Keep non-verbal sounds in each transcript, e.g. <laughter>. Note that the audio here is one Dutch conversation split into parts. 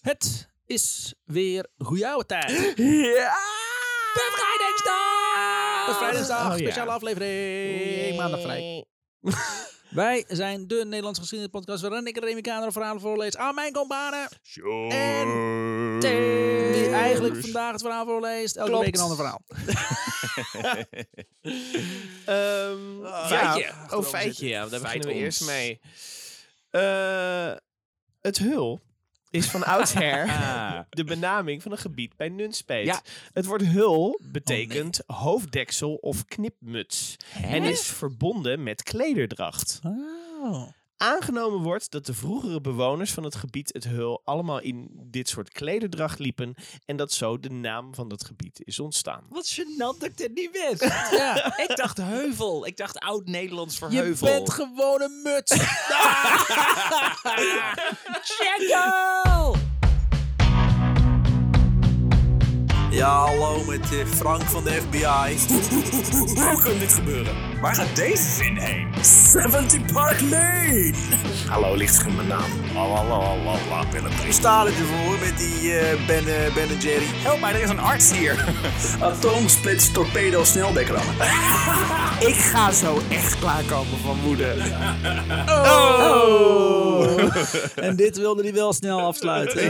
Het is weer goeie oude tijd. <gasps> Ja! Bevrijdingsdag! Bevrijdingsdag, Oh, ja. speciale aflevering. Maandag vrij. <laughs> Wij zijn de Nederlandse geschiedenispodcast waarin ik Remy Kaner verhalen voorlees aan mijn companen. En die eigenlijk vandaag het verhaal voorleest. Elke Klopt. week een ander verhaal. <laughs> Ehm, feitje. Ja. Achterover Oh, feitje, ja. Daar beginnen we ons. eerst mee. Eh, het hul is van oudsher <laughs> Ah. de benaming van een gebied bij Nunspeet. Ja. Het woord hul betekent hoofddeksel of knipmuts. En is verbonden met klederdracht. Oh. Aangenomen wordt dat de vroegere bewoners van het gebied het Hul allemaal in dit soort klederdracht liepen en dat zo de naam van dat gebied is ontstaan. Wat gênant dat ik dit niet wist. <laughs> Ja, <laughs> ik dacht heuvel. Ik dacht oud-Nederlands voor je heuvel. bent gewoon een muts. <laughs> Checo! Ja, hallo met eh, Frank van de FBI. Hoe kan dit gebeuren? Waar gaat deze zin heen? 70 Park Lane. Hallo, in mijn naam. Lalalala, Willem We staan het ervoor met die eh, ben, eh, ben en Jerry. Help mij, er is een arts hier. <laughs> Atoomsplits torpedo snelbekrammen. <laughs> Ik ga zo echt klaarkomen van woede. Oh. <laughs> En dit wilde hij wel snel afsluiten.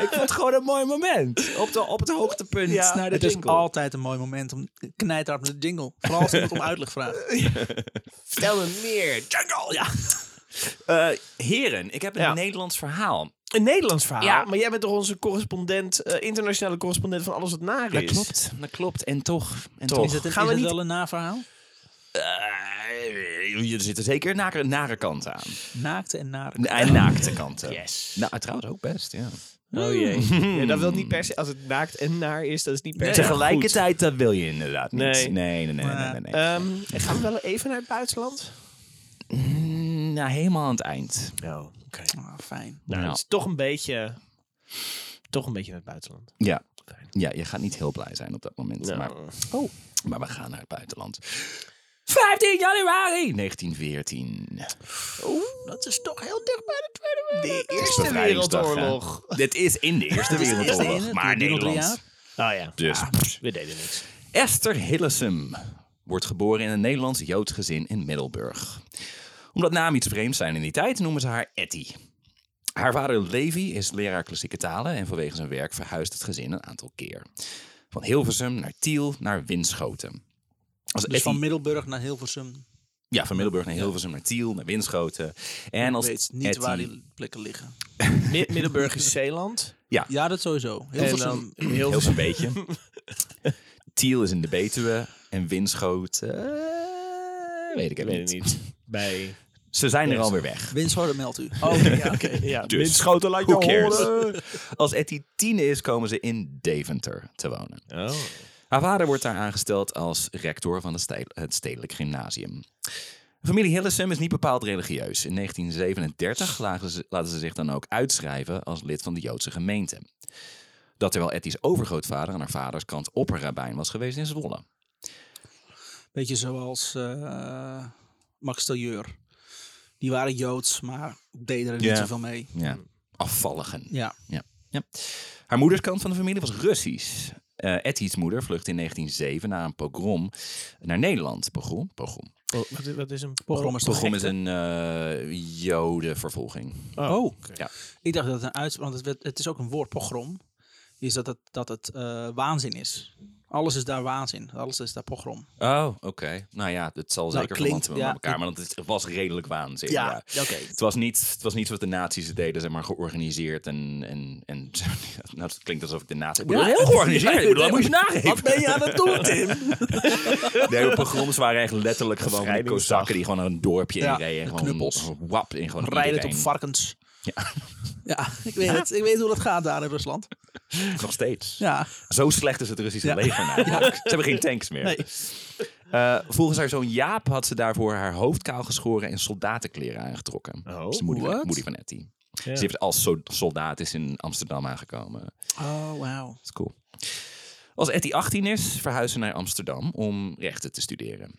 Ik vond het gewoon een mooi moment. Op, de, op het hoogtepunt Ja, naar de Het is jingle. altijd een mooi moment om knijterhard met de jingle. Vooral als iemand om uitleg vraagt. <laughs> Stel me meer. Jungle, ja. <laughs> Eh, heren, ik heb een Ja. Nederlands verhaal. Een Nederlands verhaal, Ja. maar jij bent toch onze correspondent, eh, internationale correspondent van alles wat naar Dat is. klopt, dat klopt. En toch, en Toch. toch. Is het, een, Gaan is we het niet- wel een naverhaal? Eh, er zitten zeker nare, nare kanten aan. Naakte en nare. En naakte kanten. Yes. Nou, trouwens ook best, ja. Oh jee. Ja, dat wil niet per se, als het naakt en naar is, dat is niet per Nee, se Tegelijkertijd, dat wil je inderdaad niet. Nee. Nee, nee, nee, nee, nee. goed. nee. Ehm, en gaan we wel even naar het buitenland? Mm, nou, helemaal aan het eind. Oh, oké. Ah, fijn. Nou, het is toch een beetje, toch een beetje naar het buitenland. Ja. ja, je gaat niet heel blij zijn op dat moment. Nou, Maar, oh, maar we gaan naar het buitenland. 15 januari 1914. Dat is toch heel dicht bij de Tweede de Het is Eerste. Wereldoorlog. Dit is in de Eerste <laughs> de Wereldoorlog. maar Nederland. Oh ja, Dus we deden niks. Esther Hillesum wordt geboren in een Nederlands-Joods gezin in Middelburg. Omdat naam iets vreemds zijn in die tijd, noemen ze haar Etty. Haar vader Levi is leraar klassieke talen en vanwege zijn werk verhuist het gezin een aantal keer. Van Hilversum naar Tiel naar Winschoten. Als Dus van Middelburg naar Hilversum. ja, van Middelburg naar Hilversum naar Tiel naar Winschoten. En als Ik weet niet Etty- waar die plekken liggen. <laughs> Mi- Middelburg is Zeeland. Ja, dat sowieso. Hilversum. dan Heel heel een beetje. <laughs> Tiel is in de Betuwe en Winschoten... eh, weet ik even weet niet. Bij... Ze zijn er alweer weg. Windschoten meldt u. Oh, <laughs> ja, oké. Ja, Dus, windschoten laat je horen. Als Etty tien is, komen ze in Deventer te wonen. Oh. Haar vader wordt daar aangesteld als rector van het stedelijk, gymnasium. De familie Hillesum is niet bepaald religieus. In 1937 laten ze, laten ze zich dan ook uitschrijven als lid van de Joodse gemeente. Dat terwijl Etty's overgrootvader aan haar vaders kant opperrabijn was geweest in Zwolle. Beetje zoals eh, Max Tailleur. Die waren Joods, maar deden er niet zoveel mee. Ja, afvalligen. Ja. Ja. ja. Haar moederskant van de familie was Russisch. Eh Etty's moeder vluchtte in 1907 na een pogrom naar Nederland. Pogrom? Pogrom. Oh, wat, is- wat is een Pogrom Pogrom is een eh jodenvervolging. Oh, Ja. ik dacht dat het een uitspraak... Want het, werd- het is ook een woord, pogrom. Is dat het, dat het eh, waanzin is. Alles is daar waanzin. Alles is daar pogrom. Oh, oké. Nou ja, het zal Nou, zeker klinkt- verwanten met ja, elkaar, maar het was redelijk waanzin. Ja. oké. Het was, niet, het was niet zoals de nazi's deden, zeg maar, georganiseerd en... en, en <laughs> nou, het klinkt alsof ik de nazi's... Ik bedoel, heel georganiseerd. Ik bedoel, dat moet je nageven. Wat ben je aan het doen, <laughs> Tim? Nee, de pogroms waren echt letterlijk gewoon kozakken die gewoon een dorpje Ja, inreden. En gewoon knuppels. wap in gewoon Rijden op varkens. Ja. Ja, ik weet het. Ik weet hoe dat gaat daar in Rusland. Nog steeds. Ja. Zo slecht is het Russische Ja. leger namelijk. Ze hebben geen tanks meer. Nee. Eh, volgens haar zoon Jaap had ze daarvoor haar hoofd kaal geschoren en soldatenkleren aangetrokken. Oh, Dat is de moeder, van, what? moeder van Etty. Ja. Ze heeft als so- soldaat is in Amsterdam aangekomen. Dat Oh, wauw. is cool. Als Etty 18 is, verhuist ze naar Amsterdam om rechten te studeren.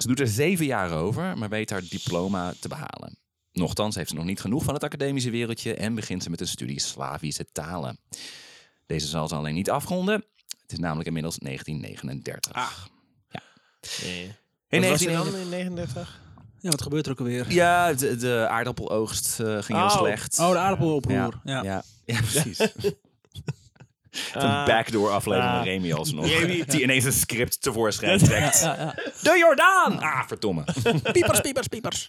Ze doet er zeven jaar over, maar weet haar diploma te behalen. Nochtans heeft ze nog niet genoeg van het academische wereldje en begint ze met een studie Slavische talen. Deze zal ze alleen niet afronden. Het is namelijk inmiddels 1939. Nee. In Wat was er 1939 dan in 39? Ja, wat gebeurt er ook alweer? Ja, de, de aardappeloogst eh, ging heel Oh. slecht. Oh, de aardappeloproer. ja, Ja. ja. <laughs> ja, precies. <laughs> een Ah. backdoor aflevering Ah. van Remy alsnog. Remy. <laughs> Die ineens een script tevoorschijn trekt. De Jordaan! Ah, verdomme. Piepers, piepers, piepers.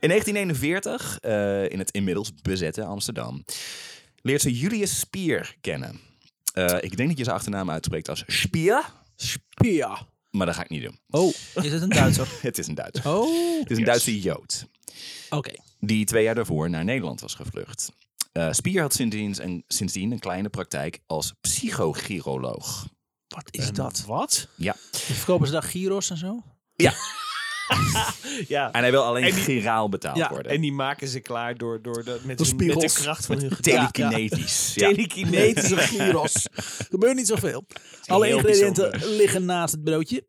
In 1941, eh, in het inmiddels bezette Amsterdam, leert ze Julius Spier kennen. Eh, ik denk dat je zijn achternaam uitspreekt als Spier, Spia. maar dat ga ik niet doen. Oh, is het een Duitser? <laughs> Het is een Duitser. Oh, Het is een Duitse Jood, oké. die twee jaar daarvoor naar Nederland was gevlucht. Eh, Spier had sindsdien een, sindsdien een kleine praktijk als psychogiroloog. Wat is dat? Wat? Ja. Verkopen ze daar gyros en zo? Ja. <laughs> <laughs> En hij wil alleen En die- giraal betaald Ja, worden. En die maken ze klaar door, door de, met, hun, met de kracht van hun gedachten. Telekinetisch. <laughs> Ja. Telekinetische <laughs> gyros. Gebeurt niet zoveel. Alle ingrediënten bijzonder. liggen naast het broodje.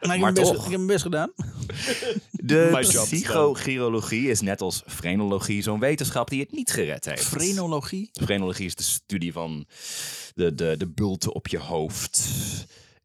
maar ik heb, best, toch. ik heb mijn best gedaan. De psychogirologie is net als frenologie zo'n wetenschap die het niet gered heeft. Frenologie. Frenologie is de studie van de, de, de bulten op je hoofd.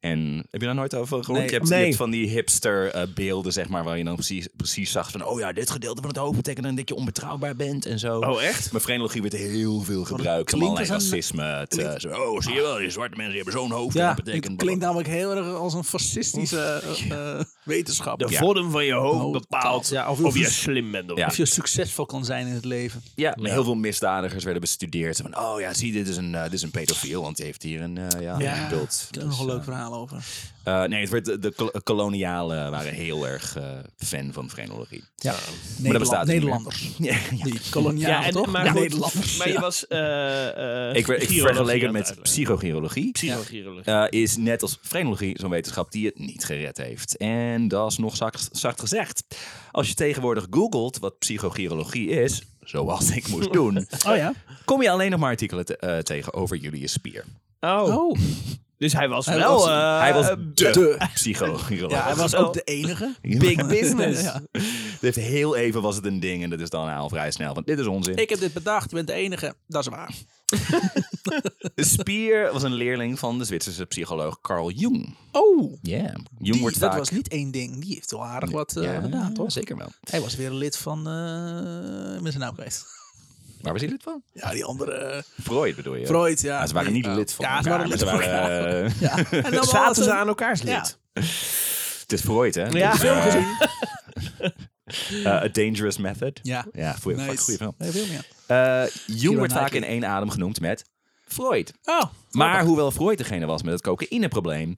En heb je daar nooit over gehoord? Nee. je, hebt, Nee. je hebt van die hipster eh, beelden, zeg maar, waar je dan precies, precies zag van, oh ja, dit gedeelte van het hoofd betekent dat je onbetrouwbaar bent en zo. Oh, echt? Maar frenologie werd heel veel gebruikt om klinkt allerlei een- racisme te... zo, oh, zie je wel, die zwarte mensen hebben zo'n hoofd. Ja, dat het betekent... klinkt namelijk heel erg als een fascistische eh, eh, wetenschap. De Ja. vorm van je hoofd Oh, bepaalt ja, of of, je- slim bent of Ja. Of je succesvol kan zijn in het leven. Ja, maar heel veel misdadigers werden bestudeerd. Van, oh ja, zie, dit is een, dit is een pedofiel, want die heeft hier een, ja, een heb er nog een leuk verhaal over. Eh, nee, het werd, de, de kol- kolonialen waren heel erg eh, fan van frenologie. Ja, dat bestaat. Nederlanders. <laughs> Ja, ja. Die kolonialen, toch? maar, Ja, goed, Nederlanders. maar je ja. was eh eh Ik, werd- ik virologie vergeleek het aan met psychogirologie. Psychogirologie. Eh, is net als frenologie zo'n wetenschap die het niet gered heeft. En dat is nog zacht, zacht gezegd. Als je tegenwoordig googelt wat psychogirologie is, zoals ik moest <laughs> doen, Oh ja? kom je alleen nog maar artikelen te- eh, tegen over Julius Spier. oh. Oh. Dus hij was Hij wel... was- eh, hij was eh, de. Ja, hij was ook de enige. <laughs> Big business. Ja. Heeft heel even was het een ding en dat is dan al vrij snel. Want dit is onzin. Ik heb dit bedacht, je bent de enige. Dat is waar. <laughs> Spier was een leerling van de Zwitserse psycholoog Carl Jung. Oh, Ja, Jung die, wordt dat was niet één ding. Die heeft wel aardig wat eh, ja, gedaan, toch? Zeker wel. Hij was weer een lid van... eh met zijn naam geweest. Waar was hij lid van? Ja, die andere... eh, Freud bedoel je? Freud, ja. Ze waren niet lid van Ja, ze elkaar, waren lid maar van ze waren, eh, Ja. En dan <laughs> Zaten ze een- aan elkaars Ja. lid? het is Freud, hè? Ja. Dus, Film eh, gezien. <laughs> A Dangerous Method. Ja. Ja, goeie, Nice. goeie film. Nee, film, ja. Eh, Jung wordt vaak in één adem genoemd met Freud. Oh, Maar hoewel Freud degene was met het cocaïneprobleem,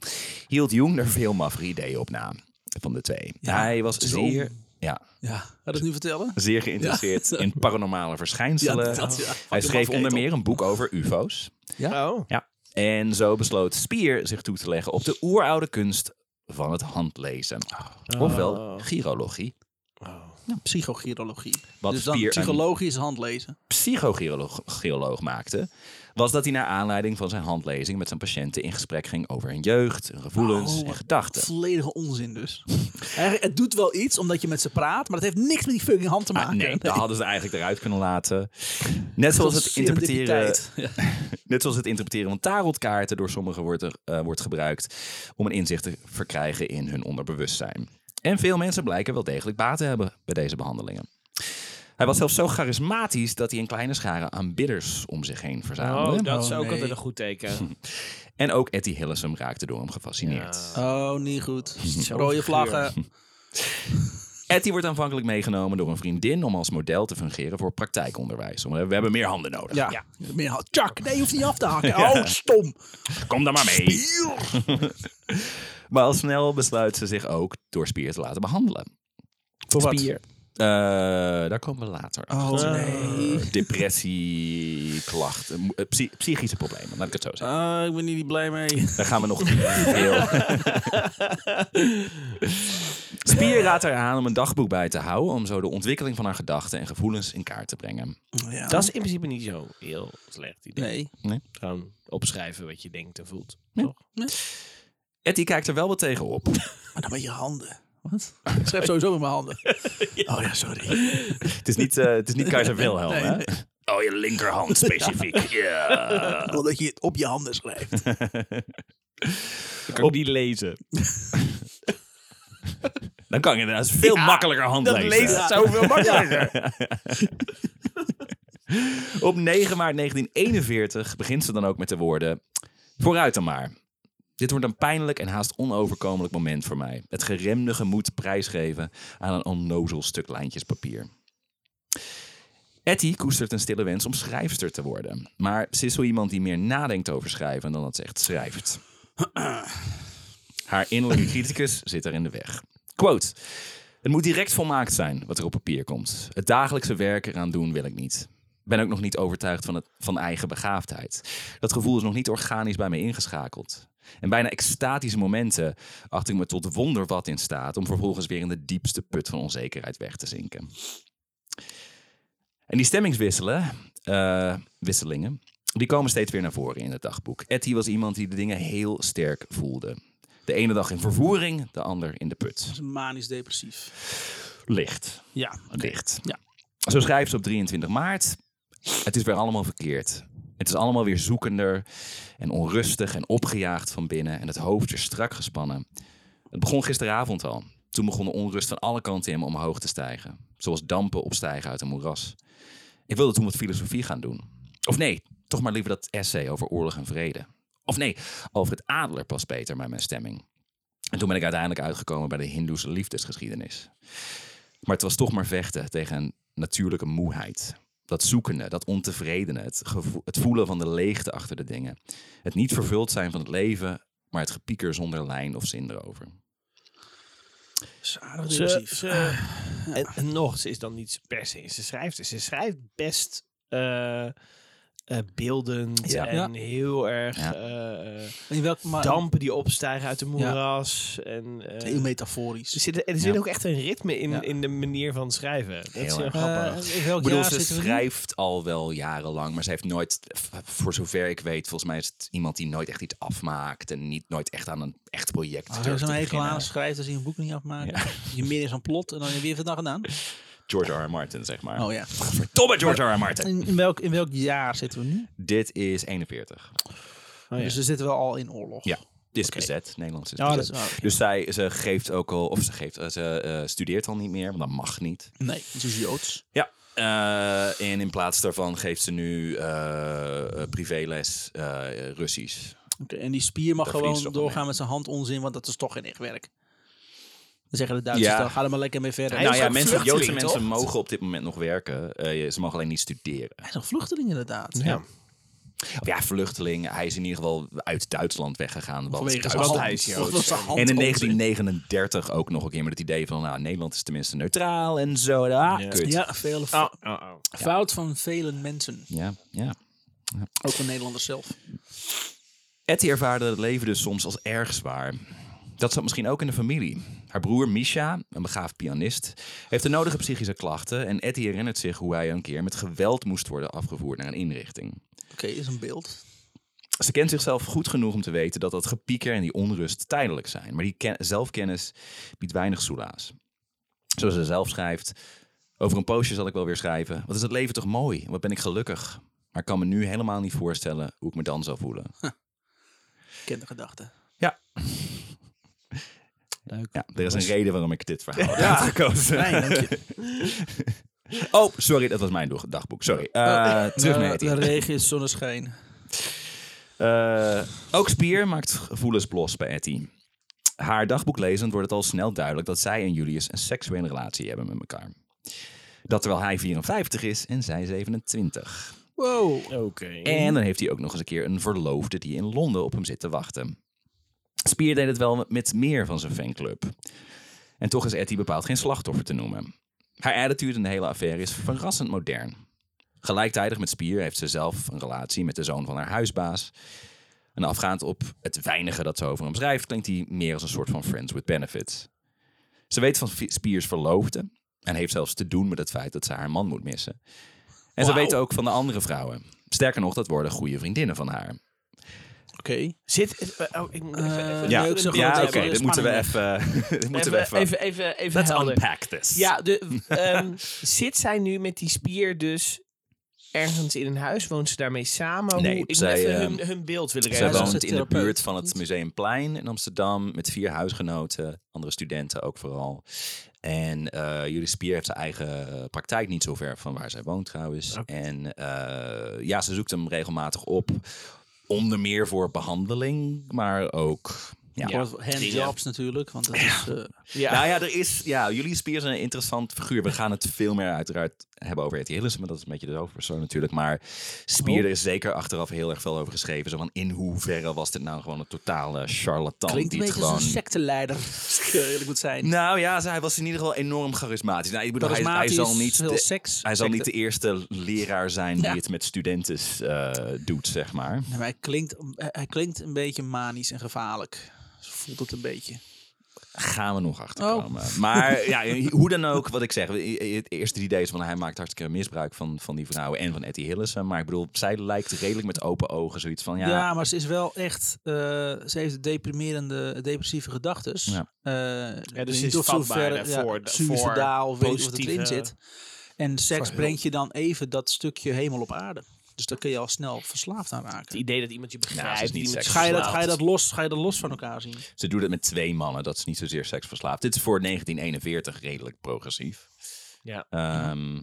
hield Jung er veel maffere ideeën op na. Van de twee. Ja, Hij was zeer, ja, Ja, dat nu vertellen? zeer geïnteresseerd in <laughs> paranormale verschijnselen. Ja, dat, ja. Hij schreef onder meer een boek over UFO's. Oh. Ja. En zo besloot Spier zich toe te leggen op de oeroude kunst van het handlezen. Ofwel girologie. Ja, psychogirologie. Wat dus dan Spier een- psychologisch handlezen. psychogiroloog geoloog maakte, was dat hij naar aanleiding van zijn handlezing met zijn patiënten in gesprek ging over hun jeugd, hun gevoelens Oh, en gedachten. Volledige onzin dus. <laughs> Eigenlijk, het doet wel iets omdat je met ze praat, maar het heeft niks met die fucking hand te Ah, maken. nee, dat hadden ze eigenlijk eruit kunnen laten. <laughs> Net zoals het interpreteren. <laughs> Ja. net zoals het interpreteren van tarotkaarten door sommigen wordt, er, eh, wordt gebruikt om een inzicht te verkrijgen in hun onderbewustzijn. En veel mensen blijken wel degelijk baat te hebben bij deze behandelingen. Hij was zelfs zo charismatisch dat hij een kleine schare aanbidders om zich heen verzamelde. Oh, dat is Oh, ook nee. altijd een goed teken. <laughs> En ook Etty Hillesum raakte door hem gefascineerd. Oh, niet goed. <laughs> Rode vlaggen. <laughs> Etty wordt aanvankelijk meegenomen door een vriendin om als model te fungeren voor praktijkonderwijs. We hebben meer handen nodig. Ja. Meer. Chuck, nee, je hoeft niet af te hakken. Oh, stom. Kom dan maar mee. maar al snel besluit ze zich ook door Spier te laten behandelen. Voor wat? Eh, daar komen we later. Oh, nee. Depressie, klachten, eh, psy- psychische problemen, laat ik het zo zeggen. Ah, ik ben niet blij mee. Daar gaan we nog heel. <laughs> Spier raadt haar aan om een dagboek bij te houden om zo de ontwikkeling van haar gedachten en gevoelens in kaart te brengen. Ja. Dat is in principe niet zo heel slecht idee. Nee. Gewoon opschrijven wat je denkt en voelt. Ja. Toch? Etty kijkt er wel wat tegen op. Maar dan met je handen. Wat? Ik schrijf sowieso met mijn handen. <laughs> Oh ja, sorry. Het is niet, eh, het is niet keizer Wilhelm, Nee, hè? nee. Oh, je linkerhand specifiek. <laughs> Ja. Omdat je het op je handen schrijft. <laughs> Ik kan ook niet lezen. Dan kan je inderdaad veel makkelijker hand Dat lezen. lezen zoveel makkelijker. Op 9 maart 1941 begint ze dan ook met de woorden... Vooruit dan maar. Dit wordt een pijnlijk en haast onoverkomelijk moment voor mij. Het geremde gemoed prijsgeven aan een onnozel stuk lijntjespapier. Etty koestert een stille wens om schrijfster te worden. Maar ze is zo iemand die meer nadenkt over schrijven dan dat ze echt schrijft. Haar innerlijke criticus zit er in de weg. Quote. Het moet direct volmaakt zijn wat er op papier komt. Het dagelijkse werk eraan doen wil ik niet. Ben ook nog niet overtuigd van, het, van eigen begaafdheid. Dat gevoel is nog niet organisch bij me ingeschakeld. En bijna extatische momenten acht ik me tot wonder wat in staat om vervolgens weer in de diepste put van onzekerheid weg te zinken. En die stemmingswisselen, eh, wisselingen, die komen steeds weer naar voren in het dagboek. Etty was iemand die de dingen heel sterk voelde. De ene dag in vervoering, de ander in de put. Manisch depressief. Licht. Ja, Licht. Ja. Zo schrijft ze op 23 maart. Het is weer allemaal verkeerd. Het is allemaal weer zoekender en onrustig en opgejaagd van binnen en het hoofd strak gespannen. Het begon gisteravond al. Toen begon de onrust van alle kanten in me omhoog te stijgen. Zoals dampen opstijgen uit een moeras. Ik wilde toen wat filosofie gaan doen. Of nee, toch maar liever dat essay over oorlog en vrede. Of nee, Alfred Adler past beter bij mijn stemming. En toen ben ik uiteindelijk uitgekomen bij de Hindoese liefdesgeschiedenis. Maar het was toch maar vechten tegen een natuurlijke moeheid. Dat zoekende, dat ontevredene, het, gevo- het voelen van de leegte achter de dingen. Het niet vervuld zijn van het leven, maar het gepieker zonder lijn of zin erover. Ze, ze, en, en nog, ze is dan niet per se, ze schrijft, ze schrijft best eh, eh, beeldend Ja. en heel erg Ja. eh, eh, In welk, maar, dampen die opstijgen uit de moeras. En, eh, Heel metaforisch. er zit, er zit Ja. ook echt een ritme in, Ja. in de manier van schrijven. Dat is Heel grappig. Eh, Ik bedoel, ze schrijft al wel jarenlang, maar ze heeft nooit, voor zover ik weet, volgens mij is het iemand die nooit echt iets afmaakt en niet nooit echt aan een echt project Oh, er te een hekel aan schrijft als hij een boek niet afmaakt. Je meer is een plot en dan heb je het dan gedaan. George R. R. Martin, zeg maar. Oh ja. Verdomme George R. R. Martin. In, in, welk, in welk jaar zitten we nu? Dit is 41. Oh, ja. Dus we zitten wel al in oorlog. Ja, dit is bezet. Nederlands is bezet. Dus zij, ze geeft ook al, of ze, geeft, eh, ze eh, studeert al niet meer, want dat mag niet. Nee, het is Joods. Ja. Eh, en in plaats daarvan geeft ze nu privéles eh, Russisch. Oké, en die spier mag Daar ze gewoon doorgaan mee. met zijn hand onzin, want dat is toch geen echt werk. Dan zeggen de Duitsers Ja. dan, ga er maar lekker mee verder. Nou ja, mensen, Joodse mensen toch? mogen op dit moment nog werken. Eh, ze mogen alleen niet studeren. Hij is een vluchteling inderdaad. Ja. Of ja, vluchteling. Hij is in ieder geval uit Duitsland weggegaan. want Vanwege zijn Duitsland- hand. hij is Joods. En in onzin. 1939 ook nog een keer met het idee van... Nou, Nederland is tenminste neutraal en zo. Ah, Ja. kut. Ja, vele Oh, oh, oh. fout van vele mensen. ja, ja. Ook van Nederlanders zelf. Etty ervaarde het leven dus soms als erg zwaar. Dat zat misschien ook in de familie. Haar broer Misha, een begaafd pianist, heeft de nodige psychische klachten. En Etty herinnert zich hoe hij een keer met geweld moest worden afgevoerd naar een inrichting. Oké, is een beeld. Ze kent zichzelf goed genoeg om te weten dat dat gepieker en die onrust tijdelijk zijn. Maar die ken- zelfkennis biedt weinig soelaas. Zoals ze zelf schrijft. Over een poosje zal ik wel weer schrijven. Wat is het leven toch mooi? Wat ben ik gelukkig? Maar ik kan me nu helemaal niet voorstellen hoe ik me dan zou voelen. Ken de gedachte. Ja. Leuk. Ja, er is een reden waarom ik dit verhaal heb uitgekozen. Fijn, dank je. <laughs> Oh, sorry, dat was mijn dag- dagboek. Sorry. Eh, terug naar de regen is zonneschijn. Eh, ook Spier maakt gevoelens los bij Etty. Haar dagboek lezend wordt het al snel duidelijk dat zij en Julius een seksuele relatie hebben met elkaar. Dat terwijl hij 54 is en zij 27. Wow. Oké. En dan heeft hij ook nog eens een keer een verloofde die in Londen op hem zit te wachten. Spier deed het wel met meer van zijn fanclub. En toch is Etty bepaald geen slachtoffer te noemen. Haar attitude in de hele affaire is verrassend modern. Gelijktijdig met Spier heeft ze zelf een relatie met de zoon van haar huisbaas. En afgaand op het weinige dat ze over hem schrijft, klinkt hij meer als een soort van friends with benefits. Ze weet van Spiers verloofde en heeft zelfs te doen met het feit dat ze haar man moet missen. En ze weet ook van de andere vrouwen. Sterker nog, dat worden goede vriendinnen van haar. Oké. Zit... eh, oh, ik moet even... Eh, even Ja, zeg ja oké, dit moeten we even... dit moeten we even, even... even, Let's helder. unpack this. Ja, de, ehm, <laughs> zit zij nu met die spier dus ergens in een huis? Woont ze daarmee samen? Nee, Hoe, ik zij, even ehm, hun, hun beeld willen Zij Zij is krijgen. woont in de therapeut, buurt van het? Museumplein in Amsterdam met vier huisgenoten, andere studenten ook vooral. En eh jullie Spier heeft zijn eigen eh, praktijk, niet zo ver van waar zij woont trouwens. En eh, ja, ze zoekt hem regelmatig op, onder meer voor behandeling, maar ook... Ja. Ja. Handjobs natuurlijk, want dat is... eh, Ja. Nou ja, er is, ja, jullie Spier is een interessant figuur. We gaan het veel meer uiteraard hebben over Etty Hillesen, maar dat is een beetje de hoofdpersoon natuurlijk. Maar Spier, Oh. er is zeker achteraf heel erg veel over geschreven. Zo van, in hoeverre was dit nou gewoon een totale charlatan? klinkt een die het beetje als gewoon... een secteleider, als ik eerlijk moet zijn. Nou ja, hij was in ieder geval enorm charismatisch. Nou, ik bedoel, hij, zal niet, de, seks. hij zal secte. niet de eerste leraar zijn die Ja. het met studenten eh, doet, zeg maar. Nee, maar hij klinkt, hij klinkt een beetje manisch en gevaarlijk. Zo voelt het een beetje. Gaan we nog Oh. achterkomen. Maar <laughs> ja, hoe dan ook, wat ik zeg. Het eerste idee is van hij maakt hartstikke misbruik van, van die vrouwen en van Etty Hillesen. Maar ik bedoel, zij lijkt redelijk met open ogen zoiets van ja. Ja, maar ze is wel echt... eh, ze heeft deprimerende, depressieve gedachten. Ja. ja, dus ze is vatbaar daarvoor, Ja, suicidaal, of weet wat het erin zit. En seks voor brengt je dan even dat stukje hemel op aarde. Dus daar kun je al snel verslaafd aan Het raken. idee dat iemand je Nou, begrijpt. is niet iemand Ga je, dat, ga, je dat los, ga je dat los van elkaar zien? Ze doet het met twee mannen. Dat is niet zozeer seksverslaafd. Dit is voor 1941 redelijk progressief. Ja. Ehm,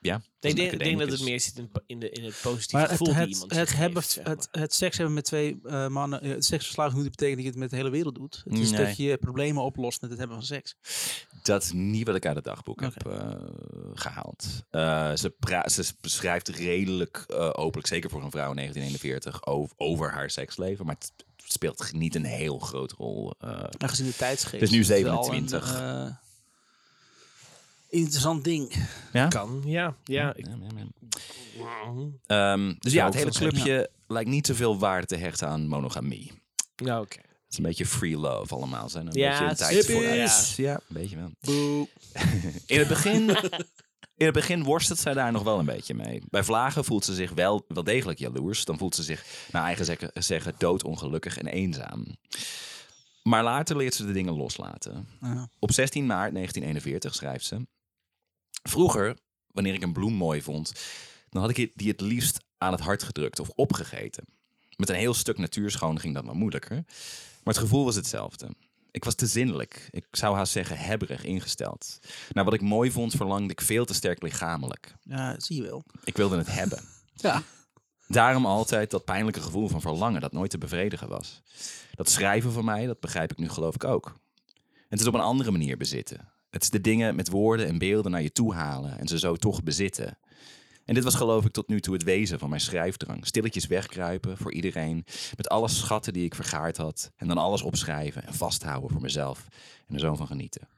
ja. Ik denk, dat het meer zit in, in, de, in het positieve Maar het, gevoel die iemand het, zich hebben, geeft, zeg het, maar. het seks hebben met twee eh, mannen, eh, het seksverslaving moet niet betekenen dat je het met de hele wereld doet. Het is Nee. dat je problemen oplost met het hebben van seks. Dat is niet wat ik uit het dagboek heb eh, gehaald. Eh, ze, beschrijft redelijk eh, openlijk, zeker voor een vrouw in 1941, over, over haar seksleven. Maar het speelt niet een heel grote rol. eh. Aangezien de tijdsgeest. Het is nu wel 27. Een, eh, interessant ding. ja? Kan, ja. ja. Ik, Ja, ja, ja. Ehm, dus ja, het hele clubje lijkt niet zoveel waarde te hechten aan monogamie. nou, oké. Het is een beetje free love allemaal. Zijn een Ja, beetje een tijd is- vooruit. Ja. Ja, een beetje wel. Boe. <laughs> In het begin, in het begin worstelt zij daar nog wel een beetje mee. Bij Vlagen voelt ze zich wel, wel degelijk jaloers. Dan voelt ze zich, naar eigen zeggen, zeggen doodongelukkig en eenzaam. Maar later leert ze de dingen loslaten. Ja. Op 16 maart 1941 schrijft ze... Vroeger, wanneer ik een bloem mooi vond... dan had ik die het liefst aan het hart gedrukt of opgegeten. Met een heel stuk natuurschoon ging dat maar moeilijker. Maar het gevoel was hetzelfde. Ik was te zinnelijk. Ik zou haast zeggen hebberig ingesteld. Naar wat ik mooi vond verlangde ik veel te sterk lichamelijk. ja, zie je wel. Ik wilde het hebben. <laughs> Ja. Daarom altijd dat pijnlijke gevoel van verlangen dat nooit te bevredigen was. Dat schrijven van mij, dat begrijp ik nu geloof ik ook. Het is op een andere manier bezitten. Het is de dingen met woorden en beelden naar je toe halen en ze zo toch bezitten. En dit was geloof ik tot nu toe het wezen van mijn schrijfdrang. Stilletjes wegkruipen voor iedereen, met alle schatten die ik vergaard had. En dan alles opschrijven en vasthouden voor mezelf en er zo van genieten.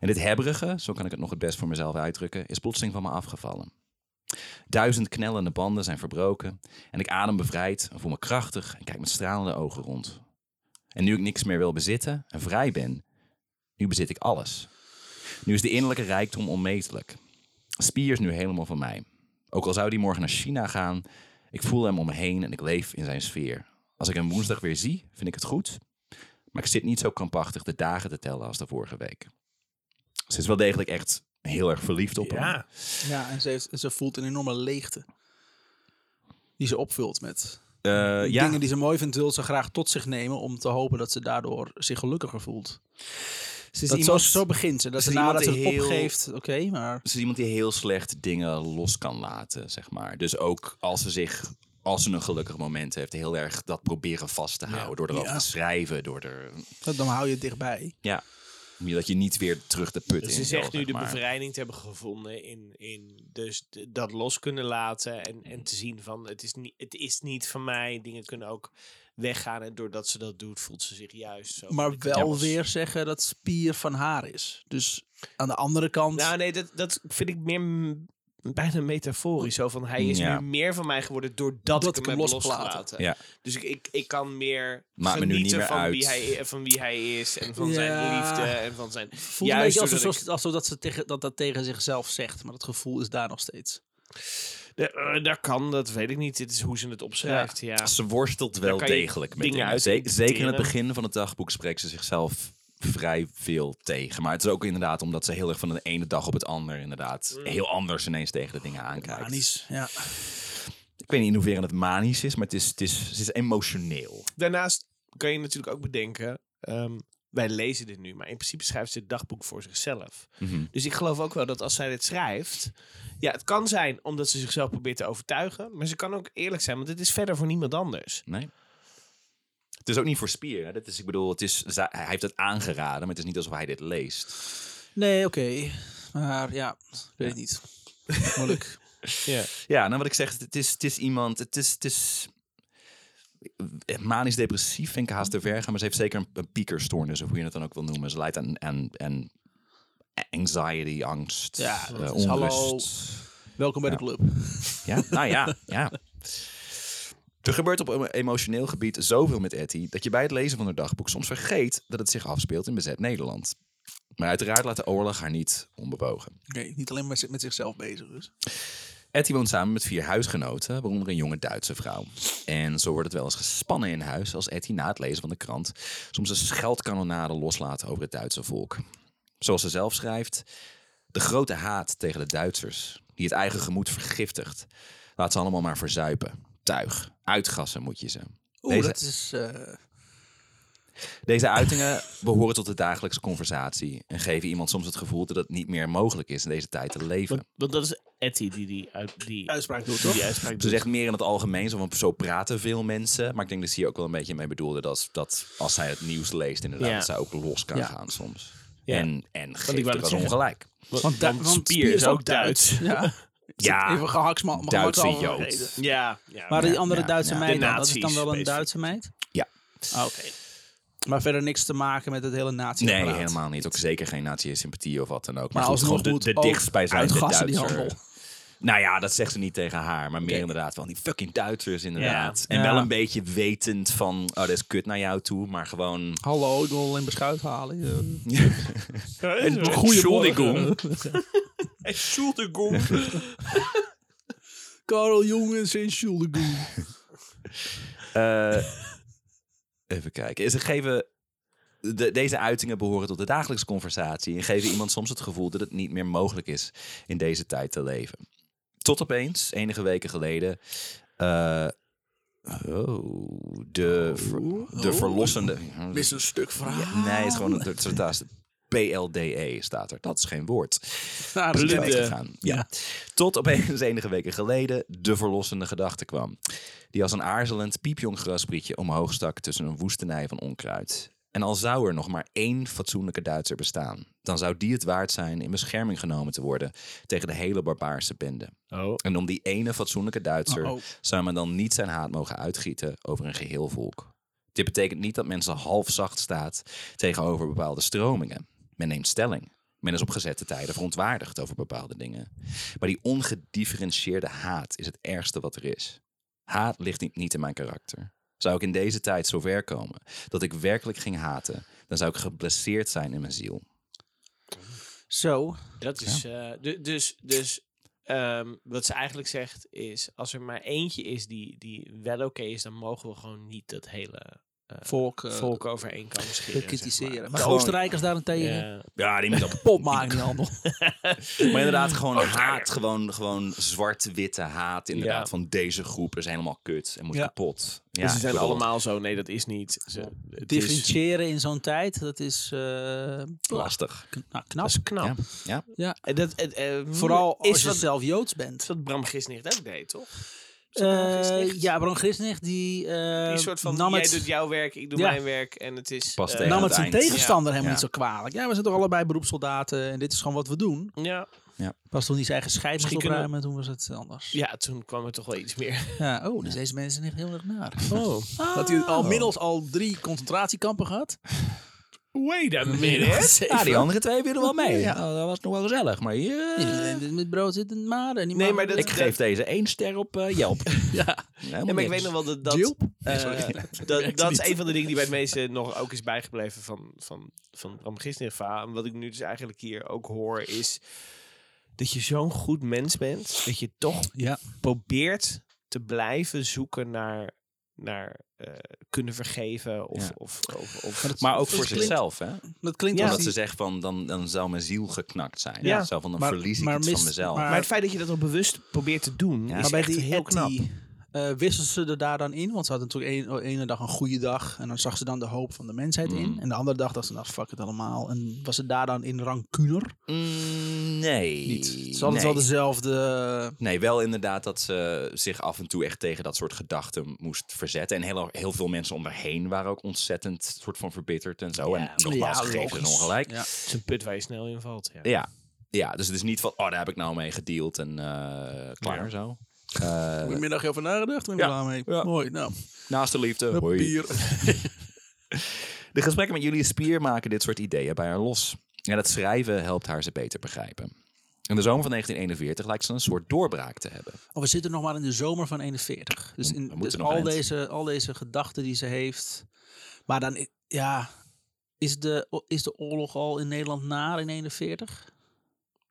En dit hebberige, zo kan ik het nog het best voor mezelf uitdrukken, is plotseling van me afgevallen. Duizend knellende banden zijn verbroken en ik adem bevrijd en voel me krachtig en kijk met stralende ogen rond. En nu ik niks meer wil bezitten en vrij ben, nu bezit ik alles. Nu is de innerlijke rijkdom onmetelijk. Spier is nu helemaal van mij. Ook al zou die morgen naar China gaan, ik voel hem om me heen en ik leef in zijn sfeer. Als ik hem woensdag weer zie, vind ik het goed. Maar ik zit niet zo krampachtig de dagen te tellen als de vorige week. Ze is wel degelijk echt heel erg verliefd op hem. Ja. Ja, en ze, heeft, ze voelt een enorme leegte. Die ze opvult met Eh, ja. dingen die ze mooi vindt, wil ze graag tot zich nemen om te hopen dat ze daardoor zich gelukkiger voelt. Ze is, Dat iemand, zo, zo begint ze. Dat ze nadat ze iemand het die heel- opgeeft, oké, maar... ze is iemand die heel slecht dingen los kan laten, zeg maar. Dus ook als ze zich, als ze een gelukkig moment heeft, heel erg dat proberen vast te houden. Door erover Ja. te schrijven, door er, Dan hou je het dichtbij. ja, dat je niet weer terug de put Dus in ze zegt nu zeg de maar. bevrijding te hebben gevonden in, in dus dat los kunnen laten en, en te zien van het is, niet, het is niet van mij. Dingen kunnen ook weggaan en doordat ze dat doet voelt ze zich juist zo. Maar wel Ja. weer zeggen dat spier van haar is. Dus aan de andere kant... Nou nee, dat, dat vind ik meer bijna metaforisch. Zo van hij is Ja. nu meer van mij geworden doordat Dat ik ik hem hem heb losgelaten. Ja. Dus ik, ik, ik kan meer Maakt me nu genieten niet meer van, uit. Wie hij, van wie hij is en van zijn Ja. liefde en van zijn... voelt een juist beetje alsof, ik- alsof dat ze tegen, dat, dat tegen zichzelf zegt. Maar dat gevoel is daar nog steeds. De, eh, dat kan, dat weet ik niet. Dit is hoe ze het opschrijft. Ja. Ze worstelt wel degelijk met dingen dingen. uit Ze- zeker in het begin van het dagboek spreekt ze zichzelf vrij veel tegen. Maar het is ook inderdaad omdat ze heel erg van de ene dag op het ander inderdaad Mm. heel anders ineens tegen de dingen aankijkt. Manisch, ja. Ik weet niet in hoeverre het manisch is, maar het is, het is, het is emotioneel. Daarnaast kan je natuurlijk ook bedenken. ehm, wij lezen dit nu, maar in principe schrijft ze het dagboek voor zichzelf. Mhm. Dus ik geloof ook wel dat als zij dit schrijft. Ja, het kan zijn omdat ze zichzelf probeert te overtuigen. Maar ze kan ook eerlijk zijn, want het is verder voor niemand anders. Nee. Het is ook niet voor Spier. Hè? Dat is, ik bedoel, het is, hij heeft het aangeraden, maar het is niet alsof hij dit leest. Nee, oké. Maar ja, weet ik niet. Moeilijk. <laughs> Ja. Ja, nou wat ik zeg, het is, het is iemand, het is, het is manisch-depressief vind ik haast te ver gaan, maar ze heeft zeker een, een piekerstoornis, of hoe je het dan ook wil noemen. Ze lijdt aan, aan, aan anxiety, angst, Ja, eh, onrust. hallo. Welkom bij de club. <laughs> Ja, nou ja, ja. Er gebeurt op een emotioneel gebied zoveel met Etty dat je bij het lezen van haar dagboek soms vergeet dat het zich afspeelt in bezet Nederland. Maar uiteraard laat de oorlog haar niet onbewogen. Niet alleen maar met zichzelf bezig dus. Etty woont samen met vier huisgenoten, waaronder een jonge Duitse vrouw. En zo wordt het wel eens gespannen in huis als Etty na het lezen van de krant soms een scheldkanonade loslaat over het Duitse volk. Zoals ze zelf schrijft, de grote haat tegen de Duitsers, die het eigen gemoed vergiftigt, laat ze allemaal maar verzuipen. Tuig, uitgassen moet je ze. Oeh, Deze- dat is... eh, Deze uitingen behoren tot de dagelijkse conversatie en geven iemand soms het gevoel dat het niet meer mogelijk is in deze tijd te leven. Want, want dat is Etty die die, uit, die uitspraak doet, toch? die uitspraak Ze zegt meer in het algemeen, zo, van, zo praten veel mensen. Maar ik denk dat ze hier ook wel een beetje mee bedoelde dat, dat als zij het nieuws leest, inderdaad, Ja. dat zij ook los kan Ja. gaan soms. Ja. En, en geeft wel ongelijk. Want, Want, want want Spier is ook Duits. Ja. Ja, Even gehaksma- Duitse Jood. Ja, ja. Maar die andere ja, Duitse ja. meid dat is dan wel een. Duitse meid? Ja. Ah, Oké. Maar verder niks te maken met het hele nazi Nee, helemaal niet. Ook zeker geen nazi-sympathie of wat dan ook. Maar, Maar goed, gewoon de, de dichtstbijzijnde uitgassen die Duitser. handel. Nou ja, dat zegt ze niet tegen haar. Maar meer inderdaad van die fucking Duitsers inderdaad. En Ja. wel een beetje wetend van, oh, dat is kut naar jou toe. Maar gewoon... Hallo, ik wil alleen beschuit halen. En Goedemorgen. Entschuldigung. Karel Jongens en Schuldigung. Eh, even kijken. Ze geven... De, deze uitingen behoren tot de dagelijkse conversatie en geven iemand soms het gevoel dat het niet meer mogelijk is in deze tijd te leven. Tot opeens, enige weken geleden, eh, oh, de, ver- de verlossende... Mis een stuk verhaal. Ja, nee, het is gewoon het, het PLDE staat er. Dat is geen woord. Nou, niet Blinde. gegaan. Ja. Tot opeens <laughs> enige weken geleden de verlossende gedachte kwam. Die als een aarzelend piepjong grasprietje omhoog stak tussen een woestenij van onkruid. En al zou er nog maar één fatsoenlijke Duitser bestaan, dan zou die het waard zijn in bescherming genomen te worden tegen de hele barbaarse bende. Oh. En om die ene fatsoenlijke Duitser Oh-oh. zou men dan niet zijn haat mogen uitgieten over een geheel volk. Dit betekent niet dat men zo half zacht staat tegenover bepaalde stromingen. Men neemt stelling. Men is op gezette tijden verontwaardigd over bepaalde dingen. Maar die ongedifferentieerde haat is het ergste wat er is. Haat ligt niet- in mijn karakter. Zou ik in deze tijd zover komen dat ik werkelijk ging haten, dan zou ik geblesseerd zijn in mijn ziel. Zo. Dat is eh, du- dus, dus ehm, wat ze eigenlijk zegt is, als er maar eentje is die, die wel oké is, dan mogen we gewoon niet dat hele eh, Volk, eh, volk over één kam scheren. zeg. Maar, maar. de Oostenrijkers daarentegen Ja. Ja, die moet op <laughs> pot maken die handel. <laughs> Maar inderdaad, gewoon haat. Gewoon, gewoon zwart-witte haat. Inderdaad, Ja. van deze groep is helemaal kut en moet Ja. kapot. Ja, Dus ze zijn allemaal zo. Nee, dat is niet. Ze, het is, Differentiëren in zo'n tijd, dat is eh, lastig. kn- nou, dat knap. is knap. Ja. ja. Ja. En Dat, het, eh, Vooral is als je wat, zelf Joods bent. is wat Bram Gisnicht ook deed, toch? Dat Eh, ja, Bram Grisnicht die, eh, Die soort van, nam, jij het, doet jouw werk, ik doe Ja. mijn werk. En het is... Pas eh, tegen nam het het zijn eind. tegenstander helemaal Ja. niet zo kwalijk. Ja, we zijn toch allebei beroepssoldaten en dit is gewoon wat we doen. Ja. Pas toen hij zijn eigen scheid moest Misschien kunnen- opruimen, toen was het anders. ja, toen kwam er toch wel iets meer. Ja, oh, dus deze mensen zijn echt heel erg naar. Oh. Had hij al middels al drie concentratiekampen gehad? Wait a minute. <laughs> Ja, die andere twee willen wel mee. Ja. Nou, dat was nog wel gezellig. Maar hier, eh, Met brood zit een maar en die Nee, maar dat- ik geef deze één ster op eh, Yelp. <laughs> Ja. Helemaal Ja, maar ik weet nog wel dat dat, eh, sorry. <laughs> dat, dat is een van de dingen die bij het meeste nog ook is bijgebleven van, van, van Bram. En wat ik nu dus eigenlijk hier ook hoor is... dat je zo'n goed mens bent, dat je toch Ja. probeert te blijven zoeken naar, naar eh, kunnen vergeven of, Ja. of, of, of Maar dat- Maar ook voor klinkt- zichzelf, hè? Dat klinkt Ja. Omdat ze die- zegt van, dan, dan zou mijn ziel geknakt zijn. Ja. Zo van, dan Maar- verlies ik maar iets mis- van mezelf. maar- Maar het feit dat je dat al bewust probeert te doen, Ja. is maar bij echt die heel knap. Etty, eh wisselde ze er daar dan in? Want ze had natuurlijk een, ene dag een goede dag. En dan zag ze dan de hoop van de mensheid in. Mm. En de andere dag dacht ze, nou fuck het allemaal. En was ze daar dan in rancuner? Mm, nee. Niet. Het is altijd nee. wel dezelfde... Nee, wel inderdaad dat ze zich af en toe echt tegen dat soort gedachten moest verzetten. En heel, heel veel mensen om haar heen waren ook ontzettend soort van verbitterd en zo. Ja, en nogmaals, ja, gegeven ze logisch. ongelijk. Ja. Het is een put waar je snel in valt. Ja. Ja. ja, dus het is niet van, oh, daar heb ik nou mee gedeeld en eh, klaar Ja. zo. Eh, Heb je middag over nagedacht? Ben je Ja. klaar mee? Ja. Mooi, nou. naast de liefde. hoi. <laughs> De gesprekken met Julius Spier maken dit soort ideeën bij haar los. En het schrijven helpt haar ze beter begrijpen. In de zomer van 1941 lijkt ze een soort doorbraak te hebben. Oh, we zitten nog maar in de zomer van 41. Dus, in, dus al, eind. deze, al deze gedachten die ze heeft. Maar dan, ja, is de, is de oorlog al in Nederland na in 41?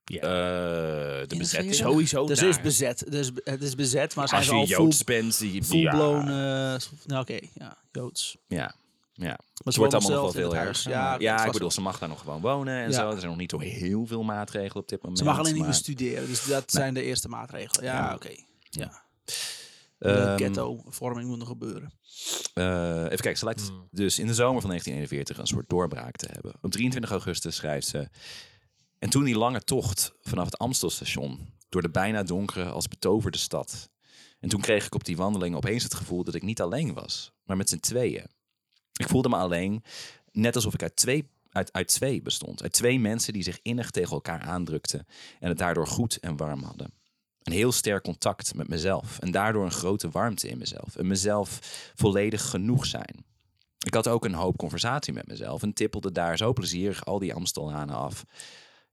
Eh, de In de bezetting. Sowieso Dus is bezet. Dus het is bezet, maar zijn Als ze je al full, Joods bent, zie je... full-blown... Ja, eh, nou oké, ja, Joods. ja, ja. Maar Het ze wordt allemaal nog wel veel huis. Ja, Ja, ik bedoel, ze mag daar nog gewoon wonen en Ja. zo. Er zijn nog niet zo heel veel maatregelen op dit moment. Ze mag alleen niet meer studeren. Dus dat zijn de eerste maatregelen. Ja, Ja. oké. Ja. Ehm, de ghetto-vorming moet nog gebeuren. Eh, even kijken, ze lijkt Hmm. dus in de zomer van 1941 een soort doorbraak te hebben. Op 23 augustus schrijft ze... En toen die lange tocht vanaf het Amstelstation... door de bijna donkere als betoverde stad... En toen kreeg ik op die wandeling opeens het gevoel dat ik niet alleen was, maar met z'n tweeën. Ik voelde me alleen, net alsof ik uit twee, uit, uit twee bestond. Uit twee mensen die zich innig tegen elkaar aandrukten en het daardoor goed en warm hadden. Een heel sterk contact met mezelf en daardoor een grote warmte in mezelf. En mezelf volledig genoeg zijn. Ik had ook een hoop conversatie met mezelf en tippelde daar zo plezierig al die Amstellanen af.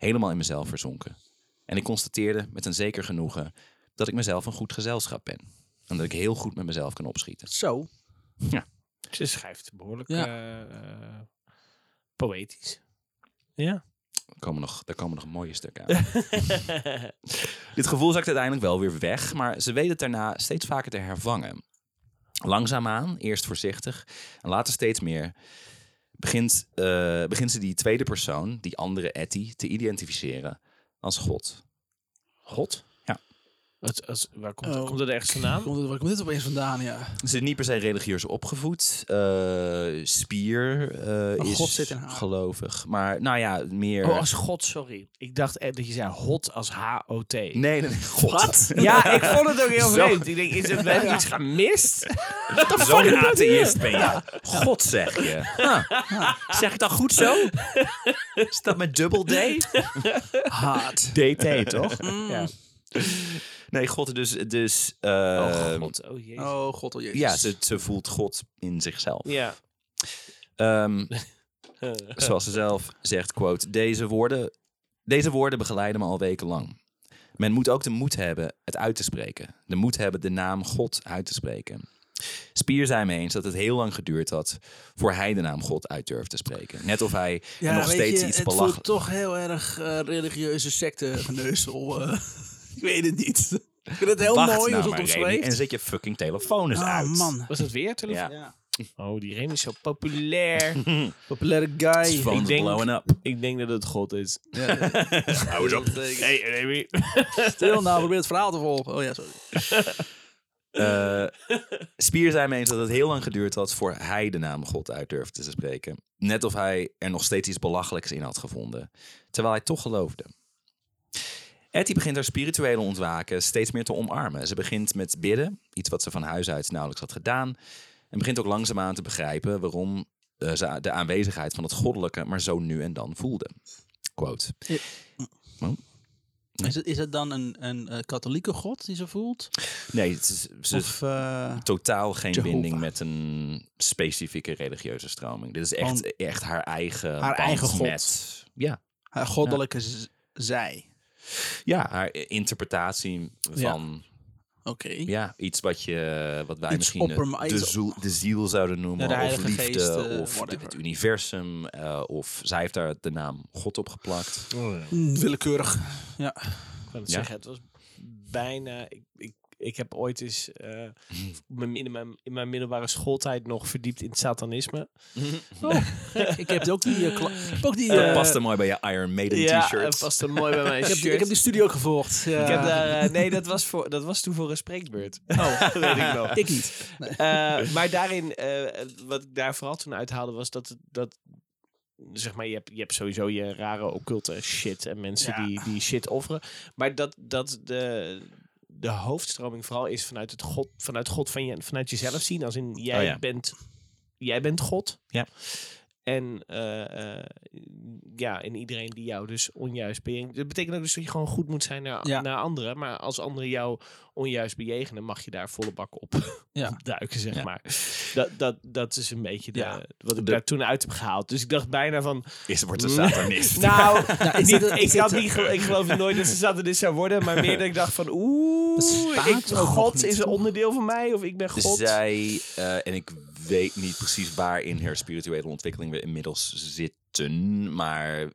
Helemaal in mezelf verzonken. En ik constateerde met een zeker genoegen dat ik mezelf een goed gezelschap ben. En dat ik heel goed met mezelf kan opschieten. Zo. Ze schrijft behoorlijk Ja. eh, eh, poëtisch. Ja. Er komen nog, daar komen nog mooie stukken aan. <laughs> Dit gevoel zakt uiteindelijk wel weer weg, maar ze weet het daarna steeds vaker te hervangen. Langzaamaan, eerst voorzichtig en later steeds meer, begint, eh, begint ze die tweede persoon, die andere Etty, te identificeren als God. God? Ja. Wat, als, waar komt, Oh. komt dat ergens vandaan? Komt het, waar komt dit opeens vandaan? Ja. Ze is niet per se religieus opgevoed. eh, spier eh, is God zit in haar. gelovig. Maar nou ja, meer... Oh, als God, sorry. Ik dacht eh, dat je zei hot als H-O-T. Nee, nee, nee. God. Wat? <laughs> Ja, ik vond het ook heel vreemd. Ik denk, is het, we hebben <laughs> iets gemist? Zo'n atheïst ben je. God zeg je. <laughs> Huh. Zeg ik dat goed zo? Is dat met dubbel D? Haat. DT, toch? Ja. Nee, God dus... dus Oh, God. Oh, jezus. Oh, god, oh jezus. ja, ze, ze voelt God in zichzelf. Ja. Ehm, <laughs> zoals ze zelf zegt, quote, deze woorden, deze woorden begeleiden me al wekenlang. Men moet ook de moed hebben het uit te spreken. De moed hebben de naam God uit te spreken. Spier zei me eens dat het heel lang geduurd had voor hij de naam God uit durfde te spreken. Net of hij Ja, nog steeds je, iets het belachelijk... voelt toch heel erg eh, religieuze secte <laughs> geneuzel. eh. <laughs> ik weet het niet. Ik vind het heel Wacht mooi nou hoe het en zet je fucking telefoon eens Ah, uit. man. Was dat weer telefoon? Ja. Ja. Oh, die Remy is zo populair. <laughs> Populaire guy. His phone's Ik denk- blowing up. ik denk dat het God is. <laughs> Hou eens op. Hey, Remy. Stil nou, probeer het verhaal te volgen. Oh ja, sorry. Eh, Spier zei me eens dat het heel lang geduurd had voor hij de naam God uit durfde te spreken. Net of hij er nog steeds iets belachelijks in had gevonden. Terwijl hij toch geloofde. Etty begint haar spirituele ontwaken steeds meer te omarmen. Ze begint met bidden, iets wat ze van huis uit nauwelijks had gedaan. En begint ook langzaamaan te begrijpen waarom eh, ze de aanwezigheid van het goddelijke maar zo nu en dan voelde. Quote. Is het, is het dan een, een eh, katholieke god die ze voelt? Nee, het is, ze Of eh, totaal geen Jehovah. binding met een specifieke religieuze stroming. Dit is echt, echt haar eigen Haar eigen God. Met, ja, haar goddelijke zij? Ja, haar interpretatie van Oké. ja, iets wat, je, wat wij Iets misschien de, ziel, de ziel zouden noemen. Ja, of liefde, Geest, of whatever. het universum. eh, of zij heeft daar de naam God op geplakt. Mm, willekeurig. Ja. kan het Ja? zeggen. Het was bijna... Ik, ik, ik heb ooit eens eh, mijn- in, mijn, in mijn middelbare schooltijd nog verdiept in het satanisme. Oh, gek. ik heb ook die... eh, <laughs> heb ook die... Dat eh, past er mooi bij je Iron Maiden Ja, t-shirt. past er mooi bij mijn ik, heb, ik heb die studie ook gevolgd. Ja. Ik heb daar, eh, nee, dat was, voor, dat was toen voor een spreekbeurt. Oh, <laughs> weet ik. Ik niet. Nee. Eh, maar daarin, eh, wat ik daar vooral toen uithaalde, was dat, dat zeg maar, je hebt, je hebt sowieso je rare occulte shit en mensen Ja. die, die shit offeren. Maar dat, dat de, de hoofdstroming vooral is vanuit, het God, vanuit God van je, vanuit jezelf zien. Als in, jij, Oh ja. bent, jij bent God. Ja. En eh, eh, ja, en iedereen die jou dus onjuist bejegent. Dat betekent ook dus dat je gewoon goed moet zijn naar, Ja. naar anderen. Maar als anderen jou onjuist bejegenen, mag je daar volle bak op, <laughs> Ja. duiken, zeg Ja. maar. Dat, dat, dat is een beetje de, Ja. wat ik De- daar toen uit heb gehaald. Dus ik dacht bijna van... Is wordt een satanist. <laughs> Nou, <laughs> is niet- ik, had niet, ik geloof nooit dat ze satanist zou worden. Maar meer dat ik dacht van... Oeh, ik, God is een onderdeel van mij. Of ik ben God. Zij, eh, en ik weet niet precies waar in haar spirituele ontwikkeling we inmiddels zitten. Maar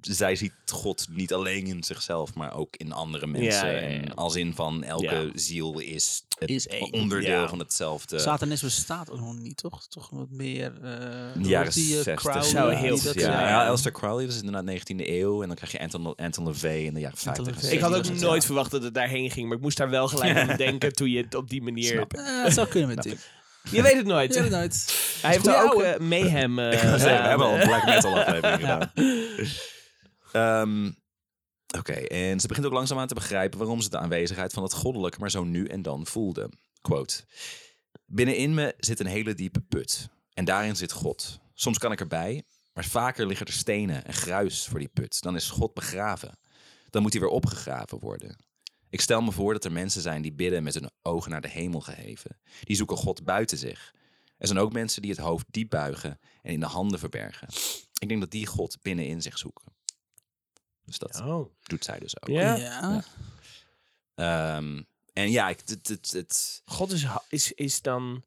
zij ziet God niet alleen in zichzelf, maar ook in andere mensen. Ja, ja, ja. En als in van elke Ja. ziel is, het Is één. onderdeel Ja. van hetzelfde. Satanisme bestaat ook nog niet, toch? Toch wat meer... eh de jaren die, eh, 60. Crowley, Zou die heel dat, veel ja, zijn. eh, ja, Elster Crowley, dat is inderdaad 19e eeuw. En dan krijg je Anton, Anton LaVey in de jaren 50. en LaVey. ik had ook 60. nooit verwacht dat het daarheen ging. Maar ik moest daar wel gelijk aan <laughs> denken toen je het op die manier... Snap ik. eh, zou kunnen met Tim. Je weet het nooit. Ik weet het nooit. <laughs> Hij heeft er ook eh, Mayhem <laughs> eh, zeggen, we hebben al eh. een black metal <laughs> aflevering Ja. gedaan. Ehm, Oké, en ze begint ook langzaamaan te begrijpen waarom ze de aanwezigheid van het goddelijke maar zo nu en dan voelde. Quote. Binnenin me zit een hele diepe put. En daarin zit God. Soms kan ik erbij, maar vaker liggen er stenen en gruis voor die put. Dan is God begraven. Dan moet hij weer opgegraven worden. Ik stel me voor dat er mensen zijn die bidden met hun ogen naar de hemel geheven. Die zoeken God buiten zich. Er zijn ook mensen die het hoofd diep buigen en in de handen verbergen. Ik denk dat die God binnenin zich zoeken. Dus dat Oh. doet zij dus ook. Ja. Ja. Ehm, en ja, ik, het, het, het, God is, is, is dan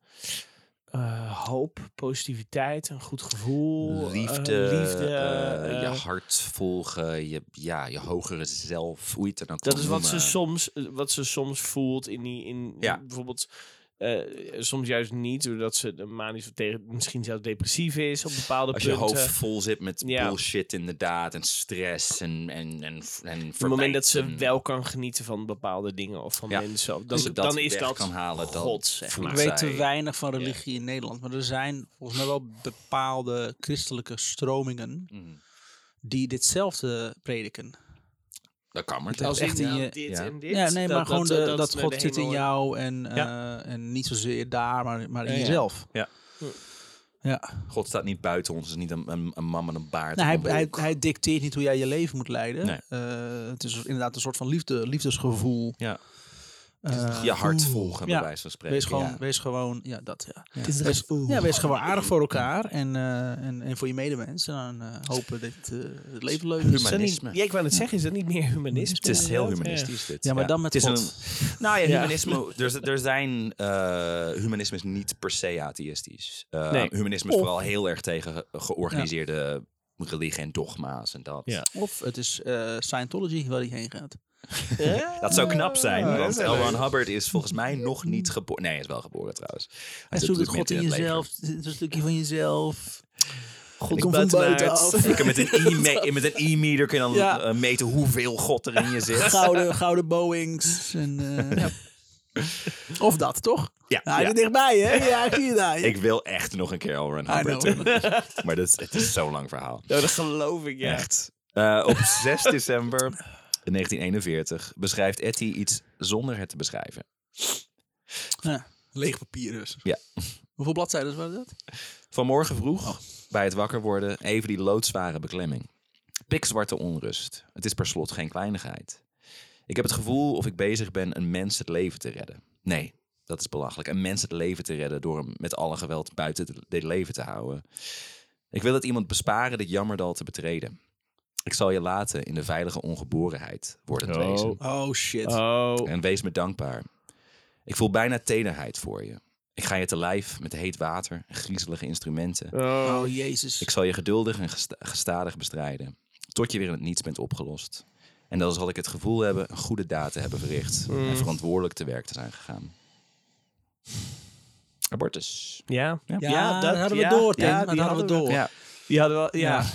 eh, hoop, positiviteit, een goed gevoel, eh, liefde, liefde eh, je hart volgen, je, ja, je hogere zelf, hoe je het er dan dat is wat ze, soms, wat ze soms voelt in die, in Ja. bijvoorbeeld, eh, soms juist niet, doordat ze de manisch of tegen, misschien zelfs depressief is op bepaalde Als je punten. hoofd vol zit met Ja. bullshit inderdaad en stress en, en, en, en op het moment dat ze wel kan genieten van bepaalde dingen of van Ja. mensen, of dan, dat dan is dat kan halen, God, Ik weet te weinig van religie in Nederland. Maar er zijn volgens mij wel bepaalde christelijke stromingen Mhm. die ditzelfde prediken. Dat kan maar. Als echt in je- dit Ja. en dit. Ja, nee, maar gewoon de- dat, God zit in jou en, Ja. eh, en niet zozeer daar, maar, maar in Ja, jezelf. Ja. Ja. God staat niet buiten ons, is niet een, een, een man met een baard. Nou, hij, hij, hij dicteert niet hoe jij je leven moet leiden. Nee. Eh, het is inderdaad een soort van liefde, liefdesgevoel. Ja. Eh, je hart volgen, bij wijze van spreken. Wees gewoon, Ja. wees gewoon, ja, dat ja. Het is Wees, ja, wees gewoon aardig voor elkaar en, eh, en, en voor je medemens. En dan eh, hopen dat eh, het leven leuk is. Humanisme. ja, ik wou net zeggen, is dat niet meer humanisme? Het is heel humanistisch dit. Ja, maar dan met het is God. Een, nou ja, Ja. humanisme. Er, er zijn eh, humanisme is niet per se atheïstisch. Eh, Nee. Humanisme is Of- vooral heel erg tegen ge- georganiseerde religie en dogma's en dat. Ja. Of het is eh, Scientology waar hij heen gaat. <laughs> Dat zou knap zijn, Ja, want L. Ron. Hubbard is volgens mij nog niet geboren. Nee, hij is wel geboren trouwens. Hij zoekt het God in jezelf. Het een stukje van jezelf. God Ik komt van buitenaf. Je kan met een <laughs> e- met een e-meter kun je dan Ja. eh, meten hoeveel God er in je zit. Gouden, gouden Boeings. En, eh, <laughs> ja. Of dat, toch? Ja, Ja, hij ja. is dichtbij, hè? Ja, ik <laughs> zie je daar. Ik wil echt nog een keer I Hubbard. <laughs> Maar dat is, het is zo'n lang verhaal. Ja, dat geloof ik, ja. Echt. Eh, op 6 <laughs> december 1941 beschrijft Etty iets zonder het te beschrijven. Ja, leeg papier dus. Ja. Hoeveel bladzijden waren dat? Vanmorgen vroeg, bij het wakker worden, even die loodzware beklemming. Pikzwarte onrust. Het is per slot geen kleinigheid. Ik heb het gevoel of ik bezig ben een mens het leven te redden. Nee, dat is belachelijk. Een mens het leven te redden door hem met alle geweld buiten dit leven te houden. Ik wil het iemand besparen dit jammerdal te betreden. Ik zal je laten in de veilige ongeborenheid worden Oh. wezen. Oh, shit. Oh. En wees me dankbaar. Ik voel bijna tederheid voor je. Ik ga je te lijf met heet water en griezelige instrumenten. Oh. Oh, jezus. Ik zal je geduldig en gesta- gestadig bestrijden. Tot je weer in het niets bent opgelost. En dan zal ik het gevoel hebben een goede daad te hebben verricht. Mm. En verantwoordelijk te werk te zijn gegaan. Abortus. Ja, Ja, dat hadden we door, Tim. Ja, die hadden we door. Ja. Die hadden we, ja. Ja.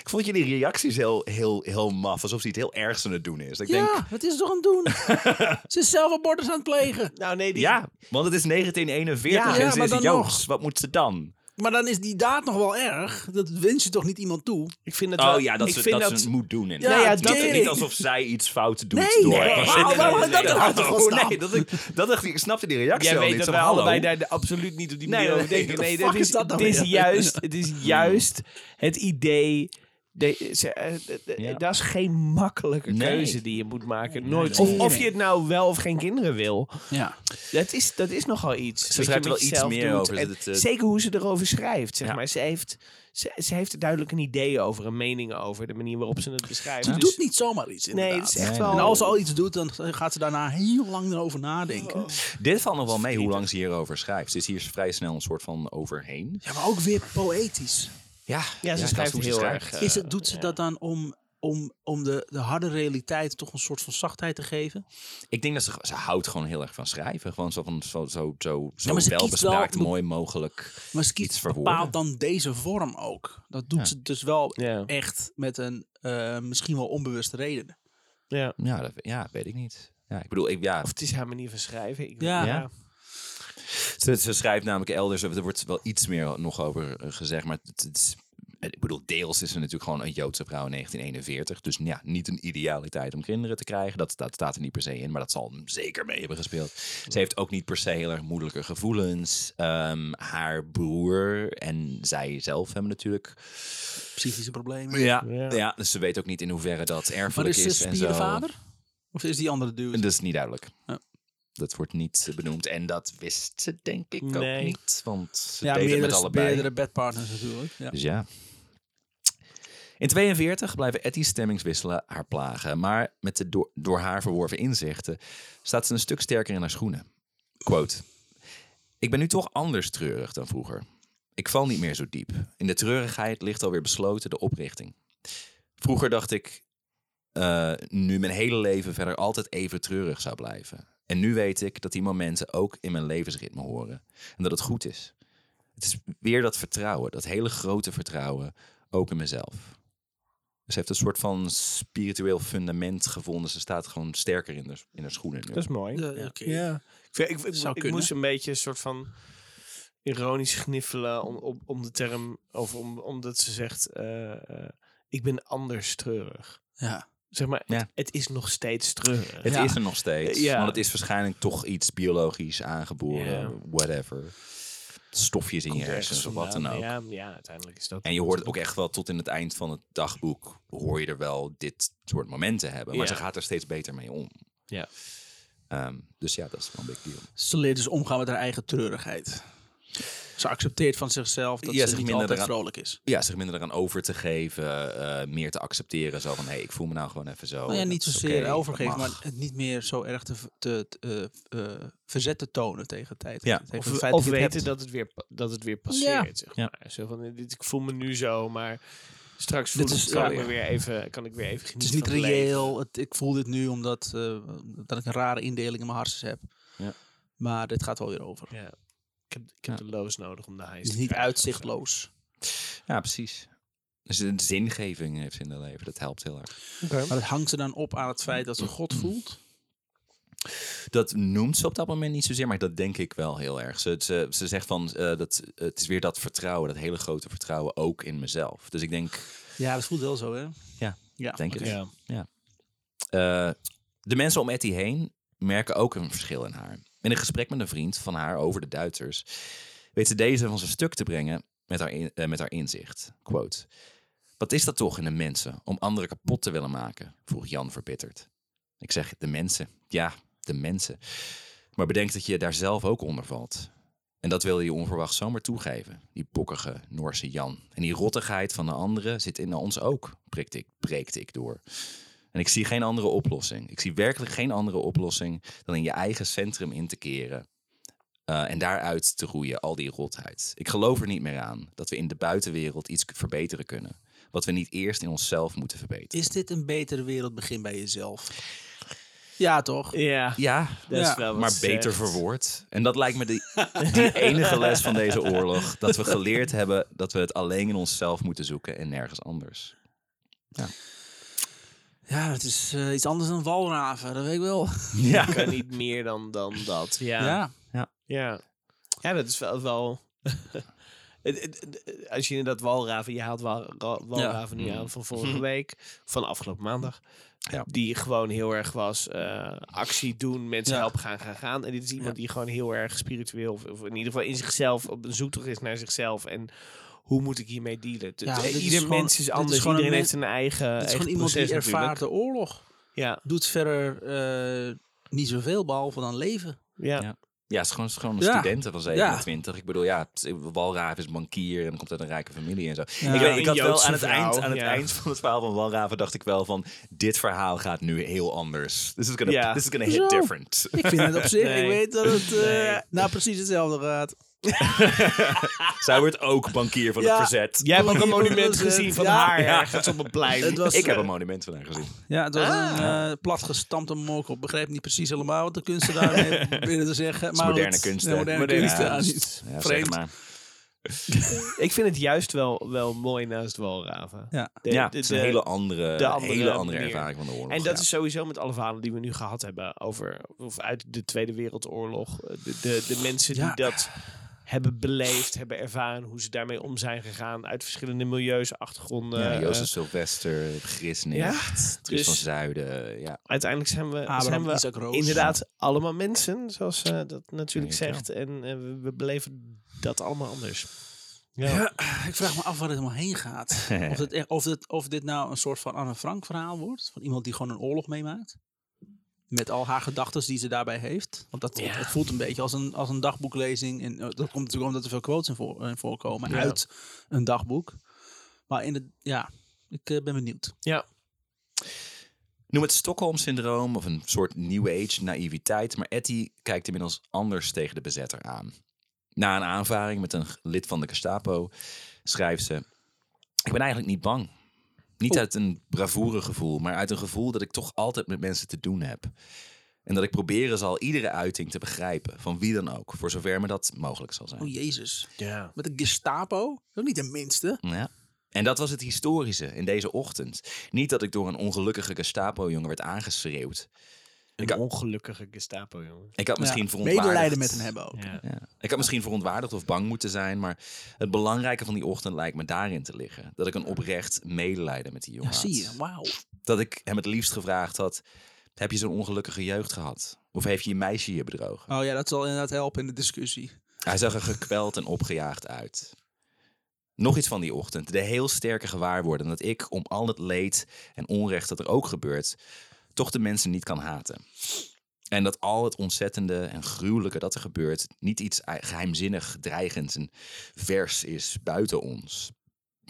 Ik vond jullie reacties heel, heel, heel maf. Alsof ze iets heel ergs aan het doen is. Ik Ja, denk, wat is ze toch aan het doen? <laughs> ze is zelf abortus aan het plegen. Nou nee, die, ja, want het is 1941 Ja, en ja, ze is Joods. nog. Wat moet ze dan? Maar dan is die daad nog wel erg. Dat wens je toch niet iemand toe? ik vind het wel, Oh ja, dat, ik ze, vind dat, dat, ze het moet doen. Ja, ja, niet, tering. niet alsof zij iets fout doet. Nee, door. nee, Oh, waarom- waarom had dat oh, gestaan? nee, dat, ik, dat dacht ik, ik snapte die reactie Jij al weet niet. dat wij allebei daar absoluut niet op die Nee, manier nee, over denken. nee, Nee, dat is is, dat nou is juist, het is juist het idee. De, ze- eh, de- de- Ja. Dat is geen makkelijke Nee. keuze die je moet maken. Nooit. nee. Of, of je het nou wel of geen kinderen wil. Ja. Dat is, dat is nogal iets. je schrijft er wel iets meer doet. over. En het, eh, zeker hoe ze erover schrijft. Zeg Ja. maar. ze, heeft, ze, ze heeft er duidelijk een idee over, een mening over. De manier waarop ze het beschrijft. Ze Dus- doet niet zomaar iets, Nee, het is echt Nee, wel... En als ze al iets doet, dan gaat ze daarna heel lang erover nadenken. Dit valt nog wel mee hoe lang ze hierover schrijft. Ze is hier vrij snel een soort van overheen. Ja, maar ook weer poëtisch. Ja, Ja, ze dat schrijft is heel erg... Is eh, het, doet ze ja. dat dan om, om, om de, de harde realiteit toch een soort van zachtheid te geven? Ik denk dat ze, ze houdt gewoon heel erg van schrijven. Gewoon zo, van, zo, zo, zo, zo maar ze wel kiest bespraakt, wel- mooi mogelijk. Maar ze Iets verwoorden. bepaalt dan deze vorm ook. Dat doet Ja. ze dus wel Ja. echt met een eh, misschien wel onbewuste reden. Ja. Ja, dat ja, weet ik niet. Ja, ik bedoel, ik, ja, Of het is haar manier van schrijven. Ik, Ja. Ze, ze schrijft namelijk elders, er wordt wel iets meer nog over eh, gezegd, maar het, het is, ik bedoel, deels is ze natuurlijk gewoon een Joodse vrouw in 1941. Dus ja, niet een idealiteit om kinderen te krijgen. Dat, dat staat er niet per se in, maar dat zal hem zeker mee hebben gespeeld. Ze heeft ook niet per se heel erg moeilijke gevoelens. Ehm, haar broer en zij zelf hebben natuurlijk... Psychische problemen. Ja, Ja. ja. dus ze weet ook niet in hoeverre dat Maar erfelijk is ze is. en spierde zo. vader? Of is die andere dude? En Dat is niet duidelijk. Ja. Dat wordt niet benoemd. En dat wist ze denk ik Nee. ook niet. Want ze ja, met meerdere, allebei. meerdere bedpartners natuurlijk. Ja. Dus ja. In 42 blijven Etty's stemmingswisselen haar plagen. Maar met de door, door haar verworven inzichten staat ze een stuk sterker in haar schoenen. Quote. Ik ben nu toch anders treurig dan vroeger. Ik val niet meer zo diep. In de treurigheid ligt alweer besloten de oprichting. Vroeger dacht ik eh, nu mijn hele leven verder altijd even treurig zou blijven. En nu weet ik dat die momenten ook in mijn levensritme horen. En dat het goed is. Het is weer dat vertrouwen, dat hele grote vertrouwen, ook in mezelf. Ze heeft een soort van spiritueel fundament gevonden. Ze staat gewoon sterker in de, in haar schoenen nu. Dat is mooi. Ja. Ik, ik, ik, Zou ik kunnen. moest een beetje een soort van ironisch gniffelen om, om, om de term, of om, omdat ze zegt, eh, eh, ik ben anders treurig. Ja. Zeg maar, Ja. het, het is nog steeds treurig. Het Ja. is er nog steeds. Ja. Want het is waarschijnlijk toch iets biologisch aangeboren. Ja. Whatever. Stofjes in je Komt hersens of wat dan vandaan. ook. Ja, ja, uiteindelijk is dat... En je hoort het ook echt wel tot in het eind van het dagboek. Hoor je er wel dit soort momenten hebben. Maar Ja. ze gaat er steeds beter mee om. Ja. Ehm, dus ja, dat is wel een big deal. Ze leert dus omgaan met haar eigen treurigheid. Ze accepteert van zichzelf dat Ja, ze zich niet minder altijd eraan- vrolijk is. Ja, zich minder eraan over te geven. eh, meer te accepteren. Zo van, hé, ik voel me nou gewoon even zo. Nou ja, niet zozeer overgeven, maar het niet meer zo erg te, te, te, eh, eh, verzet te tonen tegen tijd. Ja. Tegen Of, het feit of dat je het weten hebt. dat het weer, dat het weer passeert. Zeg Ja. maar. Zo van, dit, ik voel me nu zo, maar straks voel is- kan, ja. ik me weer even, kan ik weer even Het is niet van het leven. reëel. Het, ik voel dit nu omdat eh, dat ik een rare indeling in mijn hersens heb. Ja. Maar dit gaat wel weer over. Ja. Ik heb, ik heb Ja. de loos nodig om de Het te niet krijgen. uitzichtloos. Ja, precies. Dus een zingeving heeft in haar leven. Dat helpt heel erg. Maar het hangt ze dan op aan het feit dat ze God voelt. Dat noemt ze op dat moment niet zozeer, maar dat denk ik wel heel erg. Ze, ze, ze zegt van, eh, dat, het is weer dat vertrouwen, dat hele grote vertrouwen ook in mezelf. Dus ik denk, Ja, dat voelt wel zo, hè? Ja, ja denk het. Ja. Eh, de mensen om Etty heen merken ook een verschil in haar. In een gesprek met een vriend van haar over de Duitsers weet ze deze van zijn stuk te brengen met haar, eh, met haar inzicht. Quote. Wat is dat toch in de mensen om anderen kapot te willen maken? vroeg Jan verbitterd. Ik zeg de mensen. Ja, de mensen. Maar bedenk dat je daar zelf ook onder valt. En dat wilde je onverwacht zomaar toegeven. Die bokkige Noorse Jan. En die rottigheid van de anderen zit in ons ook, preekte ik, ik door. En ik zie geen andere oplossing. Ik zie werkelijk geen andere oplossing dan in je eigen centrum in te keren. eh, en daaruit te roeien, al die rotheid. Ik geloof er niet meer aan dat we in de buitenwereld iets verbeteren kunnen. wat we niet eerst in onszelf moeten verbeteren. Is dit een betere wereld? Begin bij jezelf. Ja, toch? Ja, Ja, dat is wel wat maar beter zegt. verwoord. En dat lijkt me de, <laughs> die enige les van deze oorlog. Dat we geleerd hebben dat we het alleen in onszelf moeten zoeken en nergens anders. Ja, het is eh, iets anders dan walraven, dat weet ik wel. <laughs> Ja, kan niet meer dan, dan dat. Ja. Ja. Ja, ja dat is wel... wel <laughs> als je inderdaad walraven... Je haalt wal, ra- walraven nu aan van vorige week. Van afgelopen maandag. Ja. Die gewoon heel erg was eh, actie doen, mensen Ja. helpen gaan, gaan, gaan. En dit is iemand die gewoon heel erg spiritueel... Of, of in ieder geval in zichzelf op een zoektocht is naar zichzelf. En hoe moet ik hiermee dealen? Ja, is Ieder gewoon- mens is anders. een Iedereen heeft zijn eigen, Het is eigen gewoon iemand die ervaart natuurlijk. de oorlog. Ja, Doet verder eh, niet zoveel, behalve dan leven. ja. Ja. ja, het is gewoon, het is gewoon een Ja. studenten van 27. Ik bedoel, ja, Walraaf is bankier en komt uit een rijke familie en zo. Ja. ik, weet, ik had wel aan het, eind, aan het ja. eind van het verhaal van Walraven dacht ik wel van, dit verhaal gaat nu heel anders. This is gonna, Ja. this is gonna hit different. Ik vind het op zich, <laughs> Nee. ik weet dat het eh, Nee. nou precies hetzelfde gaat. <laughs> Zij wordt ook bankier van Ja. het verzet. Jij hebt ook een monument gezien van ja. haar Ja. ergens op een plein. Het was, ik heb eh, een monument van haar gezien. Ja, het was Ah. een eh, platgestampte mok op. Begreep niet precies helemaal wat de kunstenaar daarmee <laughs> willen te zeggen. is Maar moderne het- kunst, Ja, moderne, Moderne kunst. Ja, kunst. niet Ja, zeg vreemd. maar. Ik vind het juist wel, wel mooi naast walraven. Ja. De- ja, de- het is een de- hele andere, de andere hele andere manier. ervaring van de oorlog. En dat ja. is sowieso met alle verhalen die we nu gehad hebben over of uit de Tweede Wereldoorlog. De, de, de mensen Ja. die dat hebben beleefd, hebben ervaren, hoe ze daarmee om zijn gegaan uit verschillende milieus, achtergronden. ja, eh, Jozef Sylvester, Grisnik, ja, Truus van dus- Zuiden. Ja. uiteindelijk zijn we, Abraham zijn we inderdaad allemaal mensen, zoals eh, dat natuurlijk zegt. En eh, we, we beleven dat allemaal anders. Ja, <clears throat> ik vraag me af waar het helemaal heen gaat. <laughs> Of, het, of, het, of dit nou een soort van Anne Frank verhaal wordt. Van iemand die gewoon een oorlog meemaakt. Met al haar gedachten die ze daarbij heeft. Want dat, Ja. voelt een beetje als een, als een dagboeklezing. En eh, dat komt natuurlijk omdat er veel quotes in, voor, in voorkomen Ja. uit een dagboek. Maar in het, ja, ik eh, ben benieuwd. Ja, Noem het Stockholm-syndroom of een soort New Age naïviteit. Maar Etty kijkt inmiddels anders tegen de bezetter aan. Na een aanvaring met een lid van de Gestapo schrijft ze... Ik ben eigenlijk niet bang. Niet Oh. uit een bravoure gevoel, maar uit een gevoel dat ik toch altijd met mensen te doen heb. En dat ik proberen zal iedere uiting te begrijpen, van wie dan ook, voor zover me dat mogelijk zal zijn. Oh jezus. ja. Met een Gestapo? Dat niet de minste. Ja. En dat was het historische in deze ochtend. Niet dat ik door een ongelukkige Gestapo-jongen werd aangeschreeuwd. Een Ik had- ongelukkige Gestapo, jongen. Ik had misschien Ja, verontwaardigd... medelijden met hem hebben ook. Ja. Ja. Ik had misschien verontwaardigd of bang moeten zijn, maar het belangrijke van die ochtend lijkt me daarin te liggen. Dat ik een oprecht medelijden met die jongen Ja, had. zie je. Wauw. Dat ik hem het liefst gevraagd had, heb je zo'n ongelukkige jeugd gehad? Of heeft je je meisje je bedrogen? Oh ja, dat zal inderdaad helpen in de discussie. Hij zag er gekweld en opgejaagd uit. Nog iets van die ochtend. De heel sterke gewaarwording dat ik, om al het leed en onrecht dat er ook gebeurt, toch de mensen niet kan haten. En dat al het ontzettende en gruwelijke dat er gebeurt niet iets geheimzinnig, dreigends en vers is buiten ons.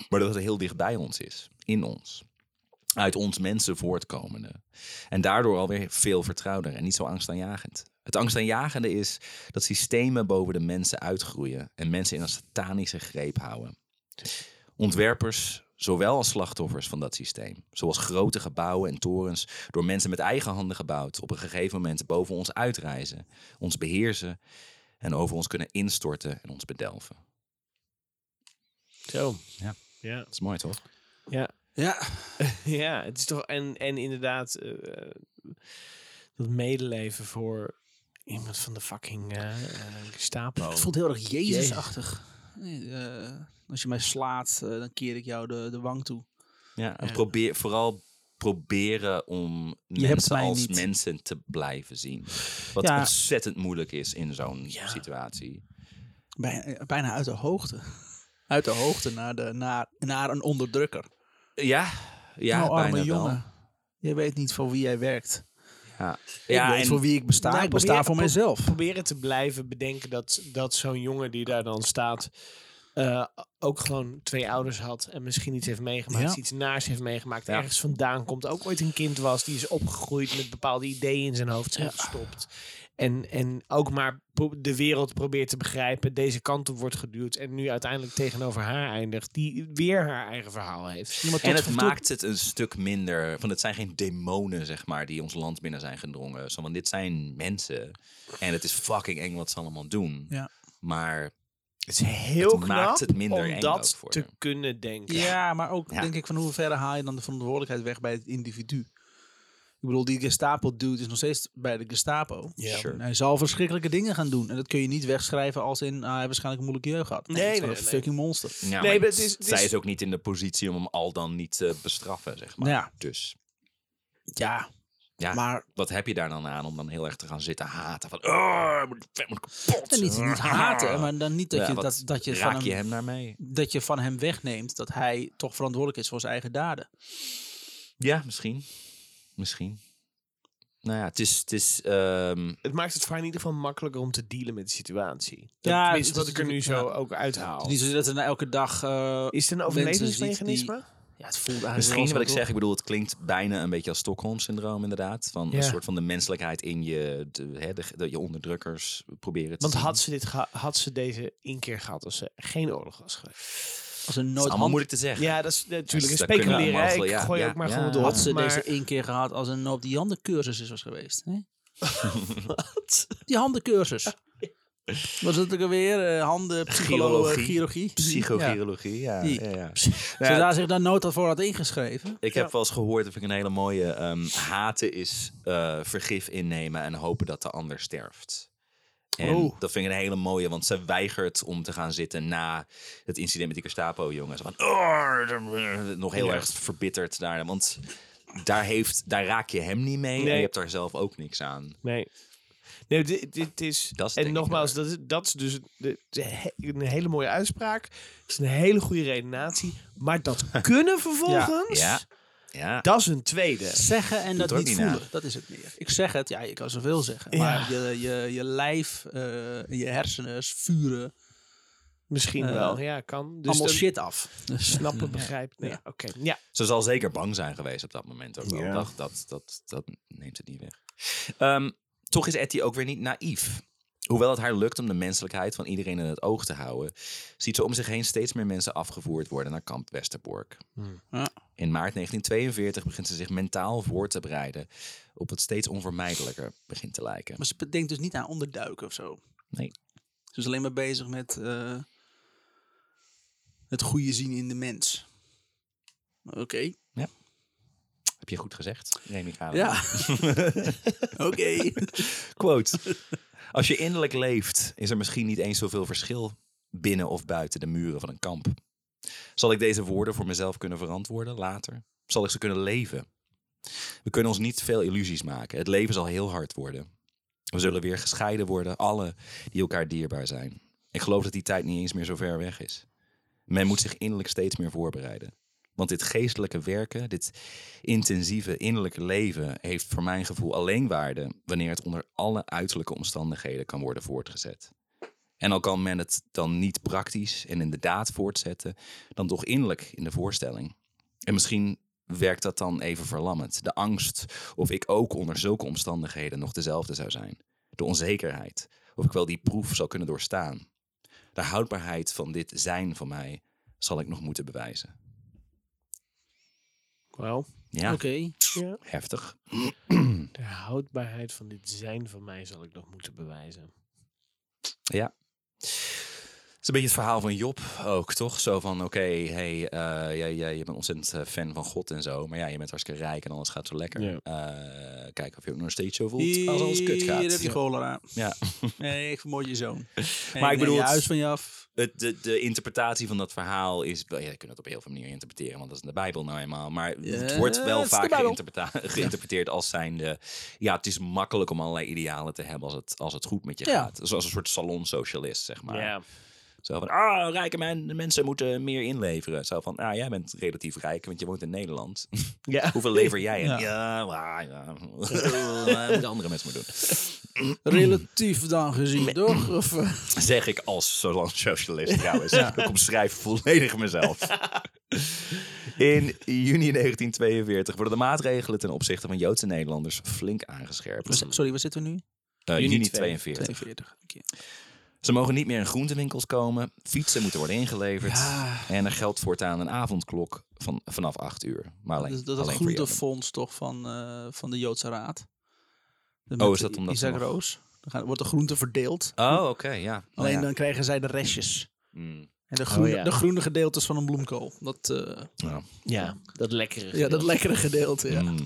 Maar dat het heel dicht bij ons is, in ons. Uit ons mensen voortkomende. En daardoor alweer veel vertrouwder en niet zo angstaanjagend. Het angstaanjagende is dat systemen boven de mensen uitgroeien en mensen in een satanische greep houden. Ontwerpers, zowel als slachtoffers van dat systeem, zoals grote gebouwen en torens door mensen met eigen handen gebouwd, op een gegeven moment boven ons uitreizen, ons beheersen en over ons kunnen instorten en ons bedelven. Zo. Ja. Ja. Dat is mooi toch? Ja. Ja, <laughs> Ja, het is toch. En, en inderdaad, eh, dat medeleven voor iemand van de fucking eh eh, Gestapo. het voelt heel erg Jezusachtig. Als je mij slaat, eh, dan keer ik jou de, de wang toe. Ja, en probeer, vooral proberen om Je mensen als niet. mensen te blijven zien. Wat Ja. ontzettend moeilijk is in zo'n Ja. situatie. Bijna, bijna uit de hoogte. <laughs> Uit de hoogte naar, de, naar, naar een onderdrukker. Ja, ja nou, arme bijna jongen. wel. Je weet niet voor wie jij werkt. Ja, Ik ja weet en voor wie ik besta. Nou, ik besta probeer- voor mijzelf. Proberen te blijven bedenken dat, dat zo'n jongen die daar dan staat. eh, ook gewoon twee ouders had en misschien iets heeft meegemaakt, Ja. iets naars heeft meegemaakt, Ja. ergens vandaan komt, ook ooit een kind was, die is opgegroeid met bepaalde ideeën in zijn hoofd zijn Ja. gestopt. En, en ook maar de wereld probeert te begrijpen, deze kant op wordt geduwd en nu uiteindelijk tegenover haar eindigt, die weer haar eigen verhaal heeft. Ja, En het maakt het een stuk minder. Van het zijn geen demonen, zeg maar, die ons land binnen zijn gedrongen. Zo, want dit zijn mensen. En het is fucking eng wat ze allemaal doen. Ja. Maar Het is heel Het knap maakt het minder om eng dat te kunnen denken. Ja, maar ook Ja. denk ik van hoe verre haal je dan de verantwoordelijkheid weg bij het individu? Ik bedoel, die Gestapo-dude is nog steeds bij de Gestapo. Sure. Hij zal verschrikkelijke dingen gaan doen. En dat kun je niet wegschrijven als in, ah, hij heeft waarschijnlijk een moeilijke jeugd gehad. Nee, nee, nee, een fucking monster. ja, Nee, maar het is- het zij is- is ook niet in de positie om hem al dan niet te bestraffen, zeg maar. Ja. Dus Ja, ja, maar wat heb je daar dan aan om dan heel erg te gaan zitten haten? Van, oh, moet, vet moet kapot. en niet, niet haten, maar dan niet dat, Ja, je, dat, dat, je raak van je hem, hem daarmee? dat je van hem wegneemt dat hij toch verantwoordelijk is voor zijn eigen daden. Ja, misschien. Misschien. Nou ja, het is... Het is ehm, Het maakt het voor in ieder geval makkelijker om te dealen met de situatie. Dat, Ja, is wat ik er nu zo ook uithaal. Het is niet zo dat er na elke dag... eh, Is het een overlevingsmechanisme? ja, het voelt eigenlijk Misschien wat ik zeg, ik bedoel, het klinkt bijna een beetje als Stockholm-syndroom inderdaad. Van Ja. een soort van de menselijkheid in je, de, hè, de, de- je onderdrukkers proberen te Want zien. had ze, dit had ze deze inkeer gehad als ze geen oorlog was geweest? Als een Dat is allemaal moeilijk te zeggen. Ja, dat is natuurlijk kunnen we speculeren. allemaal Ik ja, gooi ja, ook maar ja. gewoon door. had ze maar... deze één keer gehad als een op die handencursus is was geweest. Hè? <laughs> Die handencursus. Was het ook alweer? eh, handen, psychologie, Chirologie. chirurgie. Ja. Psychogirologie, ja. Die. ja, ja. Zodra zich daar nooit voor had ingeschreven. Ik heb wel eens gehoord, dat vind ik een hele mooie, ehm, haten is eh, vergif innemen en hopen dat de ander sterft. En Oh. dat vind ik een hele mooie, want ze weigert om te gaan zitten na het incident met die Gestapo-jongens. Van, oh, nog heel Ja. erg verbitterd daar. Want daar, heeft, daar raak je hem niet mee en je hebt daar zelf ook niks aan. Nee. Nee, dit, dit is... En nogmaals, dat is, dat is dus de, de he- een hele mooie uitspraak. Het is een hele goede redenatie. Maar dat <laughs> kunnen vervolgens, Ja, ja. Dat is een tweede. Zeggen en dat niet niet voelen. na. Dat is het meer. Ik zeg het, ja, je kan zoveel zeggen. Ja. Maar je, je, je lijf, eh, je hersenen vuren Misschien Eh, wel, ja, kan. Dus allemaal shit af. Dus, <laughs> snappen, begrijpen. Nee, Ja. Oké, ja. Ze zal zeker bang zijn geweest op dat moment ook wel. Ja. Dat, dat, dat, dat neemt het niet weg. Ehm, toch is Etty ook weer niet naïef. Hoewel het haar lukt om de menselijkheid van iedereen in het oog te houden, ziet ze om zich heen steeds meer mensen afgevoerd worden naar kamp Westerbork. Ja. In maart 1942 begint ze zich mentaal voor te bereiden op wat steeds onvermijdelijker begint te lijken. Maar ze denkt dus niet aan onderduiken of zo. Nee. Ze is alleen maar bezig met eh, het goede zien in de mens. Oké. Heb je goed gezegd, Remy Galen? Ja. <laughs> Oké. Quote. Als je innerlijk leeft, is er misschien niet eens zoveel verschil binnen of buiten de muren van een kamp. Zal ik deze woorden voor mezelf kunnen verantwoorden later? Zal ik ze kunnen leven? We kunnen ons niet veel illusies maken. Het leven zal heel hard worden. We zullen weer gescheiden worden, alle die elkaar dierbaar zijn. Ik geloof dat die tijd niet eens meer zo ver weg is. Men moet zich innerlijk steeds meer voorbereiden. Want dit geestelijke werken, dit intensieve innerlijke leven, heeft voor mijn gevoel alleen waarde wanneer het onder alle uiterlijke omstandigheden kan worden voortgezet. En al kan men het dan niet praktisch en in de daad voortzetten, dan toch innerlijk in de voorstelling. En misschien werkt dat dan even verlammend. De angst of ik ook onder zulke omstandigheden nog dezelfde zou zijn. De onzekerheid of ik wel die proef zal kunnen doorstaan. De houdbaarheid van dit zijn van mij zal ik nog moeten bewijzen. Wauw. Ja, Oké. Ja. heftig. De houdbaarheid van dit zijn van mij zal ik nog moeten bewijzen. Ja. Het is een beetje het verhaal van Job ook, toch? Zo van, oké, hey, eh, jij, jij, je bent ontzettend eh, fan van God en zo. Maar ja, je bent hartstikke rijk en alles gaat zo lekker. Ja. Eh, kijk of je ook nog steeds zo voelt als alles kut gaat. Hier heb je cholera. Ja. <laughs> Nee, ik vermoord je zoon. Maar ik bedoel, het- huis van je af. Het, de, de interpretatie van dat verhaal is... wel- Ja, je kunt het op heel veel manieren interpreteren, want dat is in de Bijbel nou eenmaal. Maar het wordt wel vaak geïnterpreteerd als zijnde... Ja, het is makkelijk om allerlei idealen te hebben als het, als het goed met je Ja. gaat. Zoals een soort salonsocialist, zeg maar. Ja. Zo van, ah, rijke men, mensen moeten meer inleveren. Zo van, ah, jij bent relatief rijk, want je woont in Nederland. <laughs> Ja. Hoeveel lever jij in? Ja. Ja, maar, ja. Dat <laughs> moeten andere mensen maar doen. Relatief dan gezien, toch? Of, eh, Zeg ik als socialist trouwens. Ik omschrijf volledig mezelf. In juni 1942 worden de maatregelen ten opzichte van Joodse Nederlanders flink aangescherpt. sorry, waar zitten we nu? Eh, Juni juni 42. 42. 42. Ze mogen niet meer in groentewinkels komen. Fietsen moeten worden ingeleverd. Ja. En er geldt voortaan een avondklok van, vanaf 8 uur. Maar alleen, Dat alleen groentefonds toch van, eh, van de Joodse Raad. De- Oh, is dat omdat ze Isaac nog- Roos. Dan gaan, wordt de groente verdeeld. Oh, oké, ja. Oh, Alleen ja. dan krijgen zij de restjes. Mm, En de groene, ja. de groene gedeeltes van een bloemkool. Dat, eh, ja. Ja, dat lekkere. ja, dat gedeelte. lekkere gedeelte. Ja. Mm.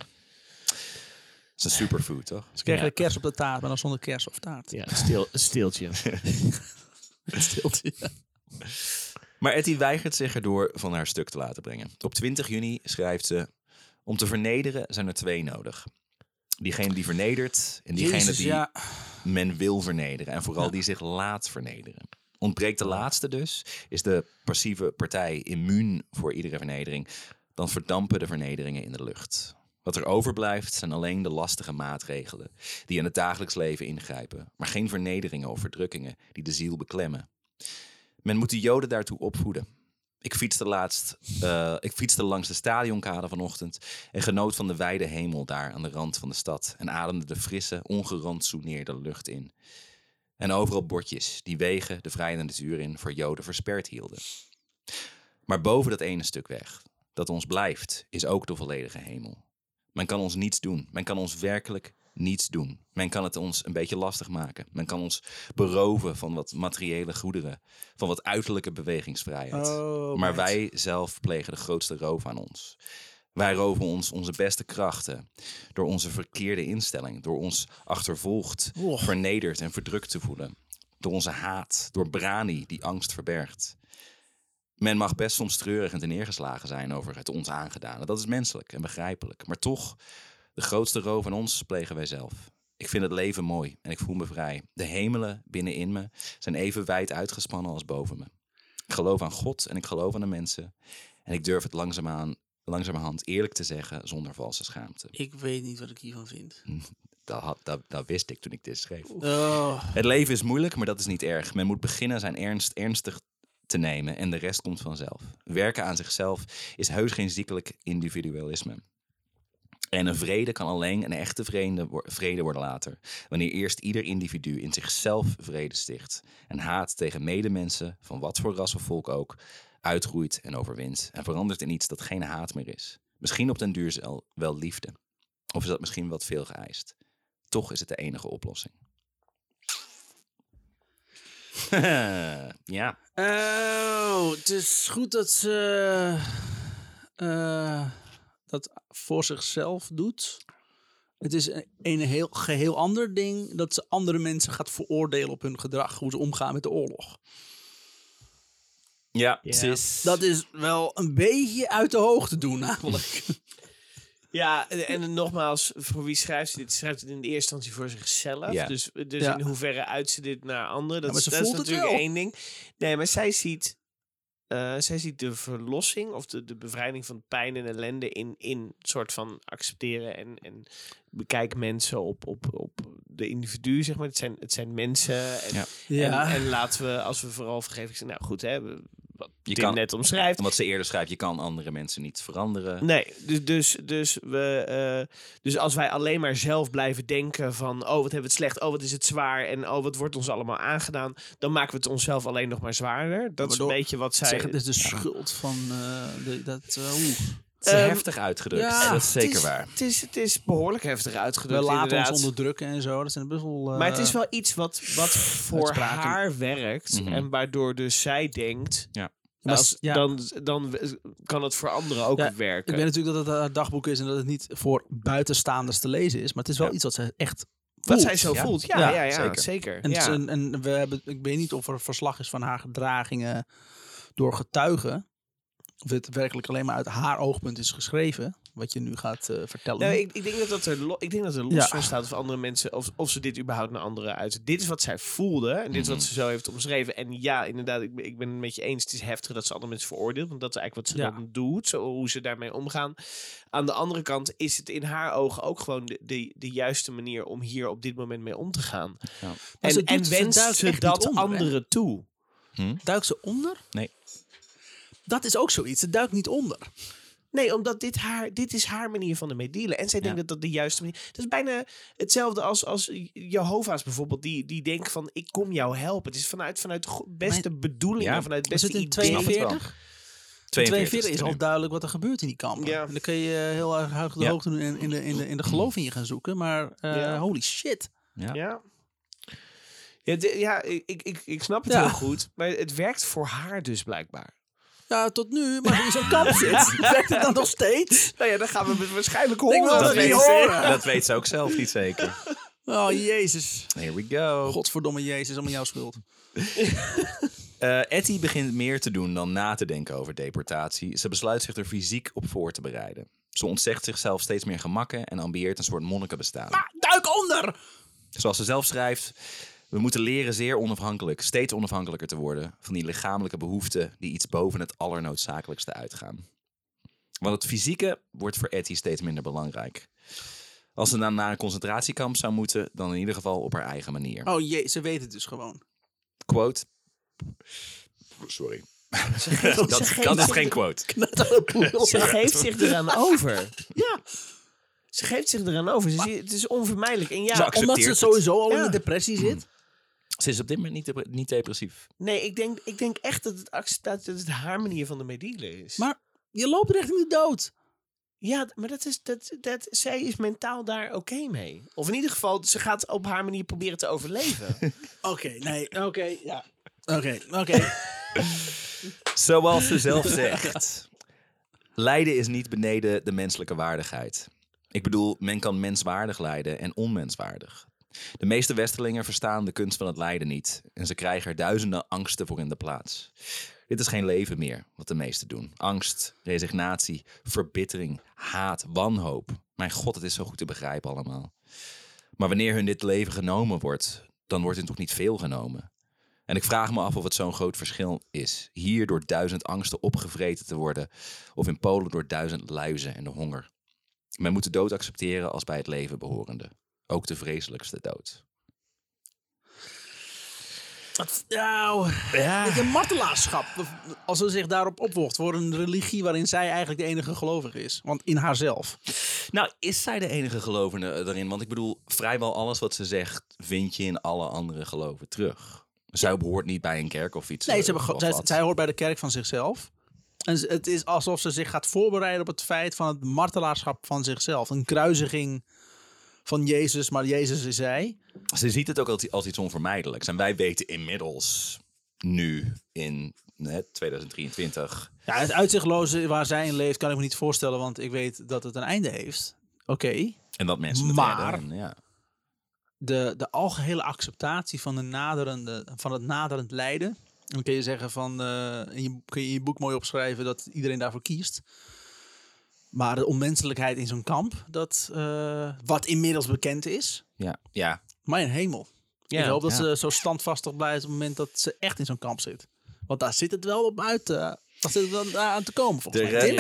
Het is een superfood, toch? Ze krijgen Ja. de kers op de taart, maar dan zonder kers of taart. Ja, stil, een steeltje. <laughs> Stilte. ja. Maar Etty weigert zich erdoor van haar stuk te laten brengen. Op 20 juni schrijft ze... Om te vernederen zijn er twee nodig. Diegene die vernedert en diegene Jezus, die ja. men wil vernederen. En vooral Ja. die zich laat vernederen. Ontbreekt de laatste dus, is de passieve partij immuun voor iedere vernedering. Dan verdampen de vernederingen in de lucht. Wat er overblijft zijn alleen de lastige maatregelen die in het dagelijks leven ingrijpen, maar geen vernederingen of verdrukkingen die de ziel beklemmen. Men moet de Joden daartoe opvoeden. Ik fietste laatst, eh, ik fietste langs de stadionkade vanochtend en genoot van de wijde hemel daar aan de rand van de stad en ademde de frisse, ongerantsoeneerde lucht in. En overal bordjes die wegen de vrije natuur in voor Joden versperd hielden. Maar boven dat ene stuk weg, dat ons blijft, is ook de volledige hemel. Men kan ons niets doen. Men kan ons werkelijk niets doen. Men kan het ons een beetje lastig maken. Men kan ons beroven van wat materiële goederen, van wat uiterlijke bewegingsvrijheid. Oh, maar wij zelf plegen de grootste roof aan ons. Wij roven ons onze beste krachten door onze verkeerde instelling, door ons achtervolgd, Och. vernederd en verdrukt te voelen. Door onze haat, door brani die angst verbergt. Men mag best soms treurig en neergeslagen zijn over het ons aangedane. Dat is menselijk en begrijpelijk. Maar toch, de grootste roof aan ons plegen wij zelf. Ik vind het leven mooi en ik voel me vrij. De hemelen binnenin me zijn even wijd uitgespannen als boven me. Ik geloof aan God en ik geloof aan de mensen. En ik durf het langzaamaan, langzamerhand eerlijk te zeggen zonder valse schaamte. Ik weet niet wat ik hiervan vind. <laughs> Dat, had, dat, dat wist ik toen ik dit schreef. Oh. Het leven is moeilijk, maar dat is niet erg. Men moet beginnen zijn ernst ernstig te nemen en de rest komt vanzelf. Werken aan zichzelf is heus geen ziekelijk individualisme. En een vrede kan alleen een echte vrede, wo- vrede worden later. Wanneer eerst ieder individu in zichzelf vrede sticht. En haat tegen medemensen, van wat voor ras of volk ook, uitgroeit en overwint. En verandert in iets dat geen haat meer is. Misschien op den duur wel liefde. Of is dat misschien wat veel geëist? Toch is het de enige oplossing. <laughs> ja. Oh, het is goed dat ze eh, dat voor zichzelf doet. Het is een, een heel geheel ander ding dat ze andere mensen gaat veroordelen op hun gedrag, hoe ze omgaan met de oorlog. Ja, is... Dat is wel een beetje uit de hoogte doen, namelijk. Ja, en, en nogmaals, voor wie schrijft ze dit? Ze Schrijft het in de eerste instantie voor zichzelf. Ja. Dus, dus Ja. in hoeverre uit ze dit naar anderen? Dat, maar is, ze dat is voelt het natuurlijk wel. één ding. Nee, maar zij ziet, eh, zij ziet de verlossing of de, de bevrijding van pijn en ellende in, in soort van accepteren en, en bekijk mensen op, op, op de individu, zeg maar. Het zijn, het zijn mensen. En, Ja. Ja. en, en laten we, als we vooral vergeven, zeggen, nou goed, hè, we- wat Je Tim kan- net omschrijft. En wat ze eerder schrijft, je kan andere mensen niet veranderen. Nee, dus, dus, dus, we, eh, dus als wij alleen maar zelf blijven denken van... oh, wat hebben we het slecht, oh, wat is het zwaar... en oh, wat wordt ons allemaal aangedaan... dan maken we het onszelf alleen nog maar zwaarder. Dat is een beetje wat zij... Zeg, het is de schuld van eh, de, dat. oeh. Het is Ehm, heftig uitgedrukt, ja, dat is zeker het is, waar. Het is, het is behoorlijk heftig We uitgedrukt, laten inderdaad. ons onderdrukken en zo. Dat zijn best wel. eh, Maar het is wel iets wat, wat voor uitspraken. haar werkt... Mhm. en waardoor dus zij denkt... Als, ja. dan, dan kan het voor anderen ook Ja, werken. Ik weet natuurlijk dat het haar dagboek is en dat het niet voor buitenstaanders te lezen is. Maar het is wel Ja. iets wat ze echt. wat voelt. zij zo Ja. voelt. Ja, Ja, ja, ja, zeker. zeker. En, een- en we hebben, ik weet niet of er een verslag is van haar gedragingen door getuigen. Of het werkelijk alleen maar uit haar oogpunt is geschreven. Wat je nu gaat eh, vertellen. Nou, ik, ik denk dat, dat er, lo- ik denk dat er los Ja. van staat of andere mensen, of, of ze dit überhaupt naar anderen uit. Dit is wat zij voelde en dit is wat Mhm. ze zo heeft omschreven. En ja, inderdaad, ik, ben- ik ben het met je eens. Het is heftig dat ze andere mensen veroordeelt, want dat is eigenlijk wat ze Ja. dan doet, zo, hoe ze daarmee omgaan. Aan de andere kant is het in haar ogen ook gewoon de, de, de juiste manier om hier op dit moment mee om te gaan. Maar En, en ze wenst duikt ze dat anderen toe. Duikt ze onder? Nee. Dat is ook zoiets. Ze duikt niet onder. Nee, omdat dit, haar, dit is haar manier van ermee dealen. En zij denkt dat dat de juiste manier Het is bijna hetzelfde als, als Jehovah's bijvoorbeeld. Die, die denken van, ik kom jou helpen. Het is vanuit, vanuit de beste bedoelingen, Ja. vanuit het Is beste het in idee. Snap het wel. 42? 42 42 is het al duidelijk wat er gebeurt in die kampen. Ja. En dan kun je eh, heel erg hoog de Ja. hoogte doen in, in, de, in, de, in de geloof in je gaan zoeken. Maar eh, Ja. holy shit. Ja. Ja. Ja, ik, ik, ik, ik snap het Ja. heel goed. Maar het werkt voor haar dus blijkbaar. Ja, tot nu. Maar als je in zo'n kamp zit, <laughs> werkt het dan nog steeds? Nou ja, dan gaan we waarschijnlijk Ik wil horen. dat Dat niet weet, horen. dat weet ze ook zelf niet zeker. <laughs> Oh, jezus. Here we go. Godverdomme jezus, allemaal jouw schuld. <laughs> Eh, Etty begint meer te doen dan na te denken over deportatie. Ze besluit zich er fysiek op voor te bereiden. Ze ontzegt zichzelf steeds meer gemakken en ambieert een soort monnikenbestaan. Duik onder! Zoals ze zelf schrijft, we moeten leren zeer onafhankelijk, steeds onafhankelijker te worden van die lichamelijke behoeften die iets boven het allernoodzakelijkste uitgaan. Want het fysieke wordt voor Etty steeds minder belangrijk. Als ze dan naar een concentratiekamp zou moeten, dan in ieder geval op haar eigen manier. Oh jee, ze weet het dus gewoon. Quote. Sorry. Ze <laughs> geeft, Dat, ze geeft dat is geen quote. <laughs> Ze geeft zich eraan <laughs> over. Ja. Ze geeft zich eraan over. Ze ziet- het is onvermijdelijk. En ja, Omdat ze het. sowieso al in Ja. de depressie zit. Ze is op dit moment niet, dep- niet depressief. nee, ik denk, ik denk echt dat het, dat het haar manier van ermee dealen is. Maar je loopt richting de dood. Ja, maar dat is, dat, dat, zij is mentaal daar oké mee. Of in ieder geval, ze gaat op haar manier proberen te overleven. <laughs> Oké, nee, oké, ja. Oké, oké. <laughs> Zoals ze zelf zegt. Lijden is niet beneden de menselijke waardigheid. Ik bedoel, men kan menswaardig lijden en onmenswaardig. De meeste Westerlingen verstaan de kunst van het lijden niet. En ze krijgen er duizenden angsten voor in de plaats. Dit is geen leven meer, wat de meesten doen. Angst, resignatie, verbittering, haat, wanhoop. Mijn god, het is zo goed te begrijpen allemaal. Maar wanneer hun dit leven genomen wordt, dan wordt hun toch niet veel genomen. En ik vraag me af of het zo'n groot verschil is. Hier door duizend angsten opgevreten te worden. Of in Polen door duizend luizen en de honger. Men moet de dood accepteren als bij het leven behorende. Ook de vreselijkste dood. Nou, ja. je, martelaarschap. Als ze zich daarop opwocht voor een religie waarin zij eigenlijk de enige gelovige is. Want in haarzelf. Nou, is zij de enige gelovende daarin? Want ik bedoel, vrijwel alles wat ze zegt vind je in alle andere geloven terug. Zij behoort niet bij een kerk of iets. Nee, eh, ze hebben, of zij, zij hoort bij de kerk van zichzelf. En het is alsof ze zich gaat voorbereiden op het feit van het martelaarschap van zichzelf. Een kruisiging van Jezus, maar Jezus is zij. Ze ziet het ook als, als iets onvermijdelijks. En wij weten inmiddels, nu in hè, 2023, Ja, het uitzichtloze waar zij in leeft kan ik me niet voorstellen, want ik weet dat het een einde heeft. Oké. en dat mensen het Maar- redden. En ja. De, de algehele acceptatie van, de naderende, van het naderend lijden. En dan kun je zeggen van, eh, in je, kun je in je boek mooi opschrijven dat iedereen daarvoor kiest. Maar de onmenselijkheid in zo'n kamp, dat, eh, wat inmiddels bekend is, Ja, ja. mijn hemel. Ja, ik hoop dat ja. ze zo standvastig blijft op het moment dat ze echt in zo'n kamp zit. Want daar zit het wel op uit, eh daar zit het wel aan te komen volgens Er, mij. Tim?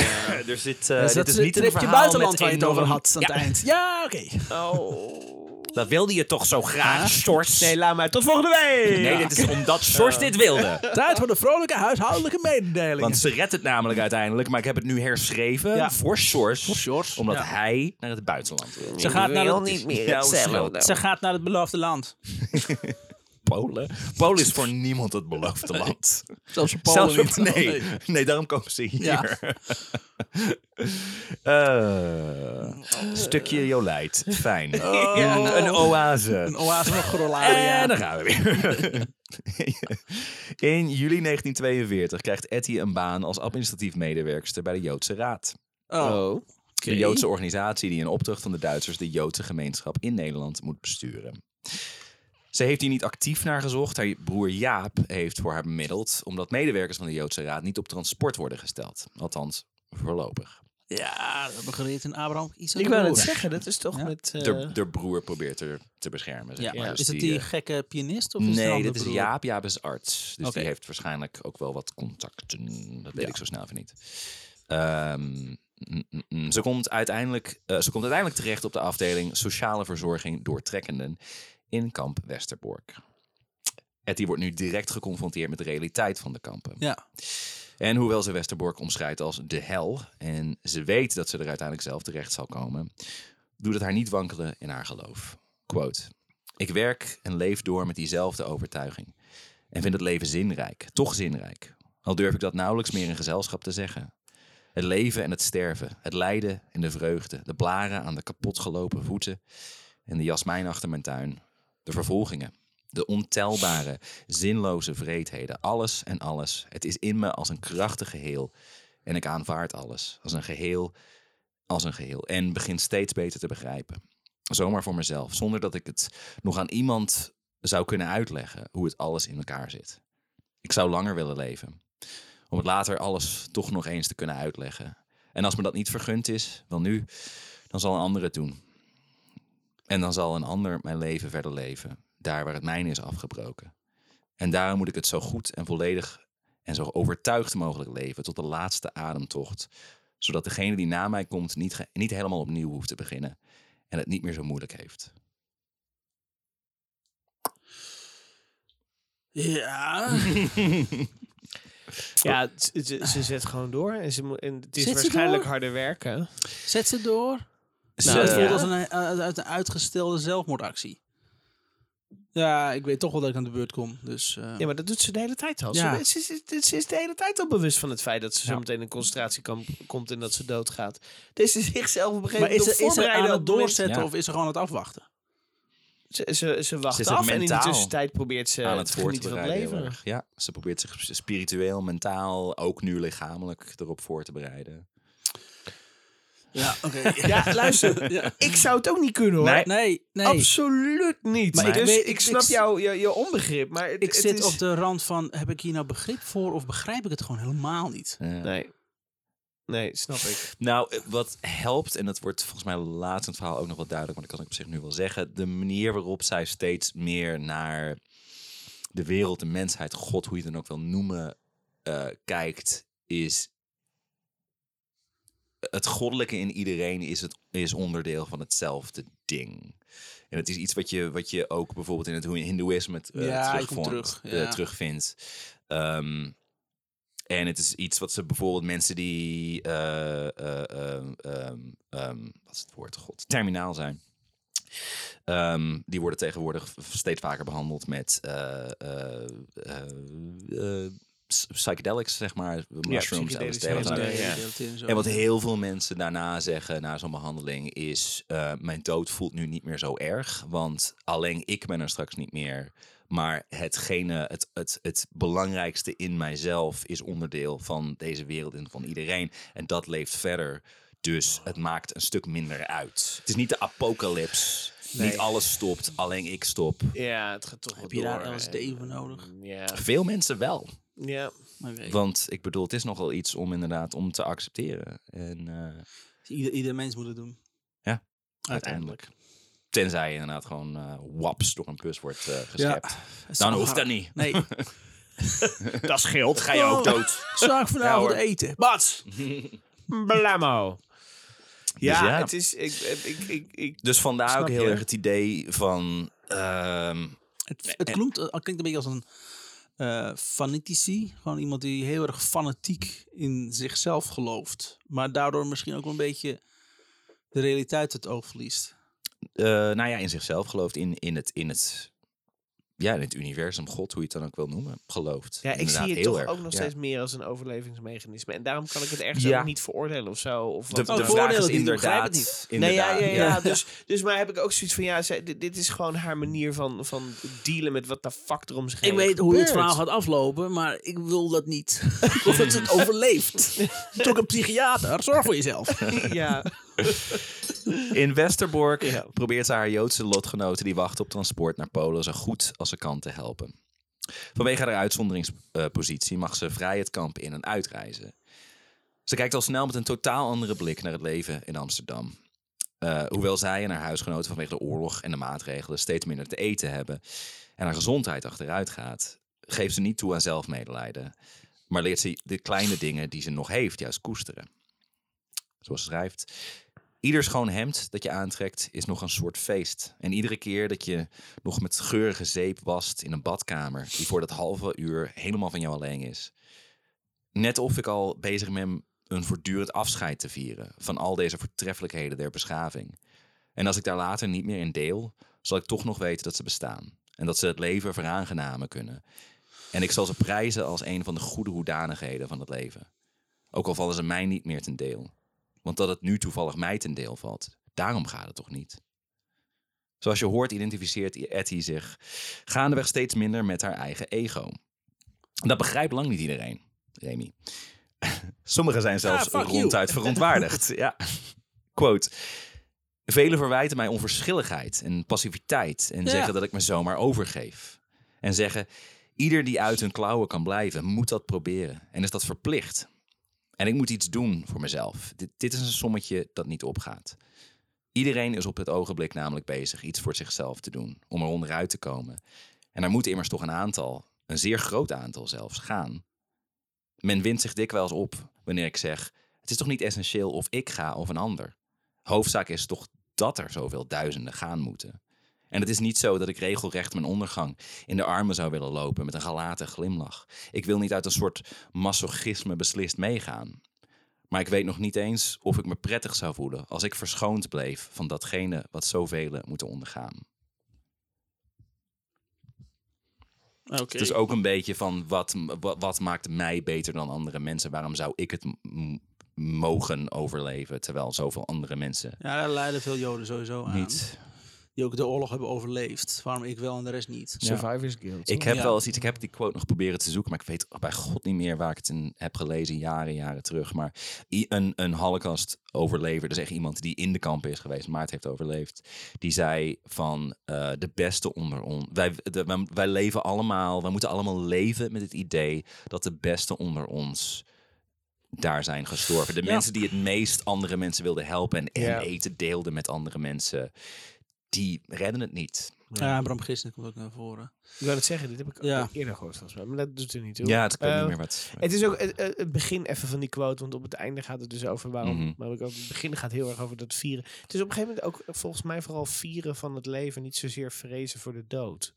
er zit, Dus dit dat is niet een verhaal buitenland met waar je het over had aan Ja, het eind. Ja, oké. Oh. Dat wilde je toch zo graag, Sjors? Nee, laat maar. Tot volgende week! Nee, dit is omdat Sjors dit wilde. <laughs> Tijd voor de vrolijke huishoudelijke mededelingen. Want ze redt het namelijk uiteindelijk, maar ik heb het nu herschreven Ja. voor Sjors. Voor Sjors, Omdat ja. hij naar het buitenland wil. Ze gaat naar wil het- niet meer hetzelfde. Ze gaat naar het beloofde land. <laughs> Polen. Polen is voor niemand het beloofde land. Zelfs voor Polen Zelfs niet. nee, Oh, nee. daarom komen ze hier. Ja. <laughs> Eh, stukje Jolijt. Fijn. Oh. Een, een oase. Een oase van Grolaria. En dan gaan we weer. <laughs> In juli 1942 krijgt Etty een baan als administratief medewerkster bij de Joodse Raad. Oh. De Joodse organisatie die in opdracht van de Duitsers de Joodse gemeenschap in Nederland moet besturen. Ze heeft hier niet actief naar gezocht. Haar broer Jaap heeft voor haar bemiddeld, omdat medewerkers van de Joodse Raad niet op transport worden gesteld. Althans, voorlopig. Ja, dat hebben we geleerd in Abraham. Isaac Ik en het zeggen, dat is toch Ja. met... eh, De, de broer probeert er te beschermen. Zeg Ja. maar. Dus is het die eh, gekke pianist? Of is Nee, dit is broer? Jaap. Jaap is arts. Dus die heeft waarschijnlijk ook wel wat contacten. Dat weet Ja. ik zo snel even niet. Ehm, mm, mm, mm. ze, komt uiteindelijk, eh, ze komt uiteindelijk terecht op de afdeling Sociale Verzorging Doortrekkenden in kamp Westerbork. Etty wordt nu direct geconfronteerd met de realiteit van de kampen. Ja. En hoewel ze Westerbork omschrijft als de hel en ze weet dat ze er uiteindelijk zelf terecht zal komen, doet het haar niet wankelen in haar geloof. Quote: Ik werk en leef door met diezelfde overtuiging en vind het leven zinrijk, toch zinrijk. Al durf ik dat nauwelijks meer in gezelschap te zeggen. Het leven en het sterven, het lijden en de vreugde, de blaren aan de kapotgelopen voeten en de jasmijn achter mijn tuin, de vervolgingen, de ontelbare, zinloze vreedheden, alles en alles. Het is in me als een krachtig geheel en ik aanvaard alles als een geheel, als een geheel en begin steeds beter te begrijpen. Zomaar voor mezelf, zonder dat ik het nog aan iemand zou kunnen uitleggen hoe het alles in elkaar zit. Ik zou langer willen leven, om het later alles toch nog eens te kunnen uitleggen. En als me dat niet vergund is, wel nu, dan zal een ander het doen. En dan zal een ander mijn leven verder leven, daar waar het mijne is afgebroken. En daarom moet ik het zo goed en volledig en zo overtuigd mogelijk leven tot de laatste ademtocht, zodat degene die na mij komt niet, niet helemaal opnieuw hoeft te beginnen en het niet meer zo moeilijk heeft. Ja. <laughs> Ja, ze, ze zet gewoon door. En, ze, moet- en het is Zet waarschijnlijk harder werken. Zet ze door. Nou, het voelt ja. als een, uit uit een uitgestelde zelfmoordactie. Ja, ik weet toch wel dat ik aan de beurt kom. Dus, eh, Ja, maar dat doet ze de hele tijd al. Ja. Ze, ze, ze- ze is de hele tijd al bewust van het feit dat ze zo Ja. meteen in een concentratiekamp komt en dat ze doodgaat. Dus ze zichzelf op een gegeven maar is moment ze, is ze voorbereiden aan het doorzetten Ja. of is ze gewoon aan het afwachten? Ze, ze, ze wacht Ze is af en in de tussentijd probeert ze aan het te voor te genieten van het bereiden. Ja, ze probeert zich spiritueel, mentaal, ook nu lichamelijk erop voor te bereiden. Ja, oké. <laughs> Ja, luister. Ja. Ik zou het ook niet kunnen hoor. Nee. Nee, nee. Absoluut niet. Maar ik dus weet- ik, ik- snap ik- jou, je, je onbegrip. Maar het, Ik het zit is... op de rand van, heb ik hier nou begrip voor of begrijp ik het gewoon helemaal niet? Nee. Nee, snap ik. Nou, eh, wat helpt, en dat wordt volgens mij later in het verhaal ook nog wel duidelijk, maar dat kan ik op zich nu wel zeggen. De manier waarop zij steeds meer naar de wereld, de mensheid, God, hoe je het dan ook wil noemen, eh, kijkt, is. Het goddelijke in iedereen is, het, is onderdeel van hetzelfde ding. En het is iets wat je, wat je ook bijvoorbeeld in het hindoeïsme eh, Ja, terugvond- terug, eh, terugvindt. Ehm, en het is iets wat ze bijvoorbeeld mensen die, eh, eh, ehm, ehm, wat is het woord, god, terminaal zijn. Die worden tegenwoordig steeds vaker behandeld met psychedelics, zeg maar, mushrooms, psychedelische LSD. ja. En wat heel veel mensen daarna zeggen na zo'n behandeling is: eh, mijn dood voelt nu niet meer zo erg, want alleen ik ben er straks niet meer. Maar hetgene, het, het, het belangrijkste in mijzelf is onderdeel van deze wereld en van iedereen. En dat leeft verder. Dus het maakt een stuk minder uit. Het is niet de apocalyps. Nee. Niet alles stopt, alleen ik stop. Ja, het gaat toch Heb je daar LSD voor nodig? Ja. Veel mensen wel. Ja. Want ik bedoel, het is nogal iets om inderdaad om te accepteren. En eh, Ieder, ieder mens moet het doen. Ja, Uiteindelijk. Tenzij je inderdaad gewoon eh waps door een bus wordt eh geschept. Dan hoeft dat niet. Nee, <laughs> Dat scheelt. Ga je ook dood. zou ik vanavond eten? Bats! <laughs> Blammo. Ja, ja. het is... Ik, ik, ik, ik, Dus vandaar ook heel je? erg het idee van... ehm, Het, het klinkt, het klinkt een beetje als een eh fanatici. Gewoon iemand die heel erg fanatiek in zichzelf gelooft. Maar daardoor misschien ook een beetje de realiteit het oog verliest. eh, nou ja, in zichzelf gelooft. In, in, het, in, het, ja, in het universum, God, hoe je het dan ook wil noemen, gelooft. ja, ik Inderdaad, zie het heel toch erg, ook nog ja. steeds meer als een overlevingsmechanisme. En daarom kan ik het ergens Ja. ook niet veroordelen of zo. Of De, wat de vraag voordelen is die- ik begrijp het inderdaad... niet. Nee, ja, ja, ja. Dus, dus maar heb ik ook zoiets van, ja, zij, dit, dit is gewoon haar manier van, van dealen met wat de fuck er om zich heen Ik weet hoe het gebeurt. verhaal gaat aflopen, maar ik wil dat niet. <laughs> of dat ze het overleeft. Toch een psychiater, zorg voor jezelf. <laughs> Ja, <laughs> In Westerbork Ja. probeert ze haar Joodse lotgenoten die wachten op transport naar Polen zo goed als ze kan te helpen. Vanwege haar uitzonderingspositie mag ze vrij het kamp in en uitreizen. Ze kijkt al snel met een totaal andere blik naar het leven in Amsterdam. Eh, hoewel zij en haar huisgenoten vanwege de oorlog en de maatregelen steeds minder te eten hebben en haar gezondheid achteruit gaat, geeft ze niet toe aan zelfmedelijden, maar leert ze de kleine dingen die ze nog heeft juist koesteren. Zoals ze schrijft, Ieder schoon hemd dat je aantrekt is nog een soort feest. En iedere keer dat je nog met geurige zeep wast in een badkamer, die voor dat halve uur helemaal van jou alleen is, Net of ik al bezig ben een voortdurend afscheid te vieren van al deze voortreffelijkheden der beschaving. En als ik daar later niet meer in deel, zal ik toch nog weten dat ze bestaan. En dat ze het leven veraangenamen kunnen. En ik zal ze prijzen als een van de goede hoedanigheden van het leven. Ook al vallen ze mij niet meer ten deel. Want dat het nu toevallig mij ten deel valt, daarom gaat het toch niet? Zoals je hoort identificeert Etty zich gaandeweg steeds minder met haar eigen ego. Dat begrijpt lang niet iedereen, Remy. <laughs> Sommigen zijn zelfs Ah, you. ronduit verontwaardigd. <laughs> ja. Quote. Velen verwijten mij onverschilligheid en passiviteit en Ja. zeggen dat ik me zomaar overgeef. En zeggen, ieder die uit hun klauwen kan blijven, moet dat proberen. En is dat verplicht. En ik moet iets doen voor mezelf. Dit, dit is een sommetje dat niet opgaat. Iedereen is op het ogenblik namelijk bezig iets voor zichzelf te doen, om er onderuit te komen. En er moet immers toch een aantal, een zeer groot aantal zelfs, gaan. Men wint zich dikwijls op wanneer ik zeg: Het is toch niet essentieel of ik ga of een ander. Hoofdzaak is toch dat er zoveel duizenden gaan moeten. En het is niet zo dat ik regelrecht mijn ondergang in de armen zou willen lopen met een gelaten glimlach. Ik wil niet uit een soort masochisme beslist meegaan. Maar ik weet nog niet eens of ik me prettig zou voelen als ik verschoond bleef van datgene wat zoveel moeten ondergaan. Oké. Dus ook een beetje van wat, wat, wat maakt mij beter dan andere mensen? Waarom zou ik het mogen overleven terwijl zoveel andere mensen Ja, daar lijden veel Joden sowieso aan. niet? Die ook de oorlog hebben overleefd. Waarom ik wel en de rest niet. Survivors Guild. Ik heb Ja. wel eens iets, ik heb die quote nog proberen te zoeken, maar ik weet bij god niet meer waar ik het in heb gelezen, jaren, jaren terug. Maar i- een, een Holocaust-overlever, dus echt iemand die in de kampen is geweest, maar het heeft overleefd, die zei van eh, de beste onder ons. Wij, de- wij, wij leven allemaal, wij moeten allemaal leven met het idee dat de beste onder ons daar zijn gestorven. De Ja. mensen die het meest andere mensen wilden helpen en, en Ja. eten deelden met andere mensen, die redden het niet. Ja, Bram Gisteren komt ook naar voren. Ik wou het zeggen, dit heb ik Ja. ook eerder gehoord volgens mij. Maar dat doet er niet toe. Ja, het kan Eh, niet meer wat. Het is ook het, het- begin even van die quote, want op het einde gaat het dus over waarom. Mhm. Maar ook het begin gaat heel erg over dat vieren. Het is op een gegeven moment ook volgens mij vooral vieren van het leven, niet zozeer vrezen voor de dood.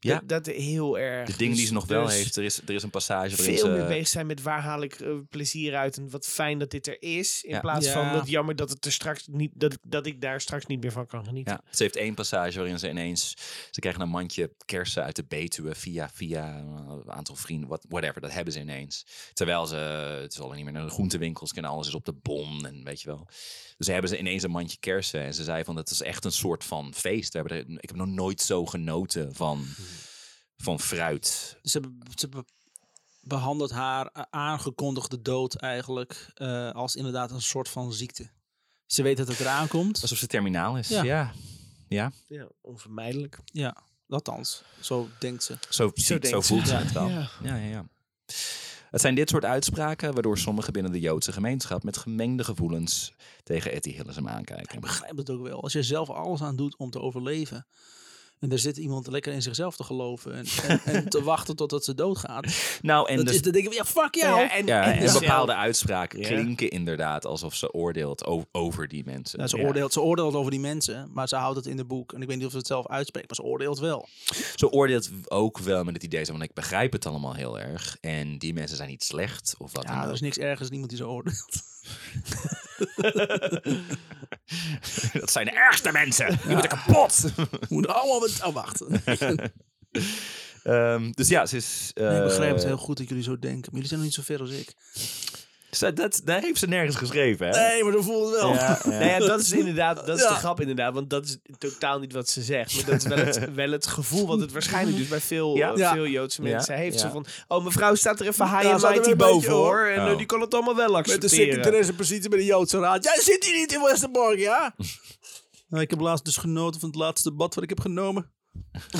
Ja. Dat, dat heel erg. De dingen die ze nog wel dus heeft. Er is, er is een passage waarin Veel ze... meer bezig zijn met waar haal ik eh, plezier uit en wat fijn dat dit er is. In Ja. plaats Ja. van wat jammer dat het er straks niet dat, ik- dat ik daar straks niet meer van kan genieten. Ja, ze heeft één passage waarin ze ineens... Ze krijgen een mandje kersen uit de Betuwe via, via een aantal vrienden. What, whatever, dat hebben ze ineens. Terwijl ze... Het is al niet meer naar de groentewinkels en alles is op de bon en weet je wel. Dus ze hebben ze ineens een mandje kersen. En ze zei van, het is echt een soort van feest. We hebben er, ik heb nog nooit zo genoten van, van fruit. Ze, ze be- behandelt haar eh, aangekondigde dood eigenlijk eh, als inderdaad een soort van ziekte. Ze weet dat het eraan komt. Alsof ze terminaal is. Ja. Ja, ja. Ja, onvermijdelijk. Ja, althans. Zo denkt ze. Zo, ziet, zo, denkt ze. voelt ze Ja. het wel. Ja. Ja, ja, ja. Het zijn dit soort uitspraken waardoor sommigen binnen de Joodse gemeenschap met gemengde gevoelens tegen Etty Hillesum aankijken. Ik begrijp het ook wel. Als je zelf alles aan doet om te overleven. En er zit iemand lekker in zichzelf te geloven. En, en, en te <laughs> wachten totdat ze doodgaat. Nou, en dat dus, is, dan denk ik, ja, fuck jou. Ja, en, ja, en en dus- bepaalde uitspraken Ja. klinken inderdaad alsof ze oordeelt over die mensen. Ja, ze, Ja. oordeelt, ze oordeelt over die mensen, maar ze houdt het in de boek. En ik weet niet of ze het zelf uitspreekt, maar ze oordeelt wel. Ze oordeelt ook wel met het idee van ik begrijp het allemaal heel erg. En die mensen zijn niet slecht of wat Ja, er is niks ergers dan iemand die zo oordeelt. <laughs> Dat zijn de ergste mensen. Die moeten kapot. We moeten allemaal met... Oh, wacht. <laughs> Ehm, dus ja, ze is... Nee, ik begrijp het eh, heel goed dat jullie zo denken. Maar jullie zijn nog niet zo ver als ik. Ze- dat, daar heeft ze nergens geschreven, hè? Nee, maar dat voelt het wel. Ja, <laughs> ja. Nou ja, dat is inderdaad, dat is Ja. de grap inderdaad, want dat is totaal niet wat ze zegt. Maar dat is wel het, wel het gevoel wat het waarschijnlijk dus bij veel, Ja. Ja. veel Joodse mensen Ja. heeft. Ja. Zo van, oh mevrouw staat er even high er mighty boven hoor. En eh, Oh. die kan het allemaal wel Met de accepteren. secretaresse precies bij de Joodse Raad. Jij zit hier niet in Westerbork, ja? <laughs> nou, ik heb laatst dus genoten van het laatste bad wat ik heb genomen. <laughs>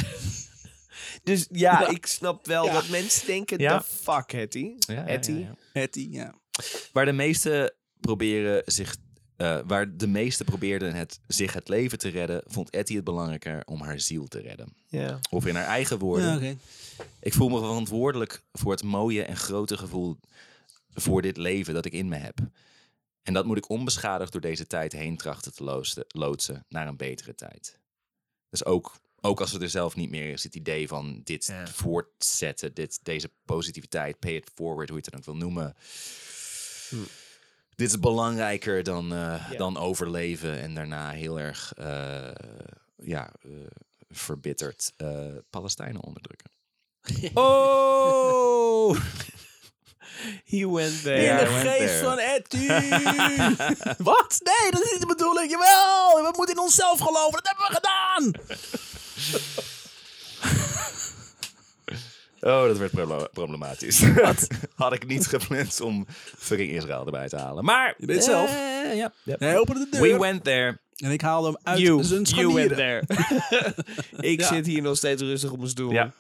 Dus ja, Ja. ik snap wel Ja. dat mensen denken, Ja. the fuck Hetty. Ja, ja, Hetty. ja, ja. Hetty, ja. Waar de meesten proberen zich. eh, waar de meesten probeerden het, zich het leven te redden, vond Etty het belangrijker om haar ziel te redden. Of in haar eigen woorden. Ja. Ik voel me verantwoordelijk voor het mooie en grote gevoel voor dit leven dat ik in me heb. En dat moet ik onbeschadigd door deze tijd heen trachten te loodsen, loodsen naar een betere tijd. Dus ook ook als het er zelf niet meer is, het idee van dit voortzetten, dit, deze positiviteit, pay it forward, hoe je het dan ook wil noemen. Dit is belangrijker dan, eh, Ja. dan overleven en daarna heel erg eh, ja, eh, verbitterd eh, Palestijnen onderdrukken. <laughs> oh! <laughs> He went there. In de geest there. van Etty. <laughs> Wat? Nee, dat is niet de bedoeling. Jawel, we moeten in onszelf geloven. Dat hebben we gedaan. Oh, dat werd proble- problematisch. <laughs> Had ik niet gepland om fucking Israël erbij te halen. Maar... Je deed het zelf. eh, ja. Hij opende de deur. We went there. En ik haalde hem uit You, zijn you went there. <laughs> ik Ja. zit hier nog steeds rustig op mijn stoel. Ja.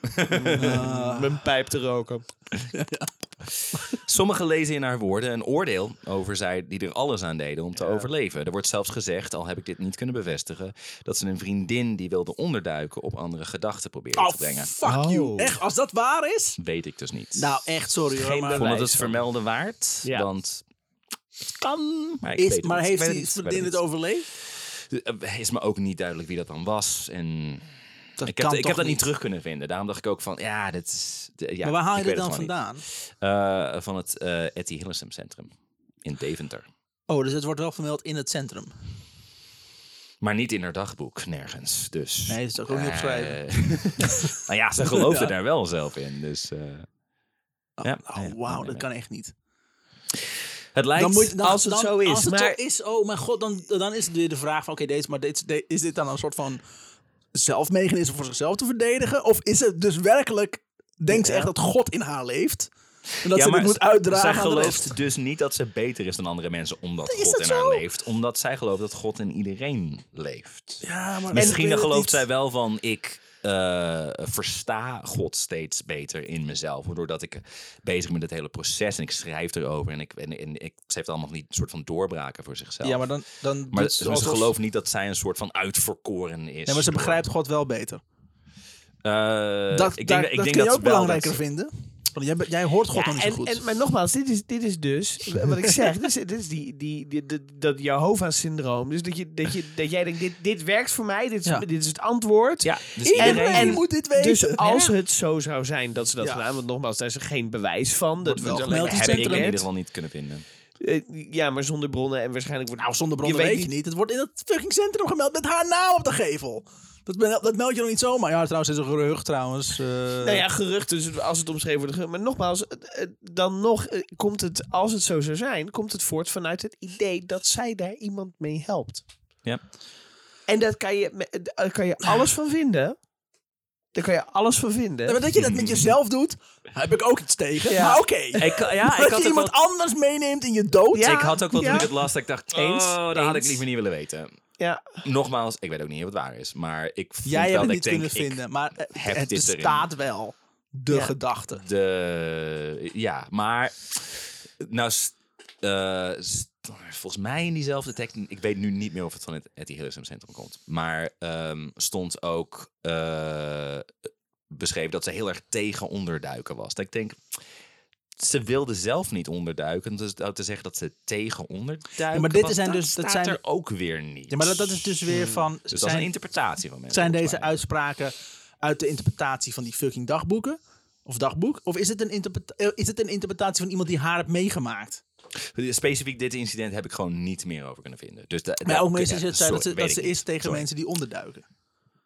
<laughs> Mijn pijp te roken. <laughs> Sommigen lezen in haar woorden een oordeel over zij die er alles aan deden om te overleven. Er wordt zelfs gezegd, al heb ik dit niet kunnen bevestigen, dat ze een vriendin die wilde onderduiken op andere gedachten probeerde Oh, te brengen. fuck Oh. you. Echt, als dat waar is? Weet ik dus niet. Nou, echt, sorry hoor. Geen Maar, ik vond het het vermelden waard, Ja. want het kan, maar ik is, maar heeft die vriendin het overleefd? Eh, Is me ook niet duidelijk wie dat dan was. En Dat ik heb, ik heb dat niet niet? terug kunnen vinden. Daarom dacht ik ook van, ja, dit is... de- ja, maar waar haal je weet dan vandaan? niet. Eh, van het eh Etty Hillesum Centrum in Deventer. Oh, dus het wordt wel vermeld in het centrum. Maar niet in haar dagboek, nergens. Dus, Nee, dat is ook niet opschrijven. Eh, <laughs> nou ja, ze geloofde <laughs> Ja. daar wel zelf in. Dus, eh, ja. Oh, wauw, dat kan echt niet. Het lijkt... Dan moet, dan, als het dan- zo is, Als het maar- zo is, oh mijn god, dan, dan is het weer de vraag van... Oké, deze, maar dit, de- is dit dan een soort van zelfmechanisme voor zichzelf te verdedigen? Of is het dus werkelijk... Denkt ze echt dat God in haar leeft? En dat Ja, ze maar dit moet uitdragen Zij aan de gelooft rest? dus niet dat ze beter is dan andere mensen omdat Is God in zo? haar leeft. Omdat zij gelooft dat God in iedereen leeft. Ja, maar Misschien gelooft zij wel van ik eh, versta God steeds beter in mezelf. Doordat ik bezig ben met het hele proces en ik schrijf erover. En, ik, en, en ik, ze heeft allemaal niet een soort van doorbraken voor zichzelf. Ja, maar dan... dan Maar doet ze, gelooft niet dat zij een soort van uitverkoren is. Ja, maar ze begrijpt God wel beter. Eh, Dat, ik daar- denk, ik dat denk kun je dat ook wel belangrijker dat- vinden. Want jij, jij hoort God nog niet zo en, goed. en, maar nogmaals, dit is, dit is dus, <laughs> wat ik zeg, dit is, dit is die, die, die, die- dat Jehovah-syndroom. Dus dat, je, dat, je, dat jij denkt, dit, dit werkt voor mij, dit is, Ja. dit is het antwoord. Ja, dus Iedereen iedereen... en- moet dit weten. Dus als het zo zou zijn dat ze dat Ja. gedaan, want nogmaals, daar is er geen bewijs van. Dat Wordt wel we alleen in heb ik in ieder geval niet kunnen vinden. Eh, ja, maar zonder bronnen en waarschijnlijk wordt... Nou, zonder bronnen Je weet weet je niet. Het wordt in het fucking centrum gemeld met haar naam op de gevel. Dat, ben- dat meld je nog niet zomaar. Ja, trouwens, is een gerucht trouwens. eh. Nou ja, geruchten, dus als het omschreven wordt. gerucht. Maar nogmaals, eh, eh, dan nog komt het, als het zo zou zijn, komt het voort vanuit het idee dat zij daar iemand mee helpt. Ja. En dat kan je, daar kan je alles van vinden. Daar kan je alles van vinden. Ja, maar dat je dat met jezelf doet, heb ik ook iets tegen. Ja. Maar oké. Ik, ja, ik <laughs> dat had je ook iemand wel, anders meeneemt in je dood. Ja. ik had ook wel toen ja. ik het las dat ik dacht, Eens, oh, dat had ik liever niet willen weten. Ja. Nogmaals, ik weet ook niet of het waar is, maar ik vond Jij wel hebt het dat niet ik denk, kunnen ik vinden. Maar heb het dit erin. bestaat wel. De Ja. gedachte. De, ja, maar nou, s- eh, s- volgens mij in diezelfde tekst, ik weet nu niet meer of het van het Hillesum Centrum komt, maar ehm, stond ook eh, beschreven dat ze heel erg tegen onderduiken was. Dat ik denk, ze wilde zelf niet onderduiken, dus dat te zeggen dat ze tegen onderduiken Ja, maar dit zijn dat dus- dat zijn- er ook weer niet. Ja, maar dat, dat is dus weer van... Dus dat is een interpretatie van mensen. zijn deze uitspraken uit de interpretatie van die fucking dagboeken? Of dagboek? Of is het een, interpreta- eh, is het een interpretatie van iemand die haar heeft meegemaakt? Specifiek dit incident heb ik gewoon niet meer over kunnen vinden. Dus da- Maar ook meestal is het dat ze, dat ze is tegen Sorry. mensen die onderduiken.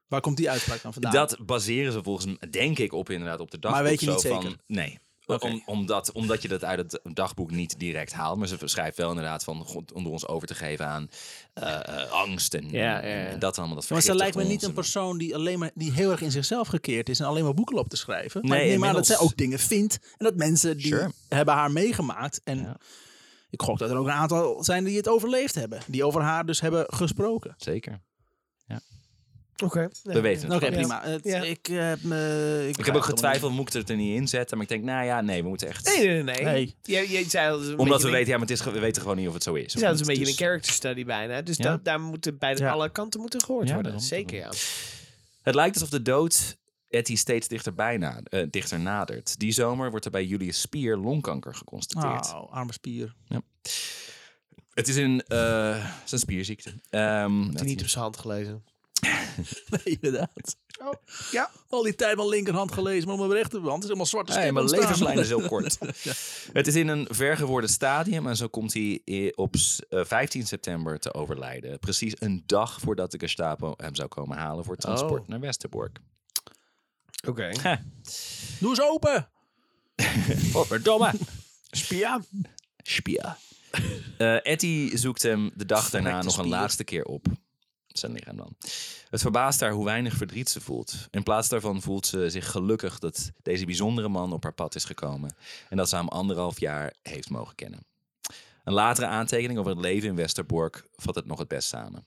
Waar komt die uitspraak dan vandaan? Dat baseren ze volgens mij, denk ik, op inderdaad op de dagboek. Maar weet je niet van, zeker? Nee. Om, omdat, omdat je dat uit het dagboek niet direct haalt. Maar ze schrijft wel inderdaad van God, om ons over te geven aan eh, eh, angst en, Ja, en- ja, ja. en dat allemaal. Dat maar ze lijkt me niet een persoon die, alleen maar, die heel erg in zichzelf gekeerd is en alleen maar boeken op te schrijven. Maar Nee, ik neem aan dat zij ook dingen vindt en dat mensen die Sure. hebben haar meegemaakt. En Ja. ik gok dat er ook een aantal zijn die het overleefd hebben. Die over haar dus hebben gesproken. Zeker. Oké. We weten het Oké, gewoon. prima. Het- Ja. Ik, eh, heb me, Ik heb ook getwijfeld, moet ik het er niet in zetten? Maar ik denk, nou ja, nee, we moeten echt... Nee, nee, nee. Nee. Je, je zei al, het is een Omdat we weten, ja, maar het is, ge- we weten gewoon niet of het zo is. Zou het een Dus- beetje een character study bijna. Dus Ja. da- daar moeten bij de, Ja. alle kanten moeten gehoord Ja, worden. daarom, Zeker, ja. Het lijkt alsof de dood Etty steeds dichterbij na, eh, dichter nadert. Die zomer wordt er bij Julius Spier longkanker geconstateerd. Oh, arme spier. Het is een, eh, het is een spierziekte. Ehm, Heb je niet op zijn hand gelezen? <laughs> Nee, inderdaad. Zo. Ja. Al die tijd mijn linkerhand gelezen, maar mijn rechterhand is helemaal zwarte stip mijn levenslijn is heel <laughs> kort. Het is in een vergeworden stadium en zo komt hij op s- eh, 15 september te overlijden. Precies een dag voordat de Gestapo hem zou komen halen voor transport Oh. naar Westerbork. Oké. Doe eens open! <laughs> Godverdomme! Spia. Spia. Eh Etty zoekt hem de dag daarna nog een laatste keer op. Zijn lichaam dan. Het verbaast haar hoe weinig verdriet ze voelt. In plaats daarvan voelt ze zich gelukkig dat deze bijzondere man op haar pad is gekomen. En dat ze hem anderhalf jaar heeft mogen kennen. Een latere aantekening over het leven in Westerbork vat het nog het best samen.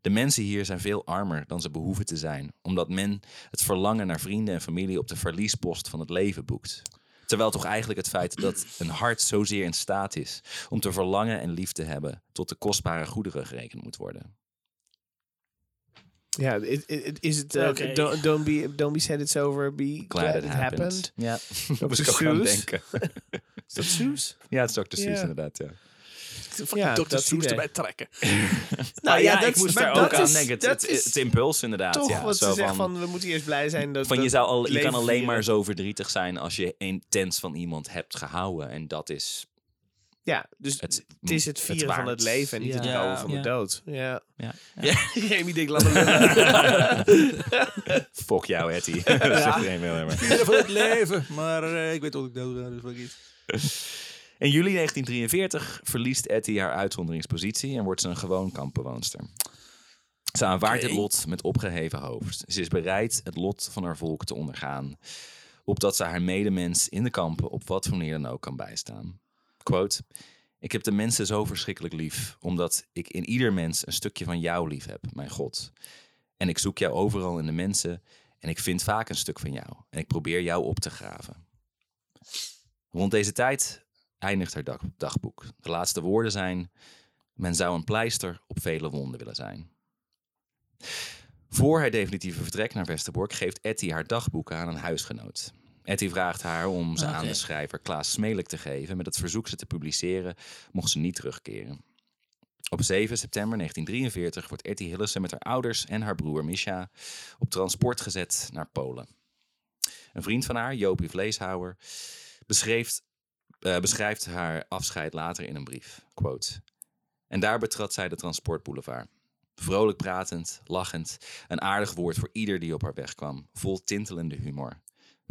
De mensen hier zijn veel armer dan ze behoeven te zijn, omdat men het verlangen naar vrienden en familie op de verliespost van het leven boekt. Terwijl toch eigenlijk het feit dat een hart zozeer in staat is om te verlangen en lief te hebben tot de kostbare goederen gerekend moet worden. Ja, it- it- it- is het... Oké. don't, don't, be, don't be sad it's over, be Glad it happened. Ja, <laughs> dat moest ik ook aan Seuss? denken. <laughs> Is dat Soes? Ja, het is Dr. Seuss Ja. inderdaad, ja. Fucking Ja, Dr. idee. erbij trekken. <laughs> Nou ja, dat ik is- moest maar daar dat ook aan is- denken. Het, impuls inderdaad. Toch ja, wat zo ze zeggen van, we moeten eerst blij zijn dat... van je, dat zou al, je kan alleen maar zo verdrietig zijn als je intens van iemand hebt gehouden. En dat is... Ja, dus Het- het, is het het vieren van het leven en niet het Ja. bouwen van Ja. de dood. Ja. Ja. Ja, <laughs> me lullen. <laughs> <laughs> Fuck jou, Etty. Dat zegt. Vieren van het leven. Maar eh, ik weet wat ik dood ga, dus fuck it. In juli 1943 verliest Etty haar uitzonderingspositie en wordt ze een gewoon kampbewoonster. Ze aanvaardt het lot met opgeheven hoofd. Ze is bereid het lot van haar volk te ondergaan, opdat ze haar medemens in de kampen op wat voor manier dan ook kan bijstaan. Quote, ik heb de mensen zo verschrikkelijk lief, omdat ik in ieder mens een stukje van jou lief heb, mijn God. En ik zoek jou overal in de mensen en ik vind vaak een stuk van jou. En ik probeer jou op te graven. Rond deze tijd eindigt haar dag- dagboek. De laatste woorden zijn: Men zou een pleister op vele wonden willen zijn. Voor haar definitieve vertrek naar Westerbork geeft Etty haar dagboeken aan een huisgenoot. Etty vraagt haar om ze aan de schrijver Klaas Smelik te geven met het verzoek ze te publiceren mocht ze niet terugkeren. Op 7 september 1943 wordt Etty Hillessen met haar ouders en haar broer Misha op transport gezet naar Polen. Een vriend van haar, Jopie Vleeshouwer, beschreef eh, beschrijft haar afscheid later in een brief. Quote. En daar betrad zij de transportboulevard. Vrolijk pratend, lachend, een aardig woord voor ieder die op haar weg kwam, vol tintelende humor.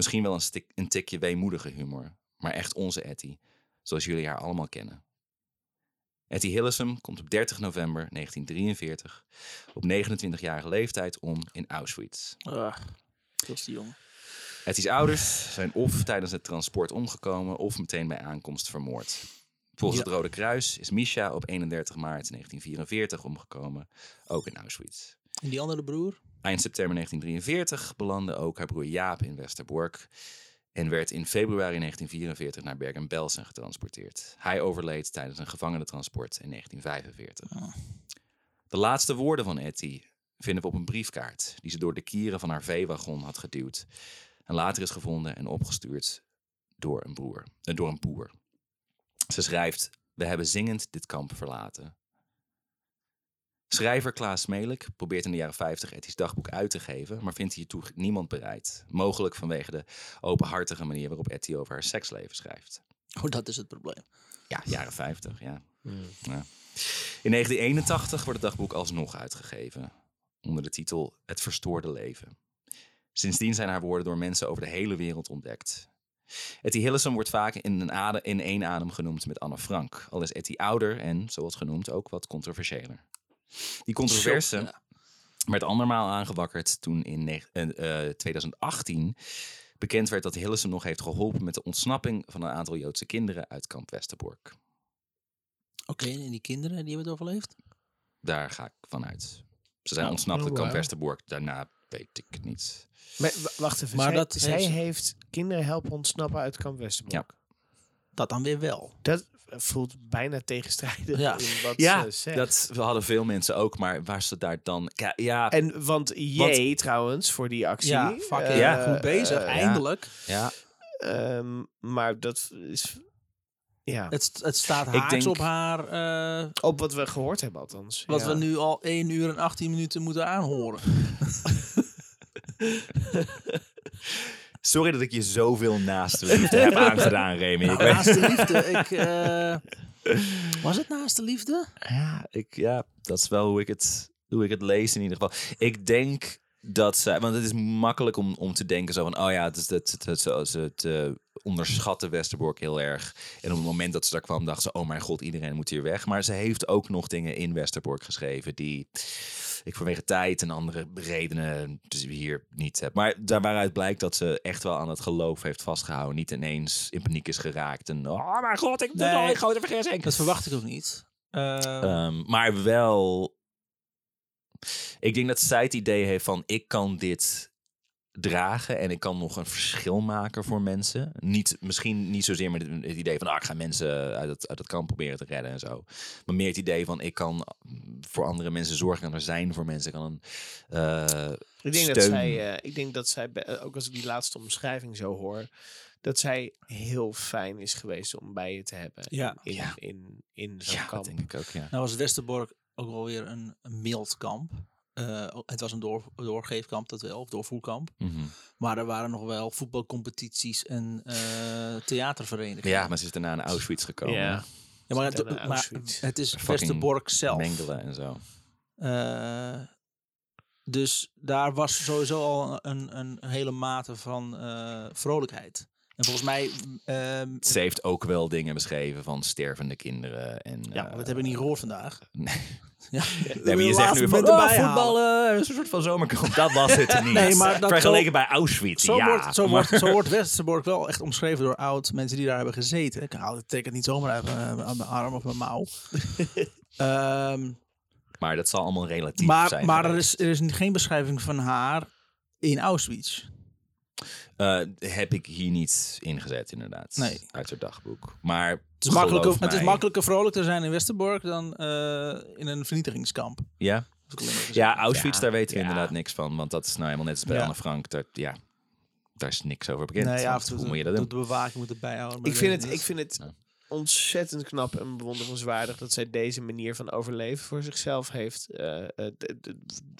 Misschien wel een, stik, een tikje weemoedige humor, maar echt onze Etty, zoals jullie haar allemaal kennen. Etty Hillesum komt op 30 november 1943 op 29-jarige leeftijd om in Auschwitz. Ah, dat is die jongen. Etty's ouders zijn of tijdens het transport omgekomen of meteen bij aankomst vermoord. Volgens Ja. het Rode Kruis is Misha op 31 maart 1944 omgekomen, ook in Auschwitz. En die andere broer? Eind september 1943 belandde ook haar broer Jaap in Westerbork en werd in februari 1944 naar Bergen-Belsen getransporteerd. Hij overleed tijdens een gevangenentransport in 1945. De laatste woorden van Etty vinden we op een briefkaart die ze door de kieren van haar veewagon had geduwd en later is gevonden en opgestuurd door een, broer, eh, door een boer. Ze schrijft: We hebben zingend dit kamp verlaten. Schrijver Klaas Smelik probeert in de jaren 50 Etty's dagboek uit te geven, maar vindt hiertoe niemand bereid. Mogelijk vanwege de openhartige manier waarop Etty over haar seksleven schrijft. Oh, dat is het probleem. Ja, jaren 50, ja. ja. In 1981 wordt het dagboek alsnog uitgegeven, onder de titel Het Verstoorde Leven. Sindsdien zijn haar woorden door mensen over de hele wereld ontdekt. Etty Hillesum wordt vaak in, een adem, in één adem genoemd met Anne Frank, al is Etty ouder en, zoals genoemd, ook wat controversiëler. Die controverse Ja. werd andermaal aangewakkerd toen in neg- eh, eh, 2018 bekend werd dat Hillesum nog heeft geholpen met de ontsnapping van een aantal Joodse kinderen uit kamp Westerbork. Oké, en die kinderen, die hebben het overleefd? Daar ga ik vanuit. Ze zijn Oh, ontsnapt uit oh, kamp. Westerbork. Daarna weet ik het niet. Maar, wacht even, Maar zij, dat zij heeft heeft, kinderen helpen ontsnappen uit kamp Westerbork. Dat dan weer wel. Dat voelt bijna tegenstrijdig Ja. in wat Ja, ze zegt. dat hadden veel mensen ook, maar waar ze daar dan... Ja, ja, En want jee trouwens voor die actie. Ja, fucking Eh, Ja. goed bezig. eh, Eindelijk. ja. ehm, maar dat is... Ja, Het, het staat haaks denk- op haar... eh, op wat we gehoord hebben althans. wat ja. we nu al 1 uur en 18 minuten moeten aanhoren. <laughs> <laughs> Sorry dat ik je zoveel naast de <laughs> liefde heb aangedaan, Remy. Ik Nou, weet- naast de liefde. Ik, eh, was het naast de liefde? Ja, ik, ja, dat is wel hoe ik, het, hoe ik het lees in ieder geval. Ik denk dat zij, want het is makkelijk om, om te denken zo van, oh ja, het, is het, het, het, het, het eh, onderschatte Westerbork heel erg. En op het moment dat ze daar kwam, dacht ze, oh mijn god, iedereen moet hier weg. Maar ze heeft ook nog dingen in Westerbork geschreven die ik vanwege tijd en andere redenen dus hier niet heb. Maar daar waaruit blijkt dat ze echt wel aan het geloof heeft vastgehouden. Niet ineens in paniek is geraakt en, oh mijn god, ik doe Nee. nog een grote vergissing. Dat verwacht ik ook niet. Eh, Ehm, maar wel. Ik denk dat zij het idee heeft van ik kan dit dragen en ik kan nog een verschil maken voor mensen. Niet, misschien niet zozeer met het, idee van ah, ik ga mensen uit het, uit het kamp proberen te redden en zo. Maar meer het idee van ik kan voor andere mensen zorgen en er zijn voor mensen. Ik kan een eh, Ik denk, dat zij, eh, ik denk dat zij, ook als ik die laatste omschrijving zo hoor, dat zij heel fijn is geweest om bij je te hebben. Ja. In, Ja. in, in zo'n ja, kamp. dat denk ik ook, ja. Nou was Westerbork ook wel weer een, een mild kamp. Eh, het was een door, doorgeefkamp, dat wel, of doorvoerkamp. Mhm. Maar er waren nog wel voetbalcompetities en eh, theaterverenigingen. Ja, maar ze is daarna naar Auschwitz gekomen. Ja. Ja, maar, het, maar Auschwitz. het is Westerbork zelf. Mengelen en zo. Eh, dus daar was sowieso al een, een hele mate van eh, vrolijkheid. En volgens mij... ehm, Ze heeft ook wel dingen beschreven van stervende kinderen. En, ja, eh, dat hebben we niet gehoord vandaag. <laughs> Nee. Ja, Nee, maar je zegt nu van oh, voetballen, een soort van zomerkamp. Dat was het <laughs> niet. Nee, maar dat Vergeleken zo- bij Auschwitz, Zo, ja. wordt, zo, wordt, zo wordt Westerbork wel echt omschreven door oud mensen die daar hebben gezeten. Ik haal het teken niet zomaar mijn, aan mijn arm of mijn mouw. <laughs> Ehm, maar dat zal allemaal relatief maar zijn. maar er is, er is geen beschrijving van haar in Auschwitz. Eh, heb ik hier niet ingezet, inderdaad. Nee. Uit haar dagboek. Maar Het is, makkelijker, het is makkelijker vrolijk te zijn in Westerbork dan eh, in een vernietigingskamp. Ja, ja Auschwitz, Ja, daar weten we ja. inderdaad niks van. Want dat is nou helemaal net als bij Ja. Anne Frank. Dat, ja, daar is niks over bekend. Nee, ja, hoe moet je dat de, doen? de bewaking moet erbij houden. Ik vind, het, ik vind het Ja. Ontzettend knap en bewonderenswaardig dat zij deze manier van overleven voor zichzelf heeft. eh, eh,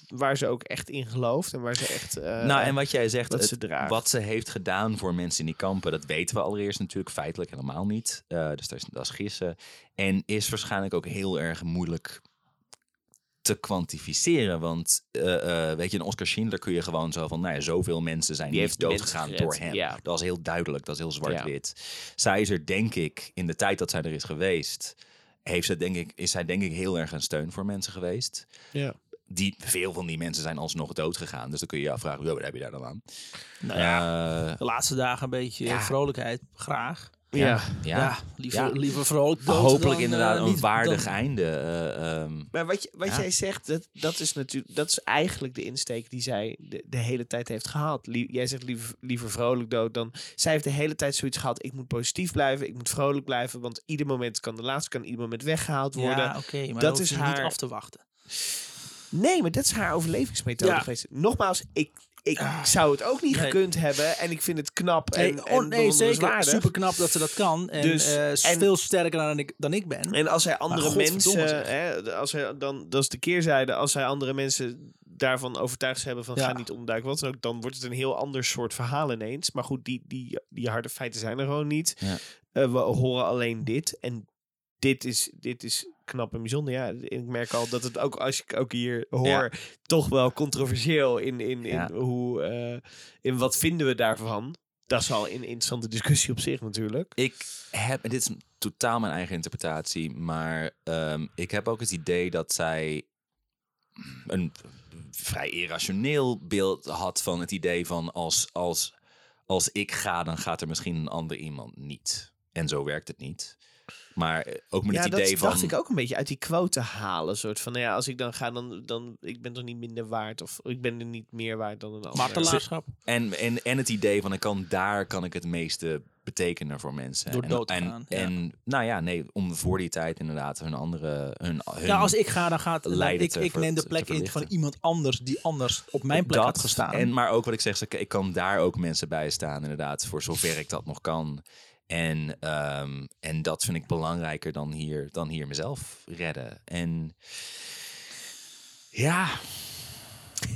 waar ze ook echt in gelooft en waar ze echt. eh, nou, en wat jij zegt, wat het- ze draagt. wat ze heeft gedaan voor mensen in die kampen, dat weten we allereerst natuurlijk feitelijk helemaal niet. Dus dat is, dat is gissen. En is waarschijnlijk ook heel erg moeilijk te kwantificeren. Want eh, eh, weet je, een Oscar Schindler kun je gewoon zo van, nou ja, zoveel mensen zijn Die niet doodgegaan door hem. ja. Dat was heel duidelijk, dat is heel zwart-wit. Zij is er, denk ik, in de tijd dat zij er is geweest, heeft ze, denk ik, is zij denk ik heel erg een steun voor mensen geweest. ja. Die, veel van die mensen zijn alsnog dood gegaan. Dus dan kun je je afvragen, "Yo, wat heb je daar dan aan? Nou ja, Eh, de laatste dagen een beetje Ja. vrolijkheid, graag. Ja. ja. Ja, liever, Ja. liever vrolijk dood Hopelijk dan, inderdaad eh, een waardig dan- einde. eh, ehm. Maar wat, je, wat Ja. jij zegt, dat, dat is natuurlijk, dat is eigenlijk de insteek die zij de, de hele tijd heeft gehad. Lie- jij zegt liever, liever vrolijk dood dan. Zij heeft de hele tijd zoiets gehad. Ik moet positief blijven, ik moet vrolijk blijven, want ieder moment kan de laatste, kan ieder moment weggehaald worden. Ja, oké, maar Dat is is niet haar- af te wachten. Nee, maar dat is haar overlevingsmethode Ja. geweest. Nogmaals, ik, ik zou het ook niet Nee. gekund hebben en ik vind het knap en, Nee, en oh, nee zeker. Super knap dat ze dat kan. En Dus- eh, en- veel sterker dan ik, dan ik ben. En als hij andere mensen, hè, als hij dan, dat is de keerzijde, als hij andere mensen daarvan overtuigd hebben van Ja. ga niet ontduiken, wat dan ook, dan wordt het een heel ander soort verhaal ineens. Maar goed, die, die, die harde feiten zijn er gewoon niet. Ja. Eh, we horen alleen dit en dit is, dit is knap en bijzonder. Ja, ik merk al dat het ook als ik ook hier hoor, toch wel controversieel in, in, in Ja. hoe, eh, in wat vinden we daarvan. Dat is al een interessante discussie op zich natuurlijk. Ik heb, en dit is totaal mijn eigen interpretatie, maar ehm, ik heb ook het idee dat zij een vrij irrationeel beeld had van het idee van als, als, als ik ga, dan gaat er misschien een ander iemand niet. En zo werkt het niet. Maar ook met ja, het idee dat van... dacht ik ook een beetje uit die quote halen. soort van, nou ja, als ik dan ga, dan, dan ik ben toch niet minder waard. Of ik ben er niet meer waard dan een ander. Martelaarschap. En, en, en het idee van ik kan daar kan ik het meeste betekenen voor mensen. Door en, dood te en, gaan, ja. En nou ja, nee, om voor die tijd inderdaad hun andere. Hun, hun Ja, als ik ga, dan gaat lijden ik, ik neem de plek in van iemand anders die anders op mijn plek had gestaan. En, maar ook wat ik zeg, ik- ik kan daar ook mensen bij staan, inderdaad, voor zover ik dat nog kan. En, ehm, en dat vind ik belangrijker dan hier, dan hier mezelf redden. En ja,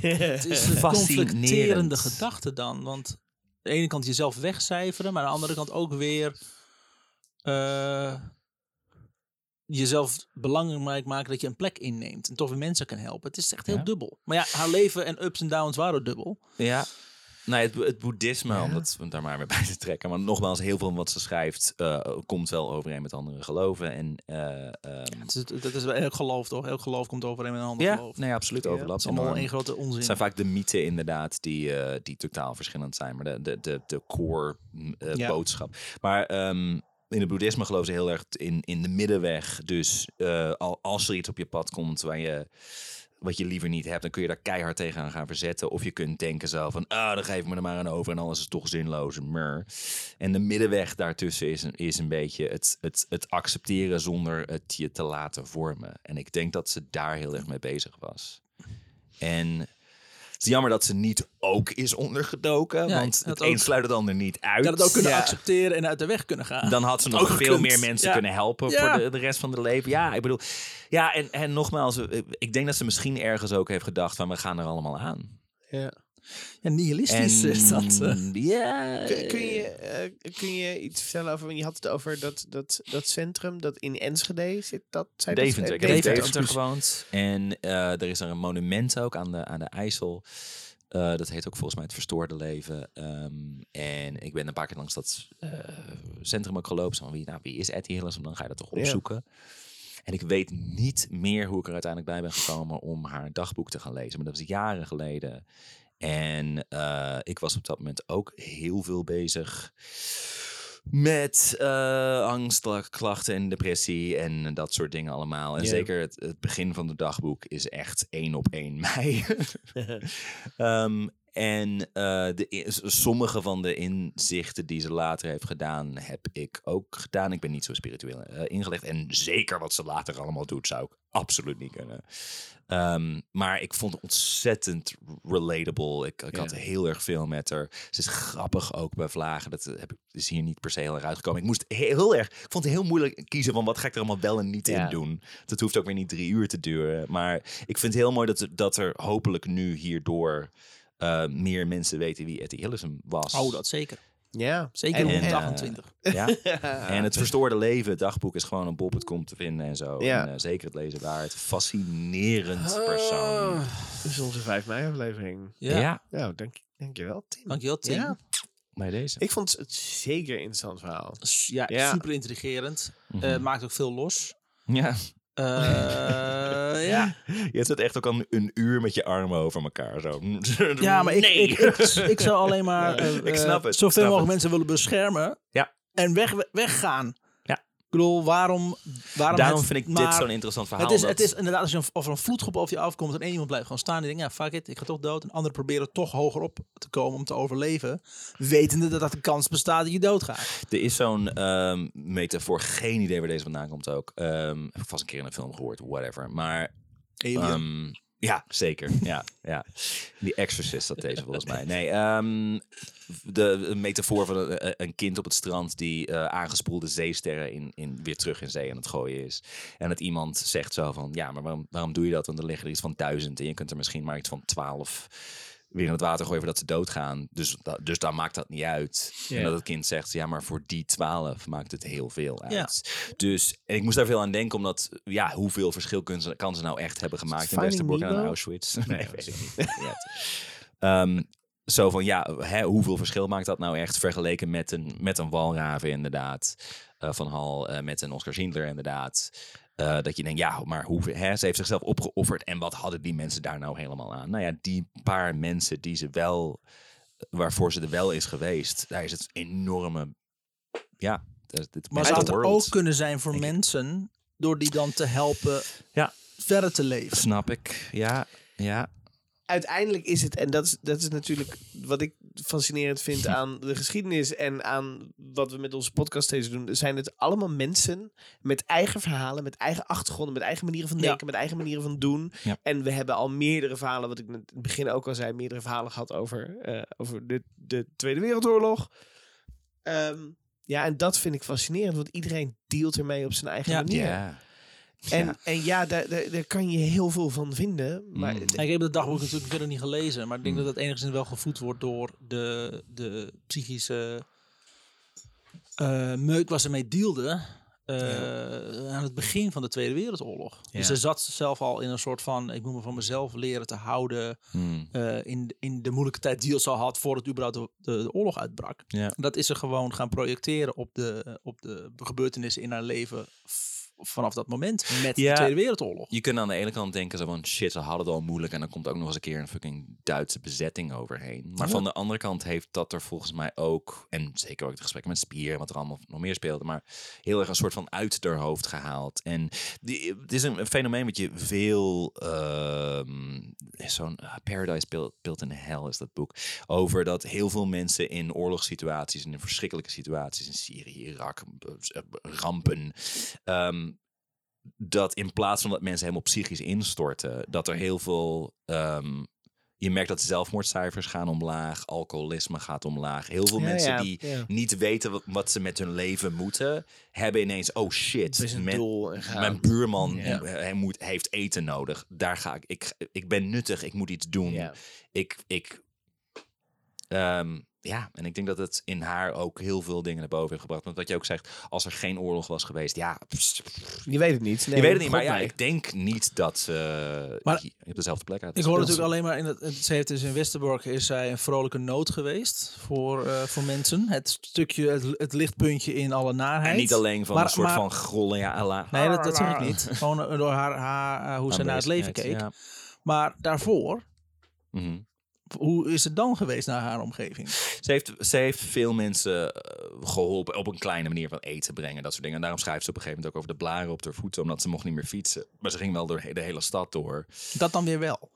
Het is <laughs> een conflicterende gedachte dan. Want aan de ene kant jezelf wegcijferen, maar aan de andere kant ook weer eh, jezelf belangrijk maken dat je een plek inneemt en toch weer mensen kan helpen. Het is echt heel Ja. dubbel. Maar ja, haar leven en ups en downs waren dubbel. Ja. Nou, het, het boeddhisme, om dat daar maar weer <laughs> bij te trekken. Maar nogmaals, heel veel van wat ze schrijft eh, komt wel overeen met andere geloven. En, eh, ehm, Het is, dat is wel elk geloof toch? Elk geloof komt overeen met een ander ja, geloof. nee, absoluut Ja, Het overlap. is allemaal één grote onzin. Het zijn vaak de mythen inderdaad die, eh, die totaal verschillend zijn. Maar de, de, de, de core mm, boodschap. Maar ehm, in het boeddhisme geloven ze heel erg in, in de middenweg. Dus al, als er iets op je pad komt waar je, wat je liever niet hebt... dan kun je daar keihard tegen gaan verzetten. Of je kunt denken zo van, ah, dan geef ik me er maar aan over... en alles is toch zinloos. Mer. En de middenweg daartussen is een, is een beetje het, het, het accepteren... zonder het je te laten vormen. En ik denk dat ze daar heel erg mee bezig was. En het is jammer dat ze niet ook is ondergedoken. Ja, want dat het een sluit het ander niet uit. Je had het ook kunnen Ja. accepteren en uit de weg kunnen gaan. Dan had ze nog veel gekund. meer mensen Ja. kunnen helpen Ja. voor de, de rest van de leven. Ja, ik bedoel... Ja, en, en nogmaals, eh, ik denk dat ze misschien ergens ook heeft gedacht van... we gaan er allemaal aan. Ja. Ja, nihilistisch is dat. eh. Ja... Kun, kun je, eh, kun je iets vertellen over, je had het over dat, dat, dat centrum dat in Enschede zit, dat dat- Deventer. Ik heb in Deventer. Gewoond. En eh, er is er een monument ook aan de, aan de IJssel. Eh, dat heet ook volgens mij het verstoorde leven. Ehm, en ik ben een paar keer langs dat centrum ook gelopen. Zo Van wie, nou, wie is Etty Hillesum? Dan ga je dat toch Ja. opzoeken. En ik weet niet meer hoe ik er uiteindelijk bij ben gekomen om haar dagboek te gaan lezen. Maar dat was jaren geleden. En eh, ik was op dat moment ook heel veel bezig met eh angstklachten en depressie en dat soort dingen allemaal. En zeker het, het begin van het dagboek is echt één op één <laughs> mij. <laughs> Ehm, en eh, de, sommige van de inzichten die ze later heeft gedaan, heb ik ook gedaan. Ik ben niet zo spiritueel eh, ingelegd. En zeker wat ze later allemaal doet, zou ik absoluut niet kunnen. Ehm, maar ik vond het ontzettend relatable. Ik, ik had heel erg veel met haar. Ze is grappig ook bij vlagen. Dat heb ik, is hier niet per se heel erg uitgekomen. Ik moest heel erg. Ik vond het heel moeilijk kiezen van wat ga ik er allemaal wel en niet in doen. Dat hoeft ook weer niet drie uur te duren. Maar ik vind het heel mooi dat, dat er hopelijk nu hierdoor eh, meer mensen weten wie Etty Hillesum was. Oh, dat zeker. Ja. Zeker En- op en, 28. <laughs> Ja? En het verstoorde leven, het dagboek is gewoon op bol.com te vinden en zo. Ja. En, eh, zeker het lezen waard. Fascinerend persoon. Dit is onze 5 mei aflevering. Ja. ja, Nou, dank, dankjewel Tim. Dankjewel, Tim. Ja. bij deze. Ik vond het zeker een interessant verhaal. Ja, Ja. super intrigerend. Mhm. Eh, maakt ook veel los. ja. Eh, <laughs> ja. Je zit echt ook al een uur met je armen over elkaar. Zo. <laughs> ja, maar ik, Nee. ik, ik, ik zou alleen maar <laughs> eh, Ik snap eh, het, zoveel ik snap mogelijk het. mensen willen beschermen. Ja. En weg, weggaan. Bedoel, waarom... waarom Daarom het- vind ik maar dit zo'n interessant verhaal. Het is, het is inderdaad, als, je een, als er een vloedgroep over je afkomt en één iemand blijft gewoon staan. Die denkt, ja, fuck it, ik ga toch dood. En anderen proberen toch hoger op te komen om te overleven. Wetende dat dat de kans bestaat dat je doodgaat. Er is zo'n ehm, metafoor, geen idee waar deze vandaan komt ook. Ehm, heb ik vast een keer in een film gehoord, whatever. Maar Ehm, ja, zeker. Ja, ja. Die Exorcist dat deze volgens mij. Nee, ehm, de, metafoor van een, een kind op het strand die eh, aangespoelde zeesterren in, in, weer terug in zee aan het gooien is. En dat iemand zegt zo van, ja, maar waarom, waarom doe je dat? Want er liggen er iets van duizend en je kunt er misschien maar iets van twaalf weer in het water gooien voordat ze doodgaan. Dus, da- dus dan maakt dat niet uit. En dat het kind zegt, ja, maar voor die twaalf maakt het heel veel Ja. uit. Dus en ik moest daar veel aan denken, omdat, ja, hoeveel verschil kunnen ze, kan ze nou echt hebben gemaakt in Westerbork en? Auschwitz? Nee, <laughs> weet ik niet. <laughs> Ehm, zo van, ja, hè, hoeveel verschil maakt dat nou echt vergeleken met een, met een walraven inderdaad. eh, van Hal eh, met een Oscar Schindler inderdaad. Eh, dat je denkt, ja, maar hoeveel, hè, ze heeft zichzelf opgeofferd. En wat hadden die mensen daar nou helemaal aan? Nou ja, die paar mensen die ze wel, waarvoor ze er wel is geweest, daar is het enorme, ja. dat- dit Maar zou het world. ook kunnen zijn voor mensen door die dan te helpen Ja. verder te leven? Snap ik, ja, ja. uiteindelijk is het, en dat is, dat is natuurlijk wat ik fascinerend vind <laughs> aan de geschiedenis en aan wat we met onze podcast steeds doen, zijn het allemaal mensen met eigen verhalen, met eigen achtergronden, met eigen manieren van Ja. denken, met eigen manieren van doen. Ja. En we hebben al meerdere verhalen, wat ik in het begin ook al zei, meerdere verhalen gehad over, eh, over de, de Tweede Wereldoorlog. Ehm, ja, en dat vind ik fascinerend, want iedereen dealt ermee op zijn eigen Ja. manier. En Ja. en ja, daar, daar, daar kan je heel veel van vinden. Maar Mm. ik heb het dagboek natuurlijk verder niet gelezen, maar ik denk Hmm. dat het enigszins wel gevoed wordt door de, de psychische eh meuk waar ze mee dealde eh, aan het begin van de Tweede Wereldoorlog. Ja. Dus ze zat zelf al in een soort van, ik moet me van mezelf leren te houden Hmm. eh, in, in de moeilijke tijd die ze al had voordat überhaupt de, de, de oorlog uitbrak. Ja. Dat is ze gewoon gaan projecteren op de, op de gebeurtenissen in haar leven vanaf dat moment met Ja. de Tweede Wereldoorlog. Je kunt aan de ene kant denken zo van shit, ze hadden het al moeilijk en dan komt ook nog eens een keer een fucking Duitse bezetting overheen. Maar Ja. van de andere kant heeft dat er volgens mij ook, en zeker ook het gesprek met Spier en wat er allemaal nog meer speelde, maar heel erg een soort van uit haar hoofd gehaald. En die, het is een, een fenomeen wat je veel, ehm, zo'n ah, Paradise Built, Built in Hell is dat boek, over dat heel veel mensen in oorlogssituaties en in verschrikkelijke situaties in Syrië, Irak, rampen, ehm, dat in plaats van dat mensen helemaal psychisch instorten, dat er heel veel. ehm, je merkt dat zelfmoordcijfers gaan omlaag, alcoholisme gaat omlaag. Heel veel Ja, mensen ja, die ja. niet weten wat, ze met hun leven moeten, hebben ineens, oh shit, gaan. mijn buurman hij, moet, heeft eten nodig. Daar ga ik, ik. Ik ben nuttig, ik moet iets doen. Ja. Ik, ik, ehm, ja, en ik denk dat het in haar ook heel veel dingen naar boven heeft gebracht. Want wat je ook zegt, als er geen oorlog was geweest, ja, pst, Je weet het niet. je weet het niet. Maar ja, ik denk niet dat ze Maar- op dezelfde plek uit Ik hoor natuurlijk alleen maar in het, ze heeft dus in Westerbork is zij een vrolijke noot geweest voor, eh, voor mensen. Het stukje, het, het lichtpuntje in alle naarheid. En niet alleen van Maar- een soort maar- van grollen, ja, Allah. Nee, dat, dat zeg ik niet. Gewoon eh, door haar, haar eh, hoe ze naar het leven keek. Ja. Maar daarvoor, Mhm. Hoe is het dan geweest naar haar omgeving? Ze heeft, ze heeft veel mensen eh, geholpen op een kleine manier van eten brengen. Dat soort dingen. En daarom schrijft ze op een gegeven moment ook over de blaren op haar voeten. Omdat ze mocht niet meer fietsen. Maar ze ging wel door de hele stad door. Dat dan weer wel.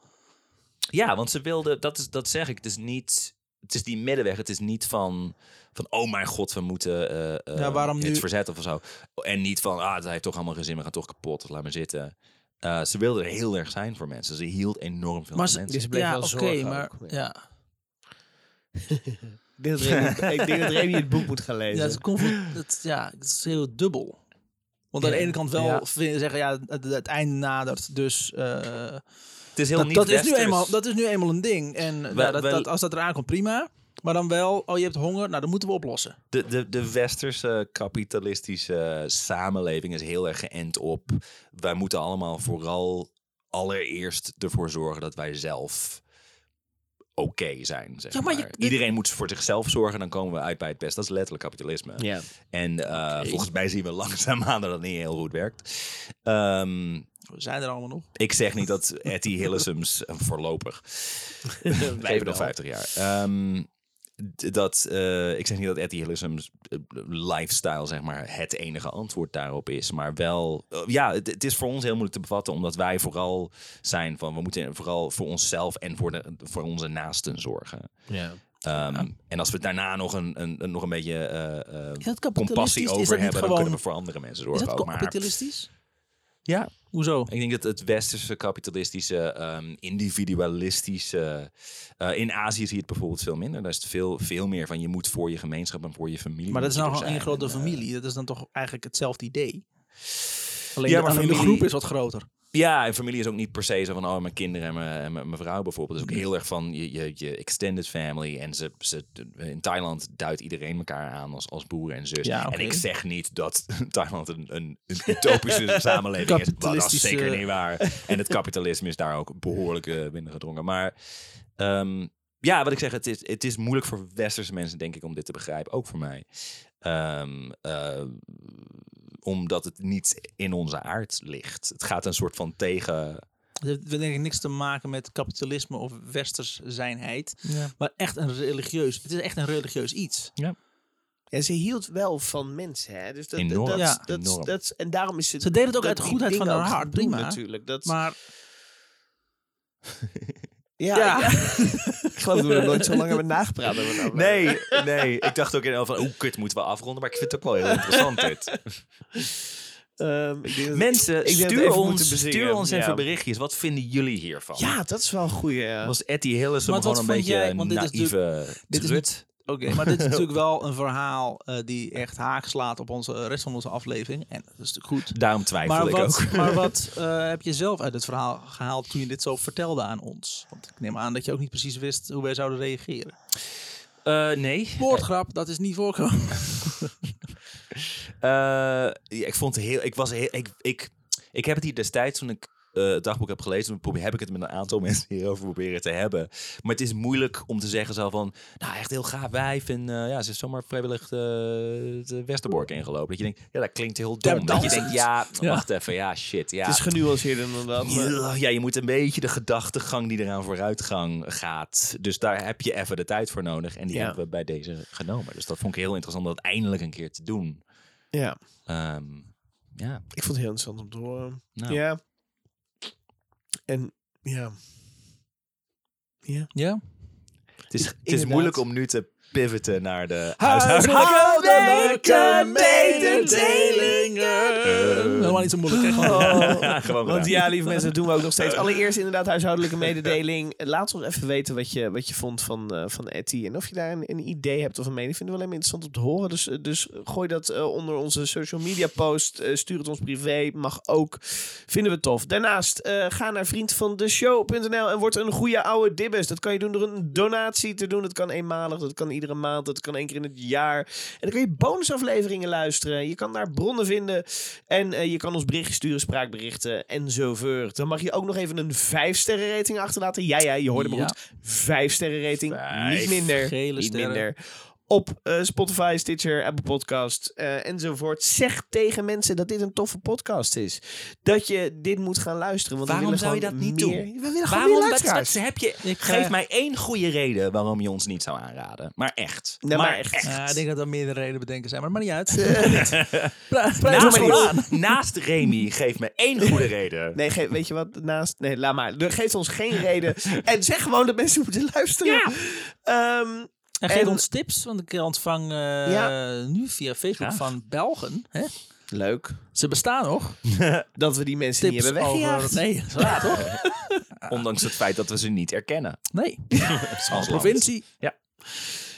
Ja, want ze wilde, dat, is, dat zeg ik, het is niet, het is die middenweg. Het is niet van, van oh mijn god, we moeten eh, Ja, waarom nu- verzetten of zo. En niet van, ah, het heeft toch allemaal gezin, we gaan toch kapot, laat maar zitten. Eh, ze wilde er heel erg zijn voor mensen. Ze hield enorm veel Maar van ze, mensen. ze bleef ja, wel oké, maar ook, ja. <laughs> Ik denk dat Remy- ik denk dat Remy het boek moet gaan Ja, lezen. het, conf- het, ja, het is heel dubbel. Want aan de Ja. ene kant wel Ja. vinden, zeggen, ja, het, het einde nadert, dus... eh, Het is heel dat, niet dat, is nu eenmaal, dat is nu eenmaal een ding. En ja, Wel- dat, wel- dat, als dat eraan komt, prima. Maar dan wel, oh je hebt honger, nou dat moeten we oplossen. De, de, de westerse kapitalistische samenleving is heel erg geënt op. Wij moeten allemaal vooral allereerst ervoor zorgen dat wij zelf oké zijn. Zeg Ja, maar maar je- Iedereen moet voor zichzelf zorgen, dan komen we uit bij het best. Dat is letterlijk kapitalisme. Ja. En eh, volgens mij zien we langzaamaan dat het niet heel goed werkt. Ehm, We zijn er allemaal nog. ik zeg niet dat Etty Hillesums voorlopig. <laughs> Nog 50 jaar. Ehm, d- dat, eh, ik zeg niet dat Etty Hillesums eh, lifestyle zeg maar, het enige antwoord daarop is. Maar wel, eh, ja, het, het is voor ons heel moeilijk te bevatten. Omdat wij vooral zijn van, we moeten vooral voor onszelf en voor, de, voor onze naasten zorgen. Ja. Ehm, En als we daarna nog een, een, een- nog een beetje Is dat compassie? Is over dat hebben, dan gewoon- kunnen we voor andere mensen Is zorgen. dat ook. Maar, kapitalistisch? Ja, Hoezo? ik denk dat het westerse kapitalistische, ehm, individualistische. eh, in Azië zie je het bijvoorbeeld veel minder. Daar is het veel, veel meer van je moet voor je gemeenschap en voor je familie. Maar dat is nou gewoon één grote eh, familie. Dat is dan toch eigenlijk hetzelfde idee? Alleen, Ja, de, maar de groep is wat groter. Ja, en familie is ook niet per se zo van oh, mijn kinderen en mijn, en mijn, vrouw bijvoorbeeld. Het is ook heel erg van je, je, je extended family. En ze, ze, in Thailand duidt iedereen elkaar aan als, als broer en zus. Ja. En ik zeg niet dat <laughs> Thailand een, een, een utopische <laughs> samenleving is. Maar dat is zeker niet waar. En het <laughs> kapitalisme is daar ook behoorlijk uh, binnengedrongen. Maar ehm, ja, wat ik zeg, het is, het is moeilijk voor westerse mensen, denk ik, om dit te begrijpen. Ook voor mij. Ehm, eh, omdat het niet in onze aard ligt. Het gaat een soort van tegen. Het heeft denk ik niks te maken met kapitalisme of westers zijnheid. Maar echt een religieus. Het is echt een religieus iets. Ja, ze hield wel van mensen, hè? Dus dat, Enorm. Dat, Ja. dat, Enorm. dat, en daarom is het. Ze deed het ook uit de goedheid van haar hart, doen prima. Natuurlijk. Dat, Maar <laughs> ja, <laughs> ik geloof dat we er nooit zo lang hebben nagepraat. over dat. Nee, nee. Ik dacht ook in van, hoe kut moeten we afronden. Maar ik vind het ook wel heel <laughs> interessant dit. Ehm, ik denk dat- Mensen, ik denk stuur ons, stuur ons even Ja. berichtjes. Wat vinden jullie hiervan? Ja, dat is wel een goeie. ja. Was Etty wat gewoon een beetje jij- want dit is naïeve dit is Oké, <laughs> maar dit is natuurlijk wel een verhaal eh, die echt haak slaat op onze de rest van onze aflevering. En dat is natuurlijk goed. Daarom twijfel Maar ik wat, ook. <laughs> maar wat <laughs> eh, heb je zelf uit het verhaal gehaald toen je dit zo vertelde aan ons? Want ik neem aan dat je ook niet precies wist hoe wij zouden reageren. Eh, nee. Woordgrap, dat is niet voorkomen. Eh, ja, ik vond het heel. Ik was heel. Ik, ik, ik heb het hier destijds toen ik eh, het dagboek heb gelezen, probeer, heb ik het met een aantal <laughs> mensen hierover proberen te hebben. Maar het is moeilijk om te zeggen zo van, nou echt heel gaaf wijf en eh, ja, ze is zomaar vrijwillig de, de Westerbork ingelopen. Dat je denkt, ja, dat klinkt heel dom. Dat je denkt, ja, Ja. wacht even, ja, shit, ja. Het is genuanceerder dan dat. maar- Ja, je moet een beetje de gedachtegang die eraan vooruitgang gaat. Dus daar heb je even de tijd voor nodig. En die Ja. hebben we bij deze genomen. Dus dat vond ik heel interessant om dat eindelijk een keer te doen. Ja, Ehm, ja, ik vond het heel interessant om te horen. nou. Ja. En ja. Ja. Ja? Het is, het is moeilijk om nu te pivoten naar de Huishoudelijke mededelingen. Helemaal niet zo moeilijk. hè? <laughs> Gewoon- Want ja, lieve mensen, dat doen we ook nog steeds. Allereerst inderdaad huishoudelijke <laughs> mededeling. Laat ons even weten wat je, wat je vond van, eh van Etty. En of je daar een, een idee hebt of een mening. Vinden we alleen maar interessant om te horen. Dus, eh, dus gooi dat eh, onder onze social media post. Stuur het ons privé. Mag ook. Vinden we tof. Daarnaast ga naar vriendvandeshow.nl en word een goede oude dibbes. Dat kan je doen door een donatie te doen. Dat kan eenmalig. Dat kan iedere maand. Dat kan één keer in het jaar. En dan kun je bonusafleveringen luisteren. Je kan daar bronnen vinden. En eh, je kan ons berichtjes sturen, spraakberichten enzovoort. Dan mag je ook nog even een 5 sterren rating achterlaten. Ja, ja, je hoorde me Ja. goed. 5 sterren rating. Vijf niet minder. niet sterren. minder. Op eh, Spotify, Stitcher, Apple Podcast eh, enzovoort. Zeg tegen mensen dat dit een toffe podcast is. Dat je dit moet gaan luisteren. Want Waarom zou je dat niet meer- doen? We willen gewoon Waarom? meer Dat, luisteraars. dat heb je, Ik, geef eh, mij één goede reden waarom je ons niet zou aanraden. Maar echt. Nee, maar echt. Ja, ik denk dat er meerdere redenen bedenken zijn, maar dat maakt niet <laughs> uit. <laughs> Naast, <laughs> naast Remy, geef me één goede reden. Nee, weet je wat? Naast. Nee, laat maar. Geef ons geen reden. En zeg gewoon dat mensen moeten luisteren. Ehm, En geef En- ons tips, want ik ontvang eh, Ja. nu via Facebook Graag. van Belgen. Hè? leuk. Ze bestaan nog. <laughs> Dat we die mensen Tips niet hebben weggejaagd. over... Nee, dat is waar, toch? <laughs> Ondanks het feit dat we ze niet erkennen. Nee. <laughs> Als. Provincie. Ja.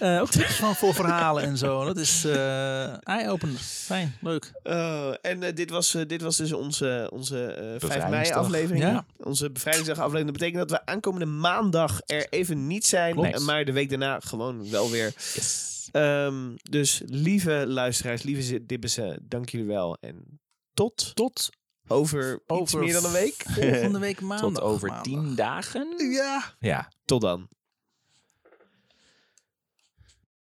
Eh, ook tips van voor verhalen en zo. Dat is eh eye-opener. Fijn, leuk. Oh, en eh, dit, was, eh, dit was dus onze, onze eh 5 mei aflevering. Ja. Onze bevrijdingsdag aflevering. Dat betekent dat we aankomende maandag er even niet zijn. Klopt. eh, Maar de week daarna gewoon wel weer. Ehm, dus lieve luisteraars, lieve dibbessen, dank jullie wel. En tot Tot over, iets Over meer dan een week. volgende week <laughs> maandag. Tot over Maandag. tien dagen. Ja. Ja. Tot dan.